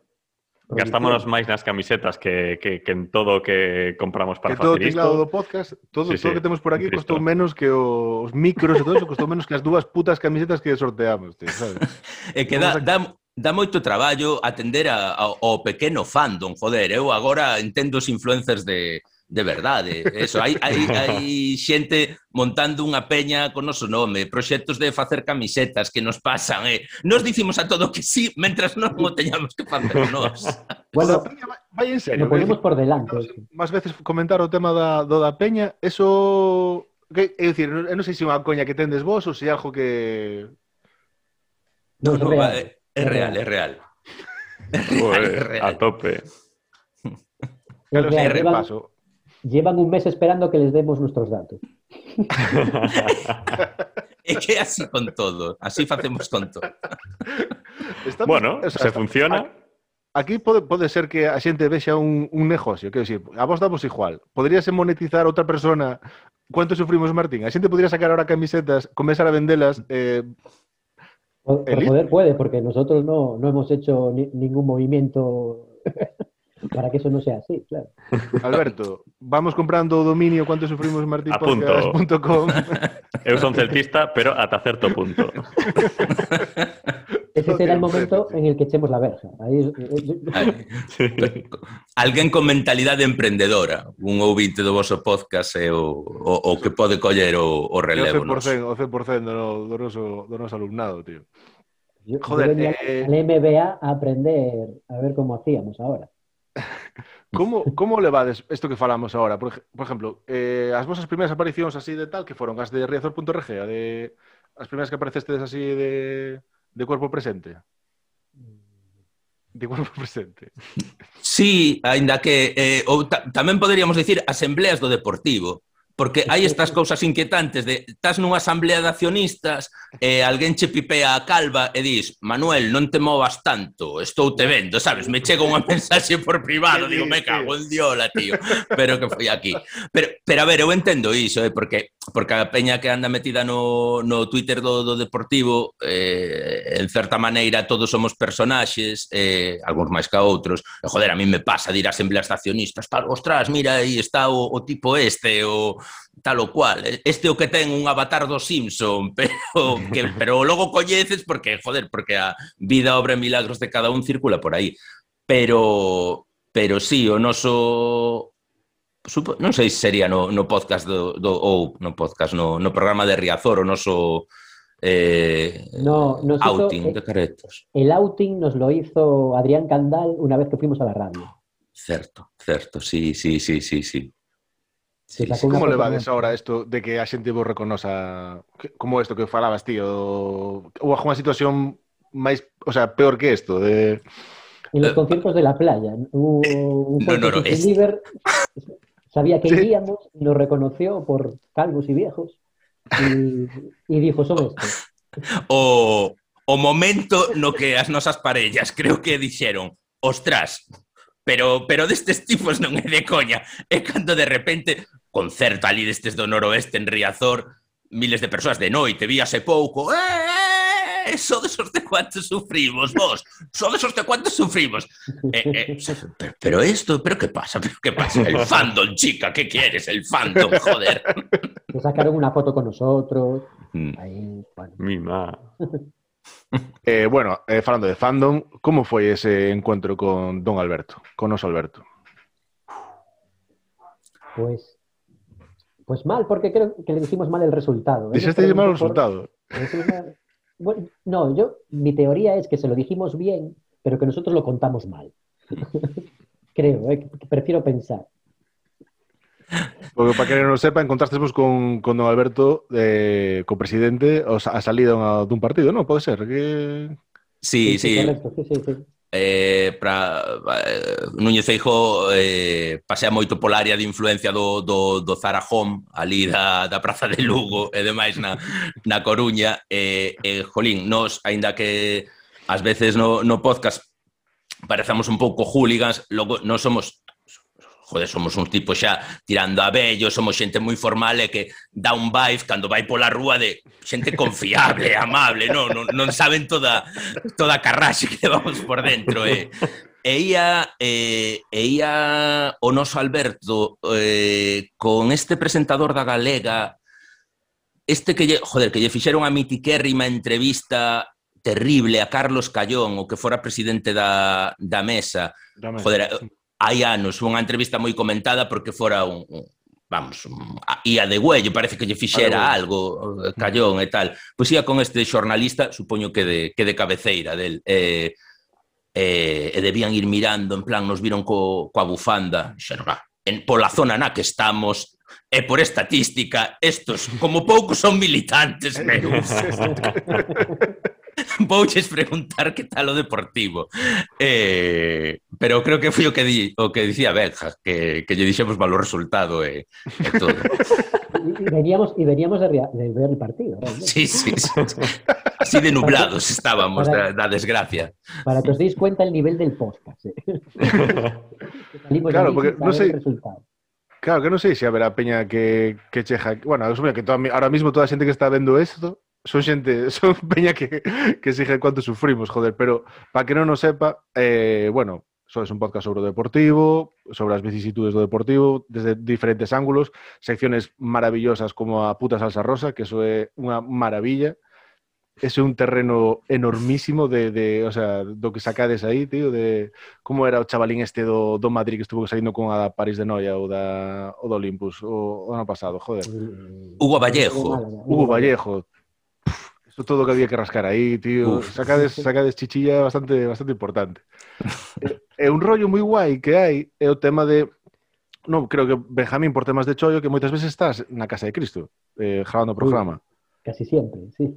[SPEAKER 5] Gastámonos eh, máis nas camisetas que, que, que en todo o que compramos para
[SPEAKER 4] que
[SPEAKER 5] facer
[SPEAKER 4] todo
[SPEAKER 5] isto.
[SPEAKER 4] todo do podcast, todo,
[SPEAKER 5] sí,
[SPEAKER 4] todo
[SPEAKER 5] sí,
[SPEAKER 4] que temos por aquí
[SPEAKER 5] Cristo.
[SPEAKER 4] costou menos que os micros e todo eso, costou menos que as dúas putas camisetas que sorteamos, tío, sabes? (laughs)
[SPEAKER 12] e que dá, dá, dá moito traballo atender a, a, ao pequeno fandom, joder, eu agora entendo os influencers de, de verdade. Eso, hai, hai, (laughs) hai xente montando unha peña con noso nome, proxectos de facer camisetas que nos pasan, eh. Nos dicimos a todo que sí, mentras non o teñamos que facer nós. (laughs)
[SPEAKER 13] Bueno,
[SPEAKER 4] vai en serio.
[SPEAKER 13] Lo ponemos eh. por delante.
[SPEAKER 4] Más veces comentar o tema da, do da peña, eso... Que, é dicir, non sei se é unha coña que tendes vos ou se é algo que...
[SPEAKER 13] No, no,
[SPEAKER 12] no,
[SPEAKER 13] é,
[SPEAKER 12] é real, é real. É real, (laughs)
[SPEAKER 5] é real. A tope.
[SPEAKER 4] Claro, é repaso.
[SPEAKER 13] Llevan un mes esperando que les demos nuestros datos. (laughs)
[SPEAKER 12] É que así con todo, así facemos con todo.
[SPEAKER 4] Estamos-
[SPEAKER 5] Bueno,
[SPEAKER 4] o sea,
[SPEAKER 5] se funciona.
[SPEAKER 4] Aquí pode, pode ser que a xente vexa un, un negocio, quero dicir, a vos damos igual. Poderíase monetizar outra persona Cuánto sufrimos, Martín? A xente podría sacar ahora camisetas, comenzar a vendelas eh,
[SPEAKER 13] Po- Pero
[SPEAKER 4] Eli-
[SPEAKER 13] poder puede, porque nosotros no, no hemos hecho ni- ningún movimiento (laughs) para que eso no sea así, claro. (laughs)
[SPEAKER 4] Alberto, vamos comprando o dominio cuánto sufrimos martipodcast.com. (laughs)
[SPEAKER 5] Eu son celtista, pero ata certo punto. (laughs)
[SPEAKER 13] Ese será el momento en el que echemos la verja. Ahí... Sí. Eh, eh, eh.
[SPEAKER 12] Alguén con mentalidade emprendedora, un ouvinte do vosso podcast é o, o, o que pode coller o, o relevo.
[SPEAKER 4] O 100%, o 100% do, do, noso, do noso alumnado, tío.
[SPEAKER 13] Joder, Yo venía
[SPEAKER 4] eh...
[SPEAKER 13] al MBA a aprender a ver cómo hacíamos ahora.
[SPEAKER 4] Como, como levades isto que falamos agora? Por, por exemplo, eh, as vosas primeiras aparicións así de tal, que foron as de Riazor.rg, a de... as primeiras que aparecestes así de, de cuerpo presente? De cuerpo (laughs) presente.
[SPEAKER 12] Sí, aínda que eh, ou ta tamén poderíamos dicir asembleas do Deportivo. Porque hai estas cousas inquietantes de estás nunha asamblea de accionistas e alguén che pipea a calva e dis Manuel, non te movas tanto, estou te vendo, sabes? Me chega unha (laughs) mensaxe por privado, digo, me cago en diola, tío, pero que foi aquí. Pero, pero a ver, eu entendo iso, eh, porque porque a peña que anda metida no, no Twitter do, do Deportivo, eh, en certa maneira, todos somos personaxes, eh, algúns máis que outros. E, joder, a mí me pasa de ir a asembleas de accionistas, tal, ostras, mira, aí está o, o tipo este, o tal o cual. Eh, este o que ten un avatar do Simpson, (laughs) pero, que, pero logo coñeces porque, joder, porque a vida, obra e milagros de cada un circula por aí. Pero, pero sí, o noso supo, non sei se sería no, no podcast do, do, ou no podcast, no, no programa de Riazor, o noso eh,
[SPEAKER 13] no, nos
[SPEAKER 12] outing
[SPEAKER 13] hizo,
[SPEAKER 12] de caretos.
[SPEAKER 13] El outing nos lo hizo Adrián Candal una vez que fuimos a la radio.
[SPEAKER 12] Certo, certo, sí, sí, sí, sí, sí.
[SPEAKER 13] Sí, sí,
[SPEAKER 4] como levades ahora isto de que a xente vos reconoza como isto que falabas, tío? Ou a unha situación máis, o sea, peor que isto de...
[SPEAKER 13] En los eh, conciertos de la playa. Hubo eh, un
[SPEAKER 12] no, no, no, es...
[SPEAKER 13] Bieber, Sabía que
[SPEAKER 4] sí.
[SPEAKER 13] iríamos y nos reconoció por calvos y viejos y, y dijo, son estos.
[SPEAKER 12] O, o momento no que as nosas parellas creo que dixeron, ostras, pero, pero destes tipos non é de coña. É cando de repente, concerto ali destes do noroeste en Riazor, miles de persoas de noite, víase pouco, eh, eh sodes os de cuantos sufrimos, vos, sodes os de cuantos sufrimos. Eh, eh, pero, pero esto, pero qué pasa, pero qué pasa, el fandom, chica, ¿qué quieres? El fandom, joder.
[SPEAKER 13] Se sacaron una foto con nosotros.
[SPEAKER 12] Mm.
[SPEAKER 13] Ahí, bueno.
[SPEAKER 5] Mima.
[SPEAKER 4] Eh, bueno, eh, falando de fandom, como foi ese encuentro con Don Alberto, con noso Alberto?
[SPEAKER 13] Pues, pues mal, porque creo que le dijimos mal el resultado.
[SPEAKER 4] Dixeste mal o
[SPEAKER 13] preguntó por- Bueno, no, yo, mi teoría es que se lo dijimos bien, pero que nosotros lo contamos mal. (laughs) creo, eh, que prefiero pensar.
[SPEAKER 4] Porque para que non sepa, encontrastesvos con, con Don Alberto, eh, co presidente, o sa- a salida dunha- dun partido, non? Pode ser, que...
[SPEAKER 12] Sí, sí.
[SPEAKER 13] correcto, sí, sí, sí.
[SPEAKER 12] eh, pra, eh, Núñez Feijo eh, pasea moito pola área de influencia do, do, do Zara Home ali da, da Praza de Lugo e demais na, na Coruña. E, eh, eh, Jolín, nos, aínda que ás veces no, no podcast parecemos un pouco hooligans, logo non somos joder, somos uns tipos xa tirando a vello, somos xente moi formal e que dá un vibe cando vai pola rúa de xente confiable, (laughs) amable, non, non, non saben toda toda a carraxe que levamos por dentro, eh. E ia, eh, e ia o noso Alberto eh, con este presentador da Galega este que lle, joder, que lle fixeron a mitiquérrima entrevista terrible a Carlos Callón, o que fora presidente da, da mesa.
[SPEAKER 4] Da mesa.
[SPEAKER 12] Joder, hai anos unha entrevista moi comentada porque fora un, un vamos, un, ia de huello, parece que lle fixera algo, eh, callón e tal. Pois ia con este xornalista, supoño que de, que de cabeceira del, eh, eh, e debían ir mirando, en plan, nos viron co, coa bufanda, xa ah, en, pola zona na que estamos, e por estatística, estos, como poucos, son militantes, (laughs) menos. (laughs) (laughs) Vouches preguntar que tal o deportivo. Eh, pero creo que foi o que di, o que dicía Benja, que, que lle dixemos malo resultado e, e todo.
[SPEAKER 13] Y, (laughs) y veníamos, y veníamos de, de ver el partido. realmente.
[SPEAKER 12] Sí, sí, sí. Así de nublados estábamos da, da desgracia.
[SPEAKER 13] Para que os deis cuenta el nivel del podcast. eh. (laughs)
[SPEAKER 4] Claro, porque no sé-
[SPEAKER 13] resultado.
[SPEAKER 4] Claro, que non sei se haberá peña que, que cheja... Bueno, asumo que toda, ahora mismo toda a xente que está vendo isto son xente, (laughs) son peña que, que sigue cuánto sufrimos, joder, pero para que non nos sepa, eh, bueno, so es un podcast sobre o deportivo, sobre as vicisitudes do deportivo, desde diferentes ángulos, secciones maravillosas como a puta salsa rosa, que eso é unha maravilla, ese é un terreno enormísimo de, de, o sea, do que sacades aí, tío, de como era o chavalín este do, do Madrid que estuvo saindo con a da París de Noia ou da, o do Olympus o, o ano pasado, joder.
[SPEAKER 12] Hugo Vallejo.
[SPEAKER 4] Hugo Vallejo, Rascou todo que había que rascar aí, tío.
[SPEAKER 12] Uf.
[SPEAKER 4] Sacades, sacades chichilla bastante, bastante importante. e, un rollo moi guai que hai é o tema de no, creo que Benjamín por temas de chollo que moitas veces estás na casa de Cristo eh, grabando o programa.
[SPEAKER 13] Uy, casi sempre, sí.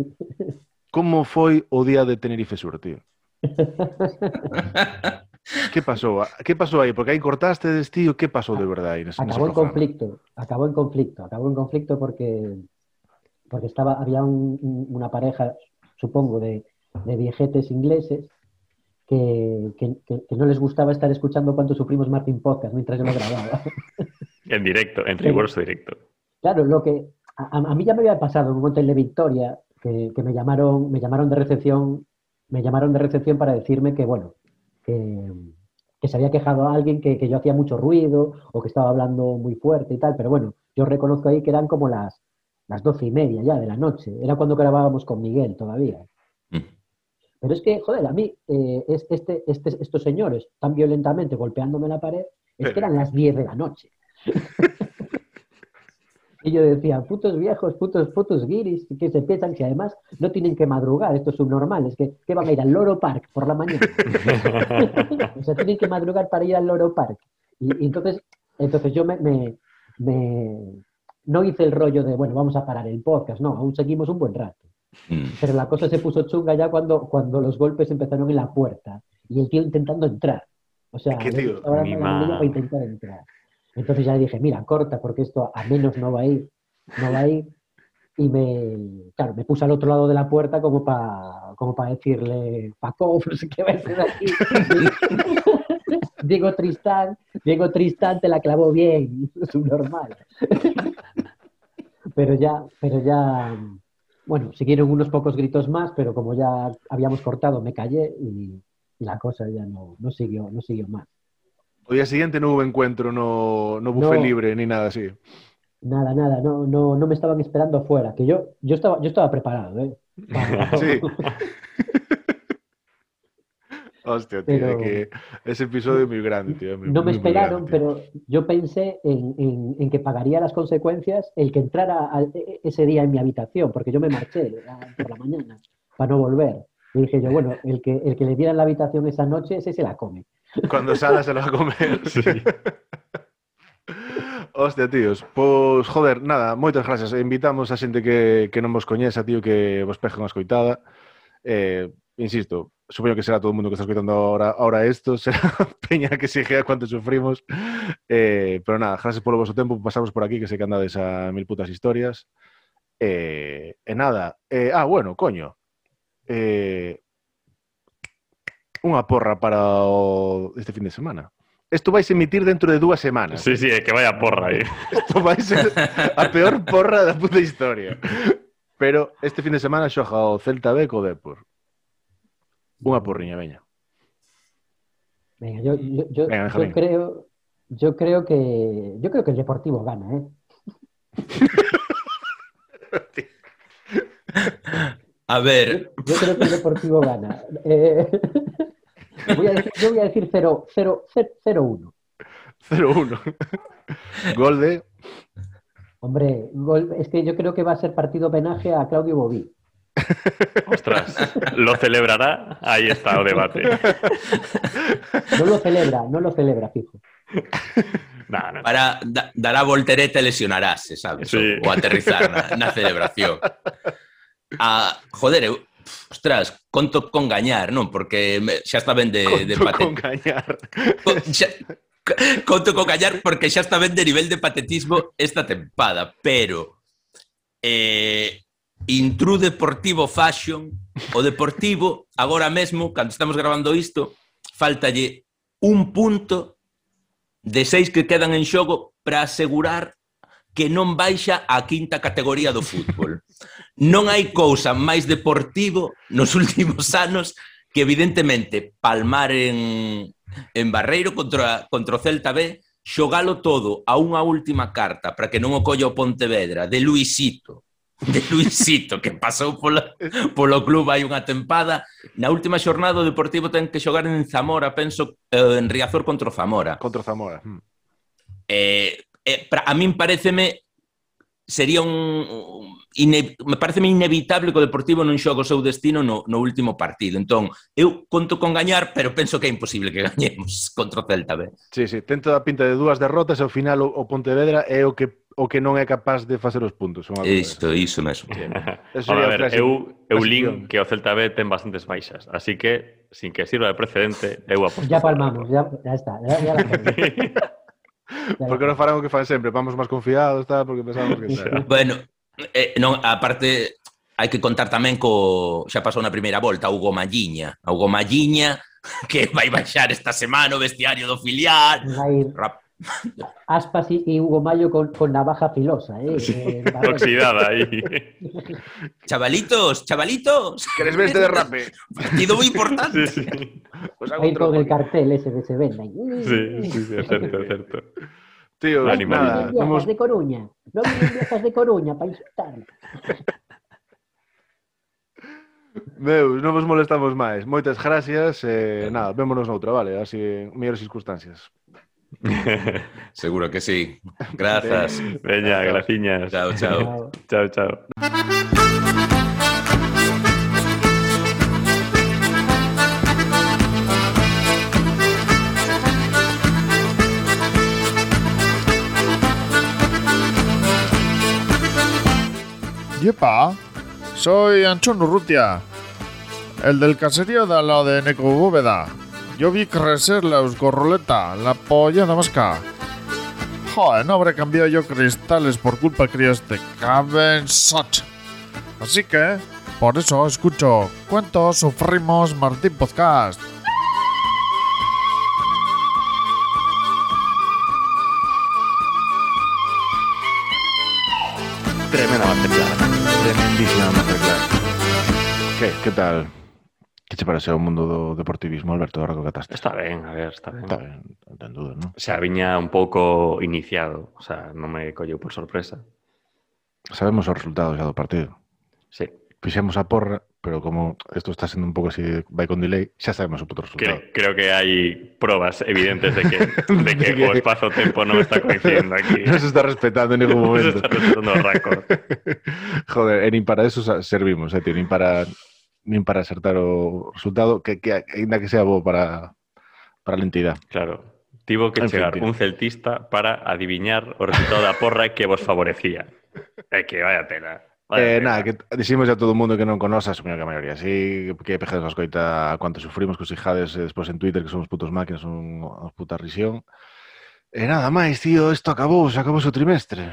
[SPEAKER 4] Como foi o día de Tenerife Sur, tío? (laughs) que pasou? Que pasou aí? Porque aí cortaste, tío, que pasou de verdade? Nese, acabou
[SPEAKER 13] nese en conflicto, acabou en conflicto, acabou en conflicto porque porque estaba, había un- un- una pareja, supongo, de, de viejetes ingleses que, que- no les gustaba estar escuchando cuánto sufrimos Martin Podcast mientras yo lo grababa.
[SPEAKER 5] En directo, en riguroso directo.
[SPEAKER 13] Claro, lo que a, a mí ya me había pasado en un hotel de Victoria que, que me llamaron, me llamaron de recepción, me llamaron de recepción para decirme que bueno, que, que se había quejado a alguien que, que yo hacía mucho ruido o que estaba hablando muy fuerte y tal, pero bueno, yo reconozco ahí que eran como las, las doce y media ya de la noche, era cuando grabábamos con Miguel todavía. Pero es que, joder, a mí, eh, es- este, este, estos señores tan violentamente golpeándome la pared, es que eran las 10 de la noche. (laughs) Y yo decía, putos viejos, putos, putos guiris, que se piensan que además no tienen que madrugar, estos subnormales, que, que van a ir al Loro Park por la mañana. (laughs) o sea, tienen que madrugar para ir al Loro Park. Y, y entonces, entonces yo me, me- me- no hice el rollo de, bueno, vamos a parar el podcast, no, aún seguimos un buen rato. Pero la cosa se puso chunga ya cuando, cuando los golpes empezaron en la puerta y el tío intentando entrar. O sea,
[SPEAKER 5] ma.
[SPEAKER 13] para intentar entrar. Entonces ya dije, mira, corta, porque esto a menos no va a ir, no va a ir. Y me, claro, me puse al otro lado de la puerta como para como para decirle, Paco, (laughs) no sé qué va a hacer aquí. (laughs) Diego Tristán, Diego Tristán te la clavó bien, (laughs) subnormal. pero ya, pero ya, bueno, siguieron unos pocos gritos más, pero como ya habíamos cortado, me callé y, y la cosa ya no, no siguió, no siguió más.
[SPEAKER 4] O día siguiente non houve encuentro no, no
[SPEAKER 13] No.
[SPEAKER 4] libre ni nada así.
[SPEAKER 13] Nada, nada, no, no, no me estaban esperando afuera, que yo, yo estaba, yo estaba preparado, ¿eh? (laughs) Para-
[SPEAKER 4] Sí. (laughs) Hostia, tío,
[SPEAKER 13] Pero-
[SPEAKER 4] que ese episodio é moi grande, tío.
[SPEAKER 13] No me esperaron,
[SPEAKER 4] grande,
[SPEAKER 13] pero yo pensé en, en- en que pagaría las consecuencias el que entrara al- e- ese día en mi habitación, porque yo me marché a- por la mañana para no volver. Y dije yo, bueno, el que, el que le diera en la habitación esa noche, ese se la come.
[SPEAKER 4] Cando Sala se lo va a comer. (laughs) Hostia, tíos. Pois, joder, nada, moitas gracias. Invitamos a xente que, que non vos coñeza, tío, que vos peje unha escoitada. Eh, insisto, supoño que será todo o mundo que está escoitando ahora, ahora esto, (laughs) será peña que sigue a cuánto sufrimos. Eh, pero nada, gracias polo vosso tempo, pasamos por aquí, que sei que andades a mil putas historias. Eh, e nada, eh, ah, bueno, coño. Eh, unha porra para o, este fin de semana. Isto vais a emitir dentro de dúas semanas.
[SPEAKER 5] Sí, sí, é que vaya porra aí.
[SPEAKER 4] Isto (laughs) vai ser a peor porra da puta historia. Pero este fin de semana xoja o Celta B co Depor. Unha porriña, veña.
[SPEAKER 13] Venga, yo, yo, yo,
[SPEAKER 4] Venga,
[SPEAKER 13] yo creo, yo creo que, yo creo que el Deportivo gana, ¿eh? (laughs)
[SPEAKER 12] A ver,
[SPEAKER 13] Yo creo que el Deportivo gana. Eh, (laughs) voy a decir, yo voy a decir 0 0 0-1.
[SPEAKER 4] 0-1. Gol de...
[SPEAKER 13] Hombre, gol- es que yo creo que va a ser partido homenaje a Claudio Bobí.
[SPEAKER 5] Ostras, ¿lo celebrará? Ahí está o debate.
[SPEAKER 13] No lo celebra, no lo celebra, fijo.
[SPEAKER 5] No, no.
[SPEAKER 12] para da, dará voltereta lesionarase, sabes?
[SPEAKER 5] Sí.
[SPEAKER 12] O, o aterrizar na, na celebración. Ah, joder, eu, ostras, conto con gañar, non? Porque xa está ben de, de
[SPEAKER 4] Conto con gañar.
[SPEAKER 12] Co- xa, conto con gañar porque xa está ben de nivel de patetismo esta tempada, pero eh, Intru Deportivo Fashion, o Deportivo, agora mesmo, cando estamos gravando isto, faltalle un punto de seis que quedan en xogo para asegurar que non baixa a quinta categoría do fútbol. Non hai cousa máis deportivo nos (laughs) últimos anos que evidentemente palmar en, en Barreiro contra, contra o Celta B, xogalo todo a unha última carta para que non o colla o Pontevedra de Luisito de Luisito que pasou pola, polo club hai unha tempada. Na última xornada o Deportivo ten que xogar en Zamora, penso, eh, en Riazor contra o Zamora.
[SPEAKER 4] Contra o Zamora. Hmm.
[SPEAKER 12] Eh, eh, pra, a min pareceme sería un, un ine, me parece inevitable que o Deportivo non xoga o seu destino no, no último partido. Entón, eu conto con gañar, pero penso que é imposible que gañemos (laughs) contra o Celta B.
[SPEAKER 4] Sí, sí, ten toda a pinta de dúas derrotas e ao final o, o Pontevedra é o que o que non é capaz de facer os puntos.
[SPEAKER 12] Isto, iso mesmo.
[SPEAKER 4] Eso Ahora,
[SPEAKER 5] a ver,
[SPEAKER 4] clase,
[SPEAKER 5] eu, eu lin que o Celta B ten bastantes baixas, así que, sin que sirva de precedente, eu aposto.
[SPEAKER 13] Ya palmamos, ya, ya está. Ya, ya la (laughs)
[SPEAKER 4] Porque non farán o que fan sempre, vamos máis confiados, tal, porque pensamos que tal.
[SPEAKER 12] bueno, Eh, non, a parte, hai que contar tamén co... Xa pasou na primeira volta, Hugo Malliña. Hugo Malliña, (laughs) que vai baixar esta semana o vestiario do filial.
[SPEAKER 13] Vai...
[SPEAKER 12] Rap...
[SPEAKER 13] Aspas e Hugo Mayo con, con navaja filosa, eh? Eh
[SPEAKER 5] oxidada aí.
[SPEAKER 12] Chavalitos, chavalitos.
[SPEAKER 4] queres ver este derrape?
[SPEAKER 12] Partido moi importante.
[SPEAKER 5] Sí, sí.
[SPEAKER 4] Pues Ahí
[SPEAKER 13] con el cartel ese que se vende.
[SPEAKER 5] Sí, sí, sí, é certo, é certo.
[SPEAKER 4] Tío,
[SPEAKER 13] no
[SPEAKER 4] nada. Somos...
[SPEAKER 13] de Coruña. Non viejas de Coruña para insultar.
[SPEAKER 4] Meu, non vos molestamos máis. Moitas gracias eh, nada, vémonos noutra, vale? Así, mellores circunstancias. (laughs)
[SPEAKER 12] Seguro que sí. Grazas.
[SPEAKER 5] Veña, graciñas.
[SPEAKER 12] Chao, chao.
[SPEAKER 5] Chao, chao. chao. (laughs)
[SPEAKER 14] Yepa, soy Anchón Urrutia, el del caserío de lado de Necobóveda. Yo vi crecer la Eusgorroleta, la pollada vasca. Joder, no habré cambiado yo cristales por culpa que este cabezot. Así que, por eso escucho Cuentos Sufrimos Martín Podcast.
[SPEAKER 4] Que tal? Que che parece o mundo do deportivismo, Alberto, ahora que cataste?
[SPEAKER 5] Está ben, a ver, está ben.
[SPEAKER 4] Está ben, non ten dúdas, non?
[SPEAKER 5] O sea, viña un pouco iniciado, o sea, non me colleu por sorpresa.
[SPEAKER 4] Sabemos os resultados xa do partido.
[SPEAKER 5] Sí.
[SPEAKER 4] Fixemos a porra, pero como isto está sendo un pouco así, vai con delay, xa sabemos o puto resultado.
[SPEAKER 5] Creo, creo que hai probas evidentes (laughs) de que, de que o espazo-tempo non está coincidindo aquí. (laughs)
[SPEAKER 4] Non se está respetando en ningún (laughs)
[SPEAKER 5] Non se
[SPEAKER 4] momento.
[SPEAKER 5] está respetando o récord.
[SPEAKER 4] Joder, e nin para eso servimos, eh, tío, nin para nin para acertar o resultado que, que ainda que sea bo para, para a entidade.
[SPEAKER 5] Claro. Tivo que
[SPEAKER 4] en
[SPEAKER 5] chegar
[SPEAKER 4] fin,
[SPEAKER 5] un celtista para adiviñar o resultado da porra que vos favorecía. (laughs) É que vaya tela. Vaya
[SPEAKER 4] eh, nada, que diximos a todo mundo que non conoce, asumió que a maioría sí, que pejes nos coita cuánto sufrimos, cos hijades e eh, despois en Twitter que somos putos máquinas, son unha puta risión. E nada máis, tío, isto acabou, se acabou o trimestre.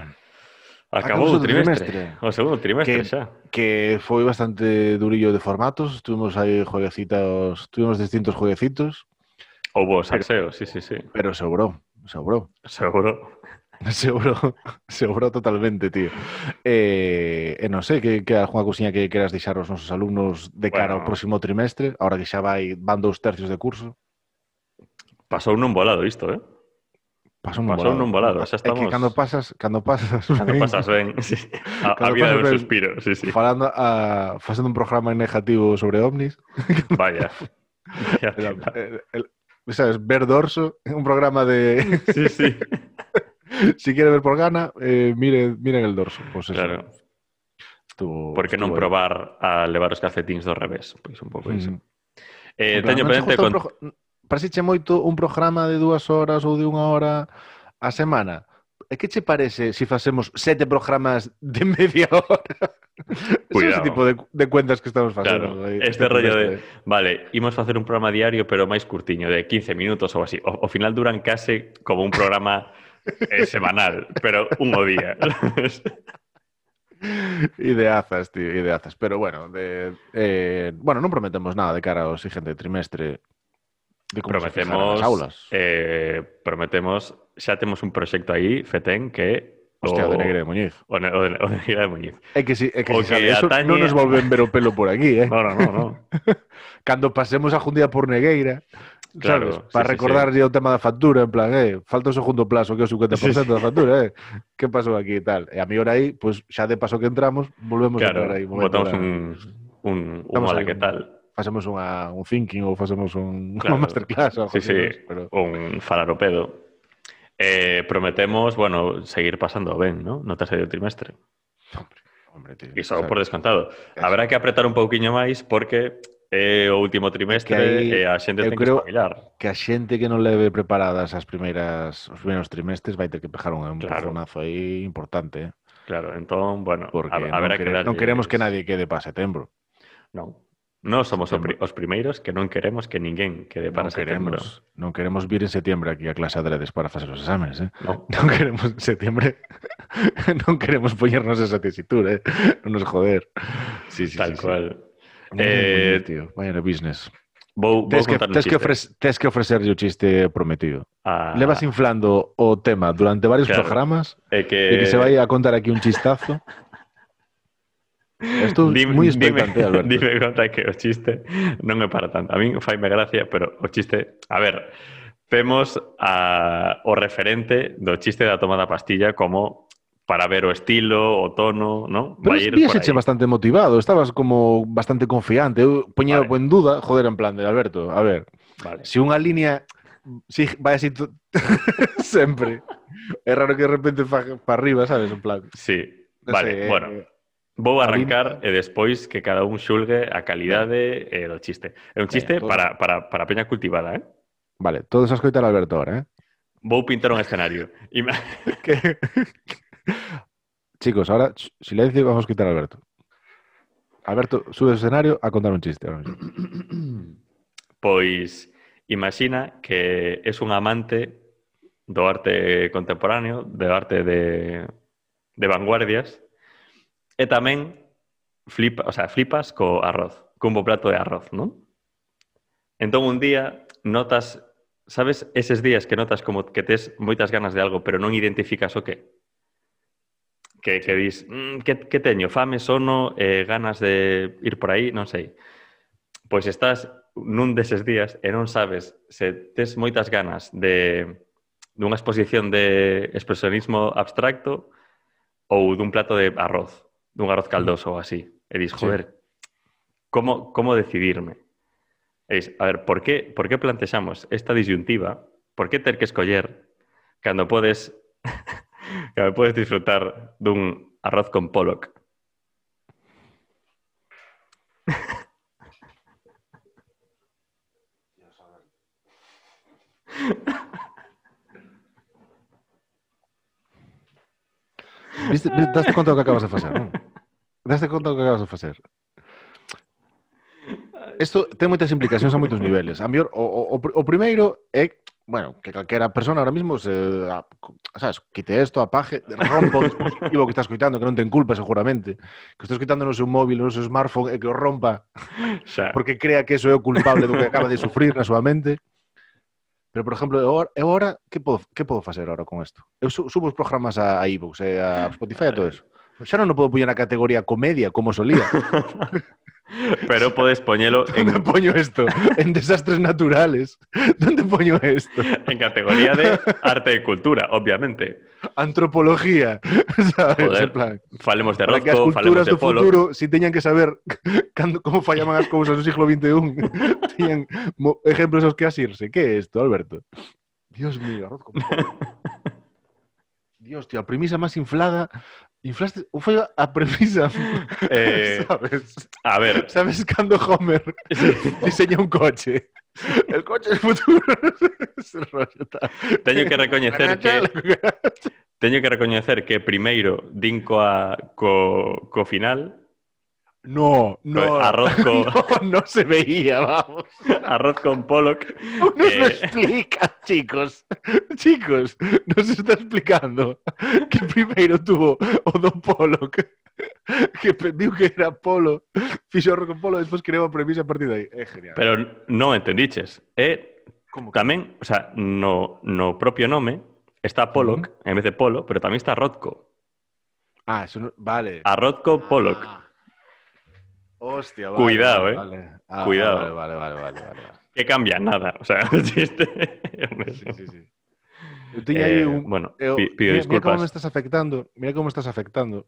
[SPEAKER 5] Acabou o trimestre. O segundo trimestre
[SPEAKER 4] que,
[SPEAKER 5] xa.
[SPEAKER 4] Que foi bastante durillo de formatos, tuvimos aí jueguecitos, tuvimos distintos jueguecitos,
[SPEAKER 5] Houbo salseo, sí, sí, sí.
[SPEAKER 4] pero sobrou, sobrou.
[SPEAKER 5] Seguro. (laughs)
[SPEAKER 4] Sobrou, sobrou totalmente, tío. Eh, e non sei, que, que algunha cousiña que queras deixar aos nosos alumnos de cara
[SPEAKER 5] Bueno.
[SPEAKER 4] ao próximo trimestre, ahora que xa vai, van dous tercios de curso,
[SPEAKER 5] Pasou nun volado isto, eh?
[SPEAKER 4] Pasou un volado.
[SPEAKER 5] nun volado, xa
[SPEAKER 4] É que
[SPEAKER 5] estamos-
[SPEAKER 4] cando pasas, cando pasas, (laughs)
[SPEAKER 5] Cando
[SPEAKER 4] ben,
[SPEAKER 5] pasas ben, sí. (laughs) A, vida de un
[SPEAKER 4] ben
[SPEAKER 5] suspiro, sí, sí.
[SPEAKER 4] Falando a, facendo un programa negativo sobre ovnis, (laughs)
[SPEAKER 5] Vaya. Vaya
[SPEAKER 4] el, el- el- sabes, ver dorso, un programa de
[SPEAKER 5] Sí, sí.
[SPEAKER 4] si quiere ver por gana, eh, mire, miren el dorso. Pues eso.
[SPEAKER 5] Claro.
[SPEAKER 4] Estuvo,
[SPEAKER 5] Por que non
[SPEAKER 4] aí.
[SPEAKER 5] probar a levar os calcetíns do revés? Pois un pouco iso.
[SPEAKER 4] Mm.
[SPEAKER 5] Eh,
[SPEAKER 4] En
[SPEAKER 5] teño pendente
[SPEAKER 4] un
[SPEAKER 5] con...
[SPEAKER 4] pro- Pareseche moito un programa de dúas horas ou de unha hora a semana. E que che parece se si facemos sete programas de (laughs) media hora?
[SPEAKER 5] Cuidado.
[SPEAKER 4] Ese tipo de, de cuentas que estamos facendo.
[SPEAKER 5] Claro,
[SPEAKER 4] aí,
[SPEAKER 5] este rollo de... Vale, imos facer un programa diario, pero máis curtiño, de 15 minutos ou así. O, ao final duran case como un programa eh, (laughs) semanal, pero un o día. (laughs)
[SPEAKER 4] Ideazas, tío, ideazas. Pero bueno, de, eh, bueno, non prometemos nada de cara ao siguiente trimestre de
[SPEAKER 5] prometemos,
[SPEAKER 4] as aulas.
[SPEAKER 5] eh, prometemos, xa temos un proxecto aí, FETEN, que
[SPEAKER 4] Hostia, o de Negre de Muñiz.
[SPEAKER 5] O, ne- o de, o de Negre de Muñiz.
[SPEAKER 4] É que si, é que
[SPEAKER 5] O
[SPEAKER 4] si eso,
[SPEAKER 5] atañe-
[SPEAKER 4] non nos volven ver o pelo por aquí, eh? (laughs)
[SPEAKER 5] No, no, no, no. (laughs)
[SPEAKER 4] Cando pasemos a Jundía por Negueira,
[SPEAKER 5] Claro,
[SPEAKER 4] sabes?
[SPEAKER 5] sí,
[SPEAKER 4] Para
[SPEAKER 5] sí,
[SPEAKER 4] recordarlle o tema da factura, en plan, eh, falta o segundo plazo, que é o 50%
[SPEAKER 5] Sí, sí.
[SPEAKER 4] da factura, eh? Que pasou aquí e tal? E a mí hora aí, pues xa de paso que entramos, volvemos
[SPEAKER 5] Claro,
[SPEAKER 4] a entrar aí.
[SPEAKER 5] botamos
[SPEAKER 4] para-
[SPEAKER 5] un, un, un
[SPEAKER 4] Damos
[SPEAKER 5] hola,
[SPEAKER 4] aí
[SPEAKER 5] que
[SPEAKER 4] un-
[SPEAKER 5] tal?
[SPEAKER 4] facemos unha, un thinking ou facemos un, (laughs)
[SPEAKER 5] claro.
[SPEAKER 4] unha masterclass. Ou
[SPEAKER 5] sí, sí,
[SPEAKER 4] pero...
[SPEAKER 5] un falaropedo. Eh, prometemos, bueno, seguir pasando ben, ¿no? No terceiro trimestre.
[SPEAKER 4] Hombre, hombre, tío.
[SPEAKER 5] Iso por descontado. Es. Habrá que apretar un pouquiño máis porque é eh, o último trimestre
[SPEAKER 4] que
[SPEAKER 5] e a xente ten
[SPEAKER 4] creo
[SPEAKER 5] que espabilar.
[SPEAKER 4] que a xente que non leve preparadas as primeiras os primeiros trimestres vai ter que pejar un
[SPEAKER 5] claro.
[SPEAKER 4] empujonazo aí importante. Eh?
[SPEAKER 5] Claro, entón, bueno,
[SPEAKER 4] Porque
[SPEAKER 5] a,
[SPEAKER 4] a
[SPEAKER 5] ver no,
[SPEAKER 4] a
[SPEAKER 5] quere,
[SPEAKER 4] non queremos que nadie quede para setembro.
[SPEAKER 5] Non, Non somos os primeiros que non queremos que ninguén quede para
[SPEAKER 4] non
[SPEAKER 5] setembro.
[SPEAKER 4] queremos, non queremos vir en septiembre aquí a clase adredes para facer os exames, eh?
[SPEAKER 5] No. (laughs)
[SPEAKER 4] Non queremos en septiembre. (laughs) non queremos poñernos esa tesitura, eh? Non nos joder. Sí, sí,
[SPEAKER 5] Tal
[SPEAKER 4] sí, sí.
[SPEAKER 5] cual.
[SPEAKER 4] Vaya
[SPEAKER 5] Eh,
[SPEAKER 4] tío, vaya no business.
[SPEAKER 5] Vou, vou
[SPEAKER 4] Tes que, tes, que
[SPEAKER 5] chiste.
[SPEAKER 4] ofrece, tes que ofrecerlle o chiste prometido.
[SPEAKER 5] Ah,
[SPEAKER 4] Levas inflando o tema durante varios
[SPEAKER 5] Claro.
[SPEAKER 4] programas
[SPEAKER 5] que...
[SPEAKER 4] e que se vai a contar aquí un chistazo. (laughs) Estou
[SPEAKER 5] dime,
[SPEAKER 4] moi expectante, dime, (laughs) Alberto.
[SPEAKER 5] Dime conta que o chiste non é para tanto. A min faime gracia, pero o chiste... A ver, vemos a, o referente do chiste da toma da pastilla como para ver o estilo, o tono, non?
[SPEAKER 4] Pero
[SPEAKER 5] viéseche
[SPEAKER 4] bastante motivado, estabas como bastante confiante. Eu poñía
[SPEAKER 5] vale.
[SPEAKER 4] en duda, joder, en plan de Alberto, a ver,
[SPEAKER 5] vale.
[SPEAKER 4] se si unha línea si vai así (laughs) sempre. É raro que de repente para pa arriba, sabes, en plan.
[SPEAKER 5] Sí.
[SPEAKER 4] No
[SPEAKER 5] vale,
[SPEAKER 4] sé, eh,
[SPEAKER 5] bueno. Eh...
[SPEAKER 4] Vou
[SPEAKER 5] arrancar e despois que cada un xulgue a calidade e do chiste. É un chiste para, para, para peña cultivada, eh?
[SPEAKER 4] Vale, todos a escoitar Alberto ahora, eh?
[SPEAKER 5] Vou pintar un escenario. (laughs) Ima...
[SPEAKER 4] que... Chicos, ahora silencio e vamos a escoitar Alberto. Alberto, sube o escenario a contar un chiste. Ahora mismo. (clears throat)
[SPEAKER 5] Pois, imagina que es un amante do arte contemporáneo, do arte de, de vanguardias, E tamén flipa, o sea, flipas co arroz, cun bo plato de arroz, non? Entón un día notas, sabes, eses días que notas como que tes moitas ganas de algo, pero non identificas o que? Que, que dis, mm, que, que teño? Fame, sono, eh, ganas de ir por aí, non sei. Pois estás nun deses días e non sabes se tes moitas ganas de dunha exposición de expresionismo abstracto ou dun plato de arroz. Dun arroz caldoso ou así.
[SPEAKER 4] Sí.
[SPEAKER 5] joder, como, como decidirme? E dis, a ver, por que, por que plantexamos esta disyuntiva? Por que ter que escoller cando podes (laughs) cando podes disfrutar dun arroz con pollock?
[SPEAKER 4] Viste, viste, daste conta do que acabas de facer, non? (laughs) Daste conta do que acabas de facer? Isto ten moitas implicacións a moitos (laughs) niveles. A mellor, o, o, o primeiro é eh, bueno, que calquera persona ahora mismo se, ah, a, sabes, quite esto, apague, rompa o dispositivo que está escoitando, que non ten culpa seguramente, que está escoitando no seu móvil, no seu smartphone, e que o rompa (laughs)
[SPEAKER 5] xa.
[SPEAKER 4] porque crea que eso é o culpable do que acaba de sufrir na súa mente. Pero, por exemplo, eu ahora, que podo, que podo facer ahora con isto? Eu eh, subo os programas a, a iVoox, e a Spotify e todo eso. Xa non o podo poñer na categoría comedia, como solía. (laughs)
[SPEAKER 5] Pero podes poñelo (laughs) en,
[SPEAKER 4] Onde poño isto? En desastres naturales. Onde poño isto?
[SPEAKER 5] en categoría de arte e cultura, obviamente.
[SPEAKER 4] Antropología. (laughs) ¿Sabes?
[SPEAKER 5] Joder,
[SPEAKER 4] En plan,
[SPEAKER 5] falemos de
[SPEAKER 4] que as
[SPEAKER 5] Rozco, falemos
[SPEAKER 4] culturas
[SPEAKER 5] de
[SPEAKER 4] do
[SPEAKER 5] Polo.
[SPEAKER 4] futuro, si teñan que saber cando, como fallaban as cousas no siglo XXI, exemplos aos que asirse. Que é isto, Alberto? Dios mío, arroz con. Dios, tío, a premisa máis inflada Inflaste ou foi a premisa? (laughs)
[SPEAKER 5] Eh,
[SPEAKER 4] sabes?
[SPEAKER 5] A ver.
[SPEAKER 4] Sabes cando Homer diseña un coche? El coche del futuro.
[SPEAKER 5] teño que recoñecer que teño que recoñecer que primeiro din coa co, co final
[SPEAKER 4] No, no.
[SPEAKER 5] Arroz (laughs) con-
[SPEAKER 4] No, no se veía, vamos.
[SPEAKER 5] arroz con Pollock.
[SPEAKER 4] Nos lo
[SPEAKER 5] eh,
[SPEAKER 4] explica, chicos. Chicos, nos está explicando que primeiro tuvo o Don Pollock que pediu que era Polo, fixo arroz con Polo, despois creou a premisa a partir de aí. É genial.
[SPEAKER 5] Pero non entendiches. É tamén, o sea, no, no propio nome está Pollock en vez de Polo, pero tamén está Rothko.
[SPEAKER 4] Ah, eso no, vale.
[SPEAKER 5] A Rothko Pollock.
[SPEAKER 4] Hostia, vale.
[SPEAKER 5] Cuidado,
[SPEAKER 4] vale,
[SPEAKER 5] eh.
[SPEAKER 4] vale. Ah,
[SPEAKER 5] Cuidado.
[SPEAKER 4] Vale, vale, vale, vale.
[SPEAKER 5] Que cambia nada, o sea, (laughs) el chiste.
[SPEAKER 4] Sí, sí, sí.
[SPEAKER 5] Eh,
[SPEAKER 4] un...
[SPEAKER 5] bueno, pi- pido
[SPEAKER 4] mira, mira
[SPEAKER 5] disculpas.
[SPEAKER 4] me estás afectando, mira como me estás afectando,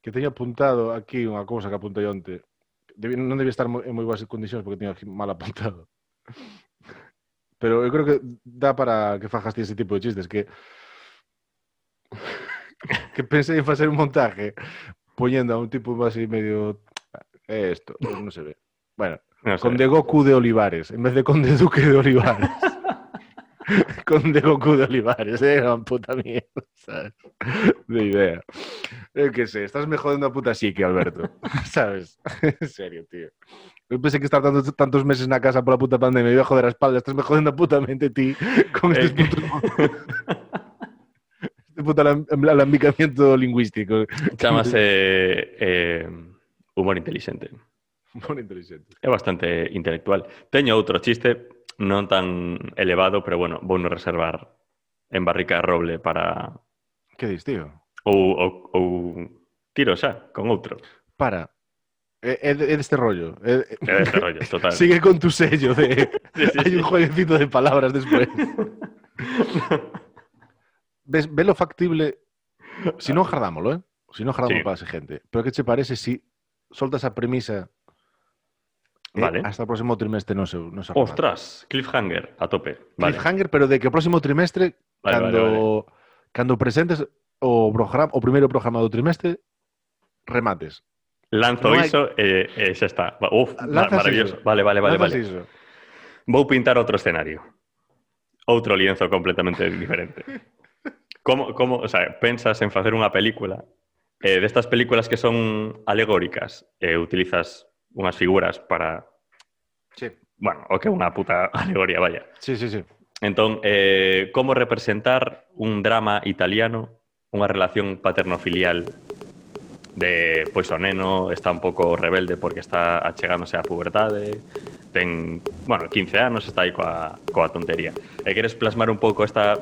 [SPEAKER 4] que teño apuntado aquí unha cousa que apuntei onte. Debi, non debía estar en moi boas condicións porque teño aquí mal apuntado. (laughs) Pero eu creo que dá para que fajas ese tipo de chistes que (laughs) que pensei en facer un montaje poñendo a un tipo así medio esto, pues no se ve. Bueno,
[SPEAKER 5] no
[SPEAKER 4] Conde Goku de Olivares, en vez de Conde Duque de Olivares. (laughs) Conde Goku de Olivares, eh, una puta mierda, ¿sabes? De idea. Qué sé, estás me jodiendo a puta psique, Alberto, (laughs) ¿sabes? (laughs) en serio, tío. Yo pensé que estar tanto, tantos meses en la casa por la puta pandemia me iba a joder la espalda, estás me jodiendo putamente, tío, con este
[SPEAKER 5] que...
[SPEAKER 4] puto... este puto alambicamiento lingüístico.
[SPEAKER 5] Chamas, eh... eh humor inteligente.
[SPEAKER 4] Moi inteligente.
[SPEAKER 5] É bastante intelectual. Teño outro chiste, non tan elevado, pero bueno, vou no reservar en barrica de roble para...
[SPEAKER 4] Que dis, tío?
[SPEAKER 5] Ou, ou, ou tiro xa, con outro.
[SPEAKER 4] Para. É, é, de- é deste rollo. É,
[SPEAKER 5] É deste rollo, (laughs) total.
[SPEAKER 4] Sigue con tu sello de... (laughs)
[SPEAKER 5] Sí, sí, (laughs)
[SPEAKER 4] Hay
[SPEAKER 5] sí.
[SPEAKER 4] un jueguecito de palabras después. Ves, ve lo factible... Si non jardámoslo, eh? Si non jardámoslo
[SPEAKER 5] Sí.
[SPEAKER 4] para esa gente. Pero que che parece si solta esa premisa. Eh,
[SPEAKER 5] vale.
[SPEAKER 4] Hasta el próximo trimestre no se. No se
[SPEAKER 5] Ostras, cliffhanger, a tope.
[SPEAKER 4] Cliffhanger, pero de que el próximo trimestre, cuando, presentes o, primero programado trimestre, remates.
[SPEAKER 5] Lanzo
[SPEAKER 4] no hay...
[SPEAKER 5] eso, eh, eh, ya está. Uf, maravilloso. Vale, vale, vale. Vale.
[SPEAKER 4] Voy
[SPEAKER 5] a pintar otro escenario. Otro lienzo completamente diferente. (laughs) ¿Cómo, cómo o sea, pensas en hacer una película eh, destas películas que son alegóricas e utilizas unhas figuras para
[SPEAKER 4] Sí.
[SPEAKER 5] bueno, o que é unha puta (laughs) alegoría, vaya.
[SPEAKER 4] Sí, sí, sí.
[SPEAKER 5] Entón, eh, como representar un drama italiano, unha relación paterno-filial de, pois o neno está un pouco rebelde porque está achegándose á pubertade, ten, bueno, 15 anos, está aí coa, coa tontería. E queres plasmar un pouco esta,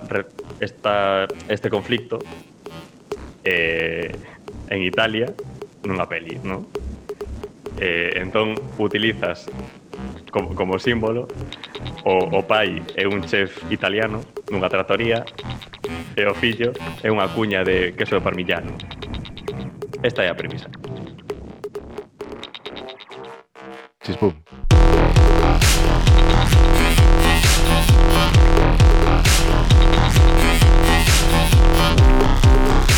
[SPEAKER 5] esta, este conflicto eh, en Italia nunha peli, non? Eh, entón utilizas como, como símbolo o, o pai é un chef italiano nunha tratoría e o fillo é unha cuña de queso de parmillano. Esta é a premisa.
[SPEAKER 4] Chispum.